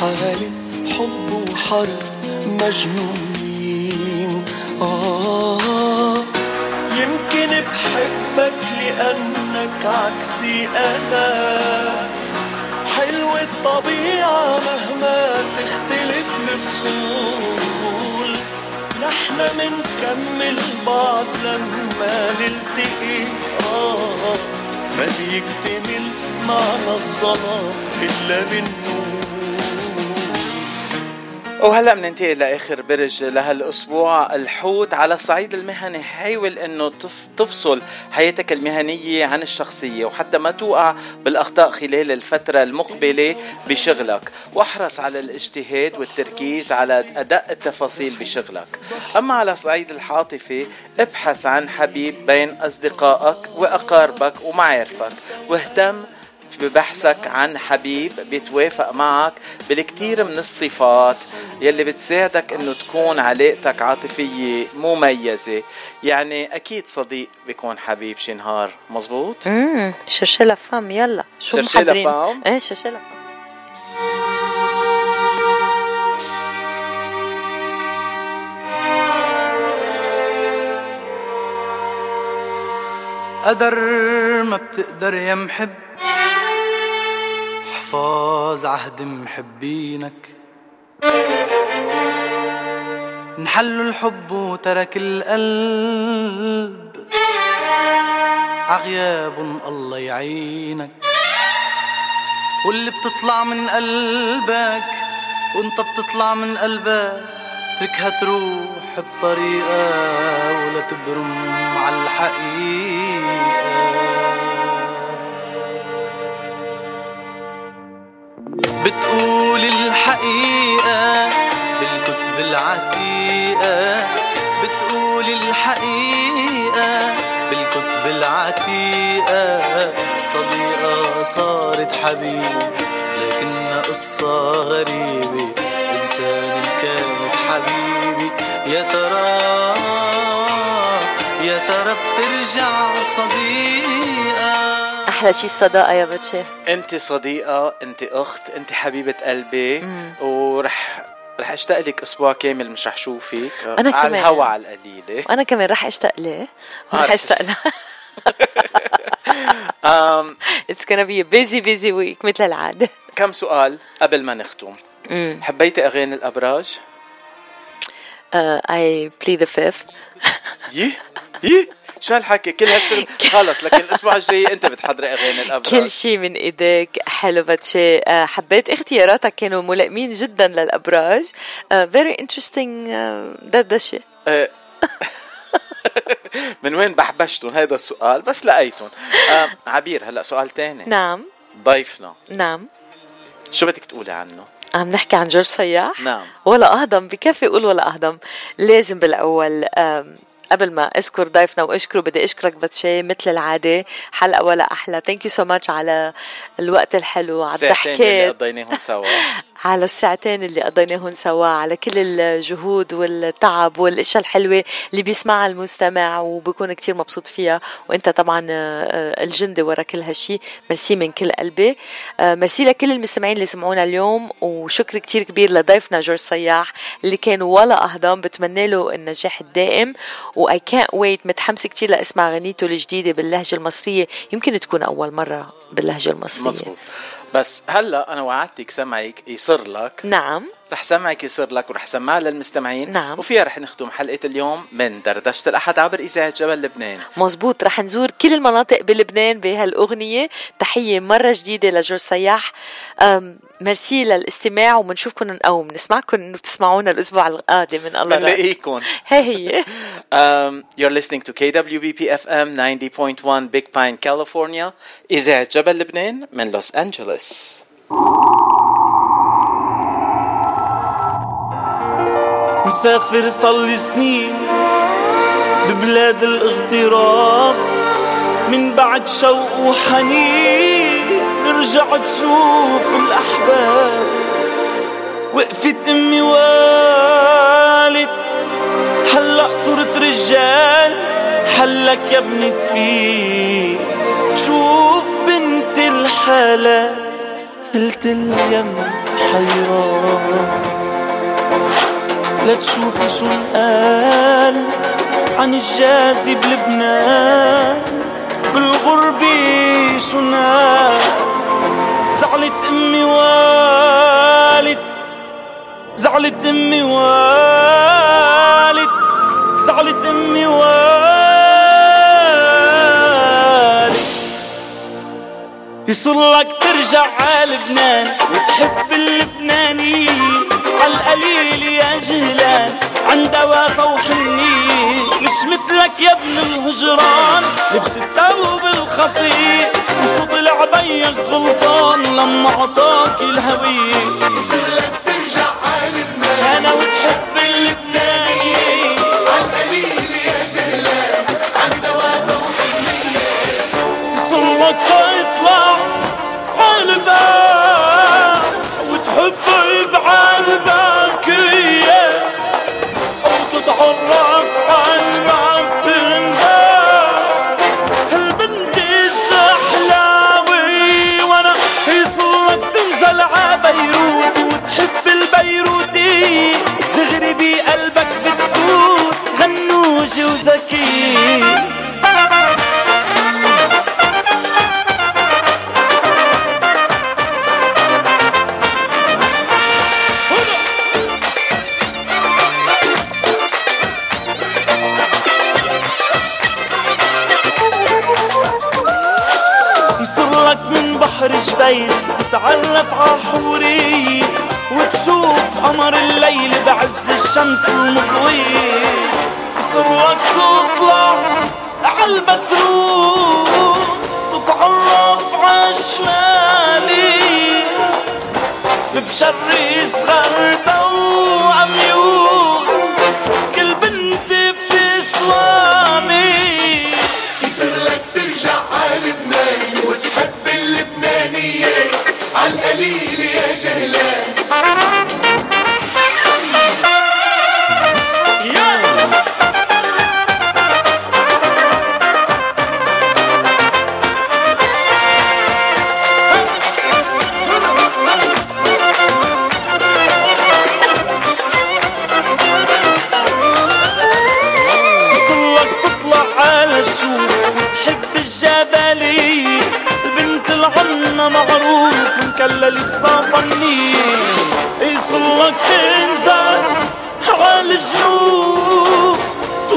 حالة حب وحرب مجنونين. آه يمكن بحبك لأنك عكسي أنا. حلو الطبيعة مهما تختلف الفصول نحنا منكمل بعض لما نلتقي. آه ما بيكتمل معنى الظلام إلا بالنور. وهلا بننتقل لآخر برج لهالأسبوع. الحوت على الصعيد المهني حاول إنه تف- تفصل حياتك المهنية عن الشخصية وحتى ما توقع بالأخطاء خلال الفترة المقبلة بشغلك. واحرص على الاجتهاد والتركيز على ادق التفاصيل بشغلك. أما على الصعيد العاطفي ابحث عن حبيب بين أصدقائك وأقاربك ومعارفك واهتم ببحثك عن حبيب بيتوافق معك بالكثير من الصفات يلي بتساعدك إنه تكون علاقتك عاطفية مميزة. يعني أكيد صديق بيكون حبيب شي نهار مزبوط؟ امم شرشي لفام يلا. شو محضرين؟ لفام؟ إيه شرشي لفام قدر ما بتقدر يا محب. حفاظ عهد محبينك. انحل الحب وترك القلب. عغياب الله يعينك. واللي بتطلع من قلبك وانت بتطلع من قلبك اتركها تروح بطريقة ولا تبرم على الحقيقة. بتقول الحقيقة بالكتب العتيقة. بتقول الحقيقة بالكتب العتيقة. صديقة صارت حبيب لكنها قصة غريبة. إنسان كانت حبيبي. يا ترى يا ترى بترجع صديقة أحلى شي الصداقه يا بتشي. أنت صديقة أنت أخت أنت حبيبة قلبي. مم. ورح رح أشتاق لك أسبوع كامل مش رح شوفك. أنا على كمان. الهوا على القليلة. وأنا كمان رح أشتاق ليه؟ ورح رح أشتاق لها um, It's gonna be a busy busy week مثل العادة. كم سؤال قبل ما نختم؟ مم. حبيتي أغاني الأبراج؟ Uh, I plead the fifth. يي يي. شو هالحكي؟ كل هالشغل خلص لكن الأسبوع الجاي أنت بتحضري أغاني الابراج كل شيء من إيديك حلو باتشي. آه، حبيت اختياراتك كانوا ملائمين جدا للأبراج. interesting آه، دردشه من وين بحبشتن هذا السؤال بس لقيتن آه، عبير هلا سؤال تاني. نعم. ضيفنا. نعم. شو بدك تقولي عنه؟ عم نحكي عن جورج صياح؟ نعم. ولا أهضم بكفي أقول ولا أهضم. لازم بالأول آم، قبل ما أذكر ضيفنا وأشكره بدي أشكرك باتشي مثل العادة. حلقة ولا أحلى. thank you so much على الوقت الحلو على الضحكات. قضيناهم سوا. على الساعتين اللي قضيناهم سوا على كل الجهود والتعب والأشياء الحلوة اللي بيسمعها المستمع وبكون كتير مبسوط فيها. وأنت طبعا آه، الجندي ورا كل هالشي. ميرسي من كل قلبي. آه، ميرسي لكل المستمعين اللي سمعونا اليوم. وشكر كتير كبير لضيفنا جورج صياح اللي كان ولا أهضم. بتمنى له النجاح الدائم. واي كانت ويت متحمسه كتير لأسمع غنيته الجديدة باللهجة المصرية. يمكن تكون أول مرة باللهجة المصرية. مزبوط بس هلا أنا وعدتك سمعك يصير لك. نعم. رح سمعك يصير لك ورح سمعها للمستمعين. نعم. وفيها رح نختم حلقة اليوم من دردشة الأحد عبر إذاعة جبل لبنان. مزبوط. رح نزور كل المناطق بلبنان بهالأغنية. تحية مرة جديدة لجورج سياح. ميرسي للاستماع وبنشوفكم أو بنسمعكم إنه بتسمعونا الأسبوع القادم من الله. بنلاقيكم. هي هي. Um, You're listening to KWBP FM 90.1 Big Pine California. إذاعة جبل لبنان من لوس أنجلوس مسافر صلي سنين ببلاد الاغتراب من بعد شوق وحنين. رجعت تشوف الأحباب وقفت أمي والد. هلأ صرت رجال حلك يا ابني تفيق. شوف بنت الحلال قلت اليم حيران. لا تشوفي شو انقال عن الجازي بلبنان بالغربة شو نال زعلت أمي والد. زعلت أمي والد. زعلت أمي والد. يصير لك ترجع على لبنان وتحب اللبنانيين عالقليل يا جهلان عند وفا وحنية مش مثلك يا ابن الهجران لبس الثوب الخطير. وشو طلع بيك غلطان لما عطاك الهوية يصير ترجع أنا وتحب اللبنانية عالقليل يا جهلان وحنية بقلبك بتفوت غنوجي وزكي من بحر جبيل تتعرف عحوري وتشوف قمر الليل بعز الشمس المضوي يصلك تطلع عالبدروم تتعرف عشمالي بشري صغر وعميون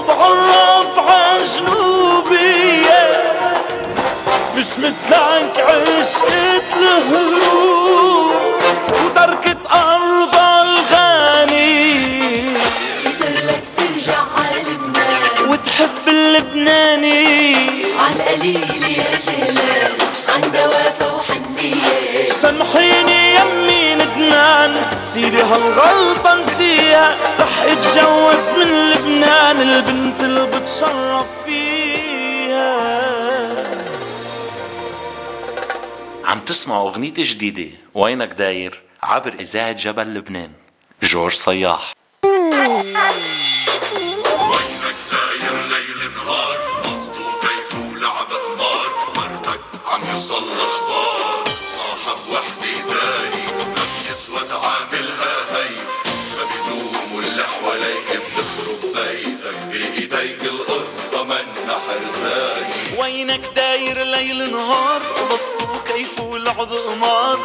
تتعرف على جنوبية. مش مثلك عشقت الهروب وتركت أرض الغني. يصير ترجع عالبنان وتحب اللبناني. عالقليل يا جهلان. عند وفا وحنية سامحيني يمي ندمان سيدي هالغلطة نسيها رح اتجوز من لبنان البنت اللي بتشرف فيها. عم تسمعوا أغنية جديدة وينك داير؟ عبر إذاعة جبل لبنان. جورج صياح. بسطو كيف ولعب قمار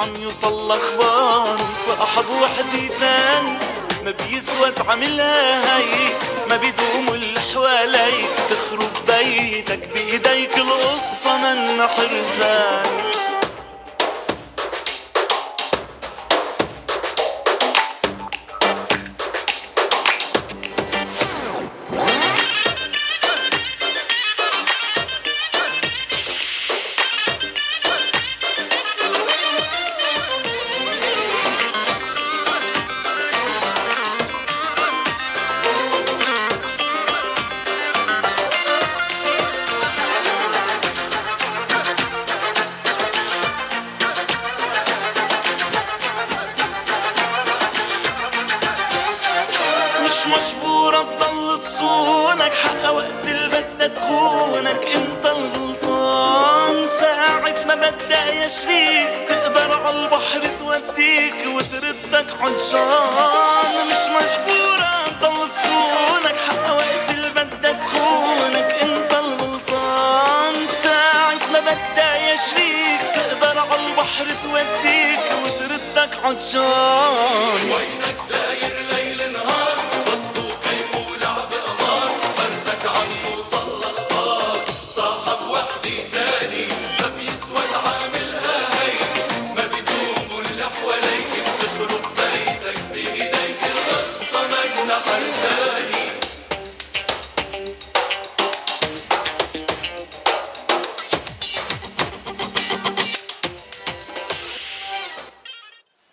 عم يوصل أخبار. صاحب وحدي تاني ما بيسود عملها هي ما بيدوم اللي حواليك تخرب بيتك بإيديك القصة من حرزان.